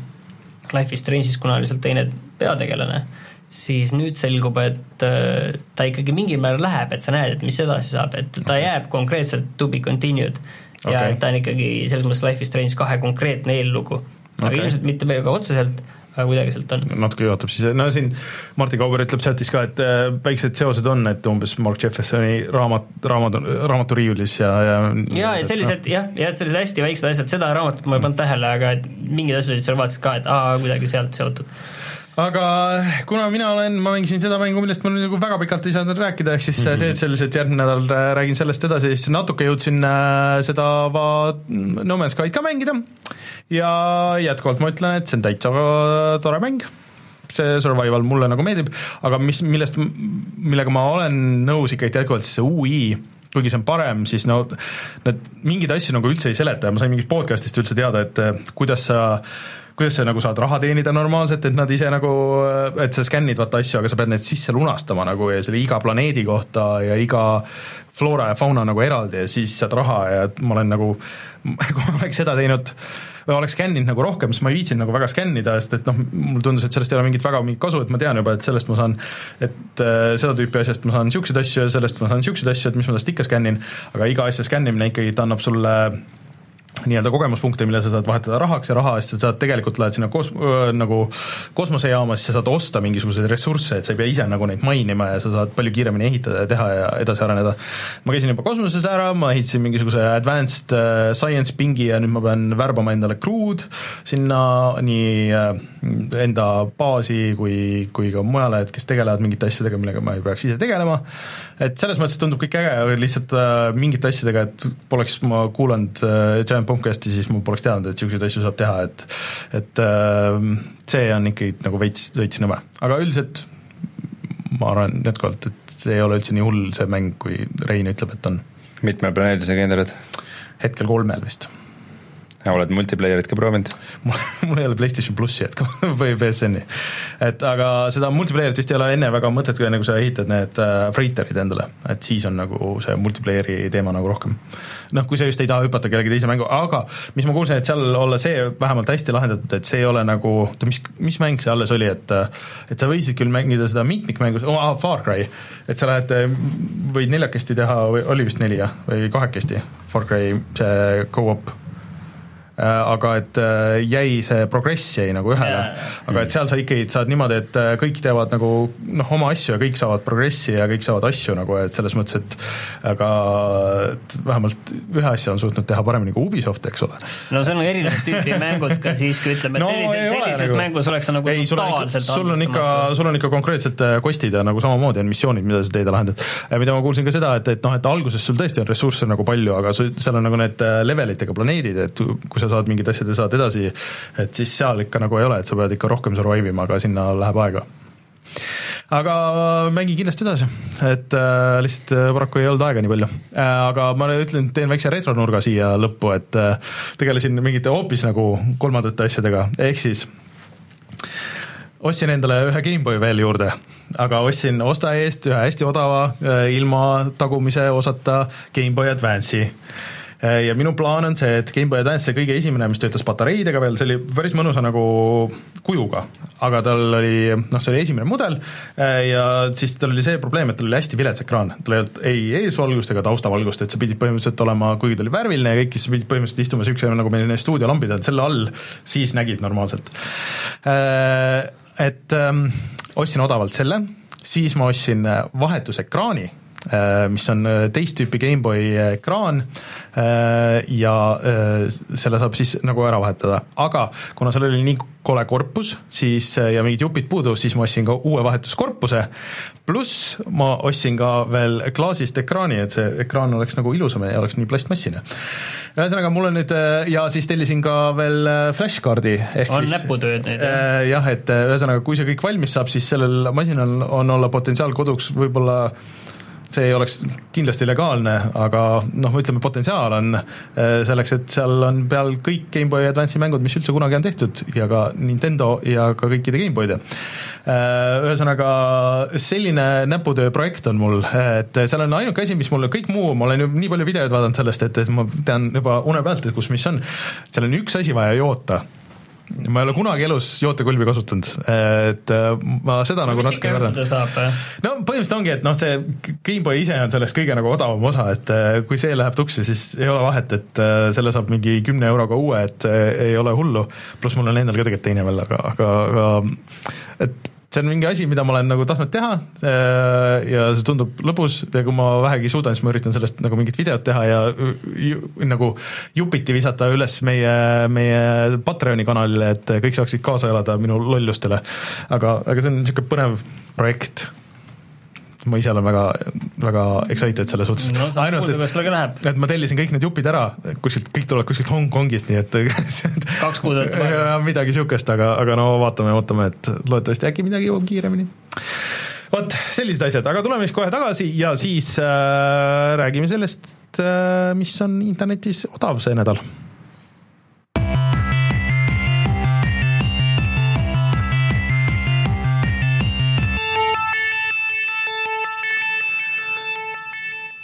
Life is Strange'is, kuna on lihtsalt teine peategelane, siis nüüd selgub, et äh, ta ikkagi mingil määral läheb, et sa näed, et mis edasi saab, et ta okay. jääb konkreetselt to be continued ja okay. et ta on ikkagi selles mõttes Life is Strange kahe konkreetne eellugu, aga okay. ilmselt mitte meiega otseselt aga kuidagi sealt on. natuke juhatab siis, no siin Martin Kauber ütleb chatis ka, et äh, väiksed seosed on, et umbes Mark Jeffersoni raamat, raamat, raamaturiiulis ja, ja ja et sellised no. jah, ja et sellised hästi väiksed asjad, seda raamatut ma ei pannud tähele, aga et mingid asjad olid seal vaatasid ka, et aa, kuidagi sealt seotud aga kuna mina olen, ma mängisin seda mängu, millest ma nagu väga pikalt ei saanud rääkida, ehk siis mm -hmm. teed sellised, järgmine nädal räägin sellest edasi, siis natuke jõudsin äh, seda No Man's Sky'd ka mängida. Ja jätkuvalt ma ütlen, et see on täitsa tore mäng. See survival mulle nagu meeldib, aga mis, millest, millega ma olen nõus ikkagi jätkuvalt, siis see ui, kuigi see on parem, siis no need mingeid asju nagu üldse ei seleta. Ja ma sain mingist podcast'ist üldse teada, et kuidas sa kuidas sa nagu saad raha teenida normaalselt, et nad ise nagu, et sa skännid vaata asju, aga sa pead need sisse lunastama nagu ja selle iga planeedi kohta ja iga floora ja fauna nagu eraldi ja siis saad raha ja ma olen nagu, kui ma oleks seda teinud või oleks skänninud nagu rohkem, siis ma ei viitsinud nagu väga skännida, sest et noh, mulle tundus, et sellest ei ole mingit väga mingit kasu, et ma tean juba, et sellest ma saan, et äh, seda tüüpi asjast ma saan niisuguseid asju ja sellest ma saan niisuguseid asju, et mis ma tast ikka skännin, aga iga asja skännimine ikkagi, ta annab sulle nii-öelda kogemuspunkte, mille sa saad vahetada rahaks ja raha eest sa saad, tegelikult lähed sinna kos-, nagu kosmosejaama, siis sa saad osta mingisuguseid ressursse, et sa ei pea ise nagu neid mainima ja sa saad palju kiiremini ehitada ja teha ja edasi areneda. ma käisin juba kosmoses ära, ma ehitasin mingisuguse advanced science pingi ja nüüd ma pean värbama endale crew'd sinna nii enda baasi kui, kui ka mujale, et kes tegelevad mingite asjadega, millega ma ei peaks ise tegelema, et selles mõttes tundub kõik äge, lihtsalt mingite asjadega, et poleks ma kuulanud Giant Pumpcasti, siis ma poleks teadnud, et niisuguseid asju saab teha, et et äh, see on ikkagi nagu veits, veits nõme, aga üldiselt ma arvan jätkuvalt, et see ei ole üldse nii hull, see mäng, kui Rein ütleb, et on. mitmel planeedil sa käinud oled? hetkel kolmel vist oled multiplayerit ka proovinud? mul, ei ole PlayStation plussi hetkel või BSN-i. et aga seda multiplayerit vist ei ole enne väga mõtet, kui kui sa ehitad need äh, freiterid endale, et siis on nagu see multiplayer'i teema nagu rohkem. noh, kui sa just ei taha hüpata kellegi teise mängu, aga mis ma kuulsin, et seal olla see vähemalt hästi lahendatud, et see ei ole nagu, oota, mis, mis mäng see alles oli, et et sa võisid küll mängida seda mitmikmängu oh,, Far Cry, et sa lähed, võid neljakesti teha või oli vist neli jah, või kahekesti, Far Cry see go-op Äh, aga et äh, jäi see progress jäi nagu ühele aga et seal sa ikkagi saad niimoodi, et äh, kõik teevad nagu noh, oma asju ja kõik saavad progressi ja kõik saavad asju nagu, et selles mõttes, et aga et vähemalt ühe asja on suutnud teha paremini kui Ubisoft, eks ole. no see on erinevat tüüpi mängud ka siiski, ütleme, et no, sellises, sellises nagu... mängus oleks sa nagu ei, totaalselt sul on ikka, sul on ikka konkreetselt kostid ja nagu samamoodi on missioonid, mida sa teed ja lahendad. mida ma kuulsin ka seda, et, et noh, et alguses sul tõesti on ressursse nagu palju, aga seal on nagu need levelitega planeedid, et kui sa saad mingid asjad ja saad edasi, et siis seal ikka nagu ei ole, et sa pead ikka rohkem survive ima, aga sinna läheb aega. Aga mängin kindlasti edasi, et äh, lihtsalt äh, paraku ei olnud aega nii palju. Äh,. aga ma ütlen, teen väikse retronurga siia lõppu, et äh, tegelesin mingite hoopis nagu kolmandate asjadega, ehk siis ostsin endale ühe GameBoy veel juurde, aga ostsin osta eest ühe hästi odava äh, ilma tagumise osata GameBoy Advance'i ja minu plaan on see, et GameBoy Advance, see kõige esimene, mis töötas patareidega veel, see oli päris mõnusa nagu kujuga, aga tal oli, noh, see oli esimene mudel ja siis tal oli see probleem, et tal oli hästi vilets ekraan, tal ei olnud ei eesvalgust ega taustavalgust, et sa pidid põhimõtteliselt olema, kuigi ta oli värviline ja kõik, siis sa pidid põhimõtteliselt istuma niisuguse, nagu meil need stuudiolambid on, selle all, siis nägid normaalselt. Et ähm, ostsin odavalt selle, siis ma ostsin vahetusekraani Äh, mis on äh, teist tüüpi GameBoy ekraan äh, ja selle saab siis nagu ära vahetada, aga kuna seal oli nii kole korpus, siis ja mingid jupid puudu, siis ma ostsin ka uue vahetuskorpuse, pluss ma ostsin ka veel klaasist ekraani, et see ekraan oleks nagu ilusam ja oleks nii plastmassine. ühesõnaga, mul on nüüd ja siis tellisin ka veel flashkaardi. on näputööd nüüd? jah, et ühesõnaga, kui see kõik valmis saab, siis sellel masinal on olla potentsiaal koduks võib-olla see ei oleks kindlasti legaalne, aga noh, ütleme potentsiaal on äh, selleks, et seal on peal kõik GameBoy Advance'i mängud, mis üldse kunagi on tehtud ja ka Nintendo ja ka kõikide GameBoyde. Äh, ühesõnaga selline näputöö projekt on mul, et seal on ainuke asi, mis mulle, kõik muu, ma olen ju nii palju videoid vaadanud sellest, et, ma tean juba une pealt, et kus mis on, seal on üks asi vaja joota ma ei ole kunagi elus jootekulbi kasutanud, et äh, ma seda no, nagu natuke kardan. no põhimõtteliselt ongi, et noh, see GameBoy ise on sellest kõige nagu odavam osa, et äh, kui see läheb tuksi, siis ei ole vahet, et äh, selle saab mingi kümne euroga uue, et ei ole hullu, pluss mul on endal ka tegelikult teine veel, aga, aga, aga et see on mingi asi, mida ma olen nagu tahtnud teha äh, ja see tundub lõbus ja kui ma vähegi suudan, siis ma üritan sellest nagu mingit videot teha ja ju, nagu jupiti visata üles meie, meie Patreoni kanalile, et kõik saaksid kaasa elada minu lollustele. aga, aga see on niisugune põnev projekt ma ise olen väga, väga excited selle suhtes. no sellega läheb. et ma tellisin kõik need jupid ära, kuskilt, kõik tulevad kuskilt Hongkongist, nii et kaks kuud olete vaja. midagi niisugust, aga, aga no vaatame, ootame, et loodetavasti äkki midagi jõuab kiiremini. vot, sellised asjad, aga tuleme siis kohe tagasi ja siis äh, räägime sellest äh,, mis on internetis odav see nädal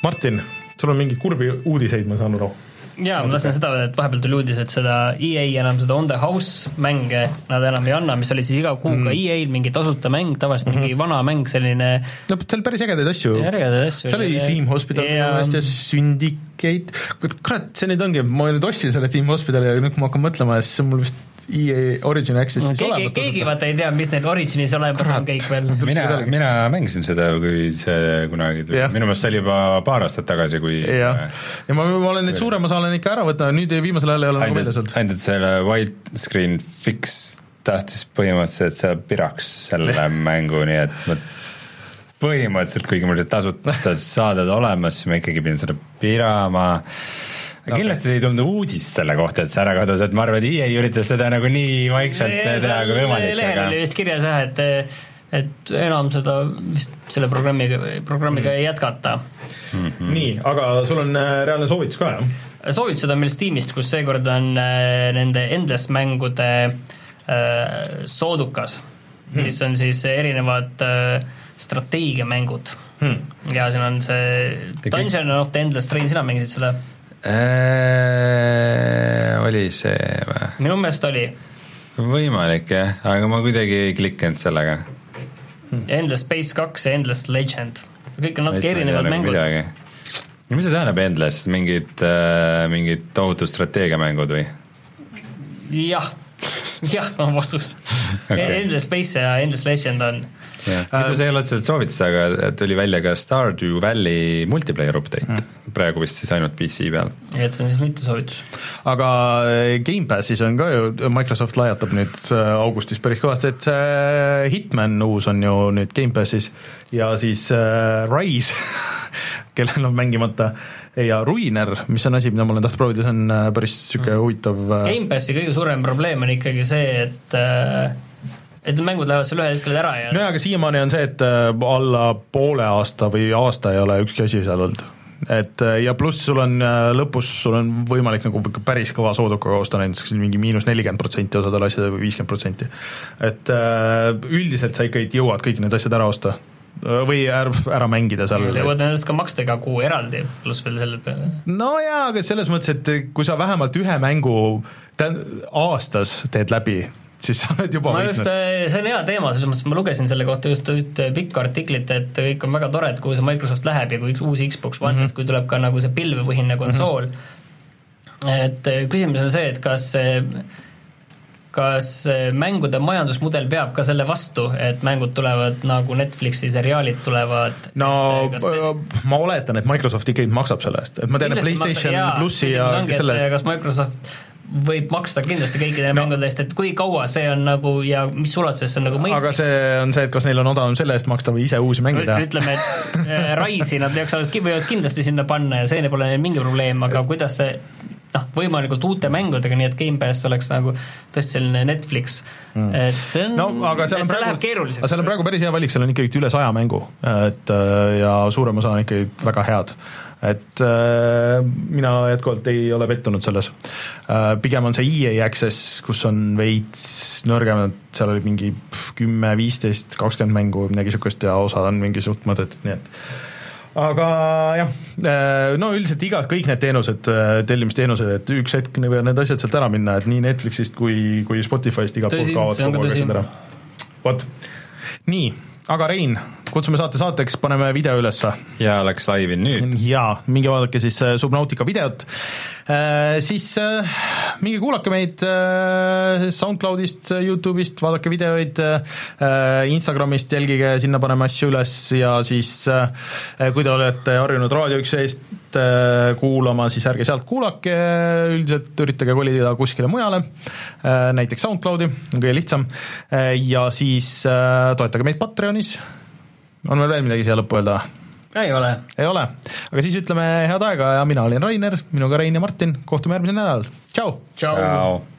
Martin, sul on mingeid kurbi uudiseid, ma saan aru? jaa, ma tahtsin seda öelda, et vahepeal tuli uudis, et seda EA enam seda On the House mänge nad enam ei anna, mis olid siis iga kuuga mm. EA-l mingi tasuta mäng, tavaliselt mm -hmm. mingi vana mäng, selline no seal päris ägedaid asju. ägedaid asju. seal oli Team Hospital meelest ja Syndicate, kurat, see nüüd ongi, ma nüüd ostsin selle Team Hospitali ja nüüd, kui ma hakkan mõtlema, siis mul vist EA Origin Access'is no, keegi, keegi vaata ei tea, mis neil Originis olemas on kõik veel. mina, mina mängisin seda, kui see kunagi tuli, minu meelest see oli juba paar aastat tagasi, kui jah, ja ma, ma olen neid suurema osa olen ikka ära võtnud, nüüd viimasel ajal ei ole nagu väljas olnud. ainult selle widescreen fix tahtis põhimõtteliselt, et see piraks selle mängu, nii et ma põhimõtteliselt, kuigi mul tasuta saaded olemas, siis ma ikkagi pidin seda pirama no, kindlasti ei tulnud uudist selle kohta, et see ära kadus, et ma arvan, et EA üritas seda nagu nii vaikselt teha kui võimalik. lehel aga... oli vist kirjas jah, et et enam seda vist selle programmiga, programmiga mm. ei jätkata mm. -hmm. nii, aga sul on äh, reaalne soovitus ka, jah? soovitused on meil Steamist, kus seekord on äh, nende Endless mängude äh, soodukas hmm., mis on siis erinevad strateegiamängud hmm.. ja siin on see Dungeon of the Endless Train, sina mängisid seda? Äh, oli see või? minu meelest oli. võimalik jah, aga ma kuidagi ei klikkinud sellega. Endless Space kaks ja Endless Legend, kõik on natuke erinevad mängud. mis see tähendab Endless, mingid äh,, mingid tohutud strateegiamängud või? jah, jah on vastus okay.. Endless Space ja Endless Legend on mitte see ei ole otseselt soovitus, aga tuli välja ka Stardew Valley multiplayer update mm., praegu vist siis ainult PC peal. et see on siis mitte soovitus. aga eh, Gamepassis on ka ju, Microsoft lajatab nüüd augustis päris kõvasti, et see Hitman uus on ju nüüd Gamepassis ja siis äh, Rise kellel on mängimata ja Ruiner, mis on asi, mida ma olen tahtnud proovida, see on päris niisugune mm. huvitav Gamepassi kõige suurem probleem on ikkagi see, et äh, et need mängud lähevad sul ühel hetkel ära ja nojah, aga siiamaani on see, et äh, alla poole aasta või aasta ei ole ükski asi seal olnud et äh, ja pluss sul on äh, lõpus, sul on võimalik nagu päris kõva soodukaga osta näiteks mingi miinus nelikümmend protsenti osadel asjadel või viiskümmend protsenti. et üldiselt sa ikkagi jõuad kõik need asjad ära osta või ära, ära mängida seal. sa jõuad nendest ka maksta iga kuu eraldi, pluss veel selle peale. no jaa, aga selles mõttes, et kui sa vähemalt ühe mängu aastas teed läbi, siis sa oled juba ma just, võitnud. see on hea teema, selles mõttes, ma lugesin selle kohta just ühte pikka artiklit, et kõik on väga tore, et kuhu see Microsoft läheb ja kui üks uus Xbox One mm, -hmm. et kui tuleb ka nagu see pilvepõhine konsool mm, -hmm. et küsimus on see, et kas see kas mängude majandusmudel peab ka selle vastu, et mängud tulevad nagu Netflixi seriaalid tulevad? no see... ma oletan, et Microsoft ikkagi maksab selle eest, et ma tean, et PlayStation maksa, plussi ja selle eest kas Microsoft võib maksta kindlasti kõikidele no. mängudele eest, et kui kaua see on nagu ja mis ulatuses see on nagu mõistlik. aga see on see, et kas neil on odavam selle eest maksta või ise uusi mänge teha. ütleme, et äh, Rise'i nad jaksavad, võivad kindlasti sinna panna ja see pole neil mingi probleem, aga kuidas see noh, võimalikult uute mängudega, nii et Gamepass oleks nagu tõesti selline Netflix mm., et see on no, aga seal on praegu, aga seal on praegu päris hea valik, seal on ikkagi üle saja mängu, et äh, ja suurem osa on ikkagi väga head et äh, mina jätkuvalt ei ole pettunud selles äh,. pigem on see EA Access, kus on veits nõrgemad, seal oli mingi kümme, viisteist, kakskümmend mängu, midagi niisugust ja osad on mingi suht mõttetud, nii et aga jah, äh, no üldiselt iga, kõik need teenused, äh, tellimisteenused, et üks hetk võivad need asjad sealt ära minna, et nii Netflixist kui, kui Spotify'st igalt poolt kaovad kogu aeg asjad ära. vot, nii, aga Rein, kutsume saate saateks, paneme video üles. jaa, läks laivi nüüd. jaa, minge vaadake siis äh, Subnautica videot. Äh, siis äh, minge kuulake meid äh, SoundCloudist, Youtube'ist, vaadake videoid, Instagramist jälgige, sinna paneme asju üles ja siis kui te olete harjunud Raadio üks eest kuulama, siis ärge sealt kuulake, üldiselt üritage kolida kuskile mujale, näiteks SoundCloudi, on kõige lihtsam, ja siis toetage meid Patreonis, on meil veel midagi siia lõppu öelda? ei ole. ei ole, aga siis ütleme head aega ja mina olin Rainer, minuga Rein ja Martin, kohtume järgmisel nädalal, tšau. tšau, tšau..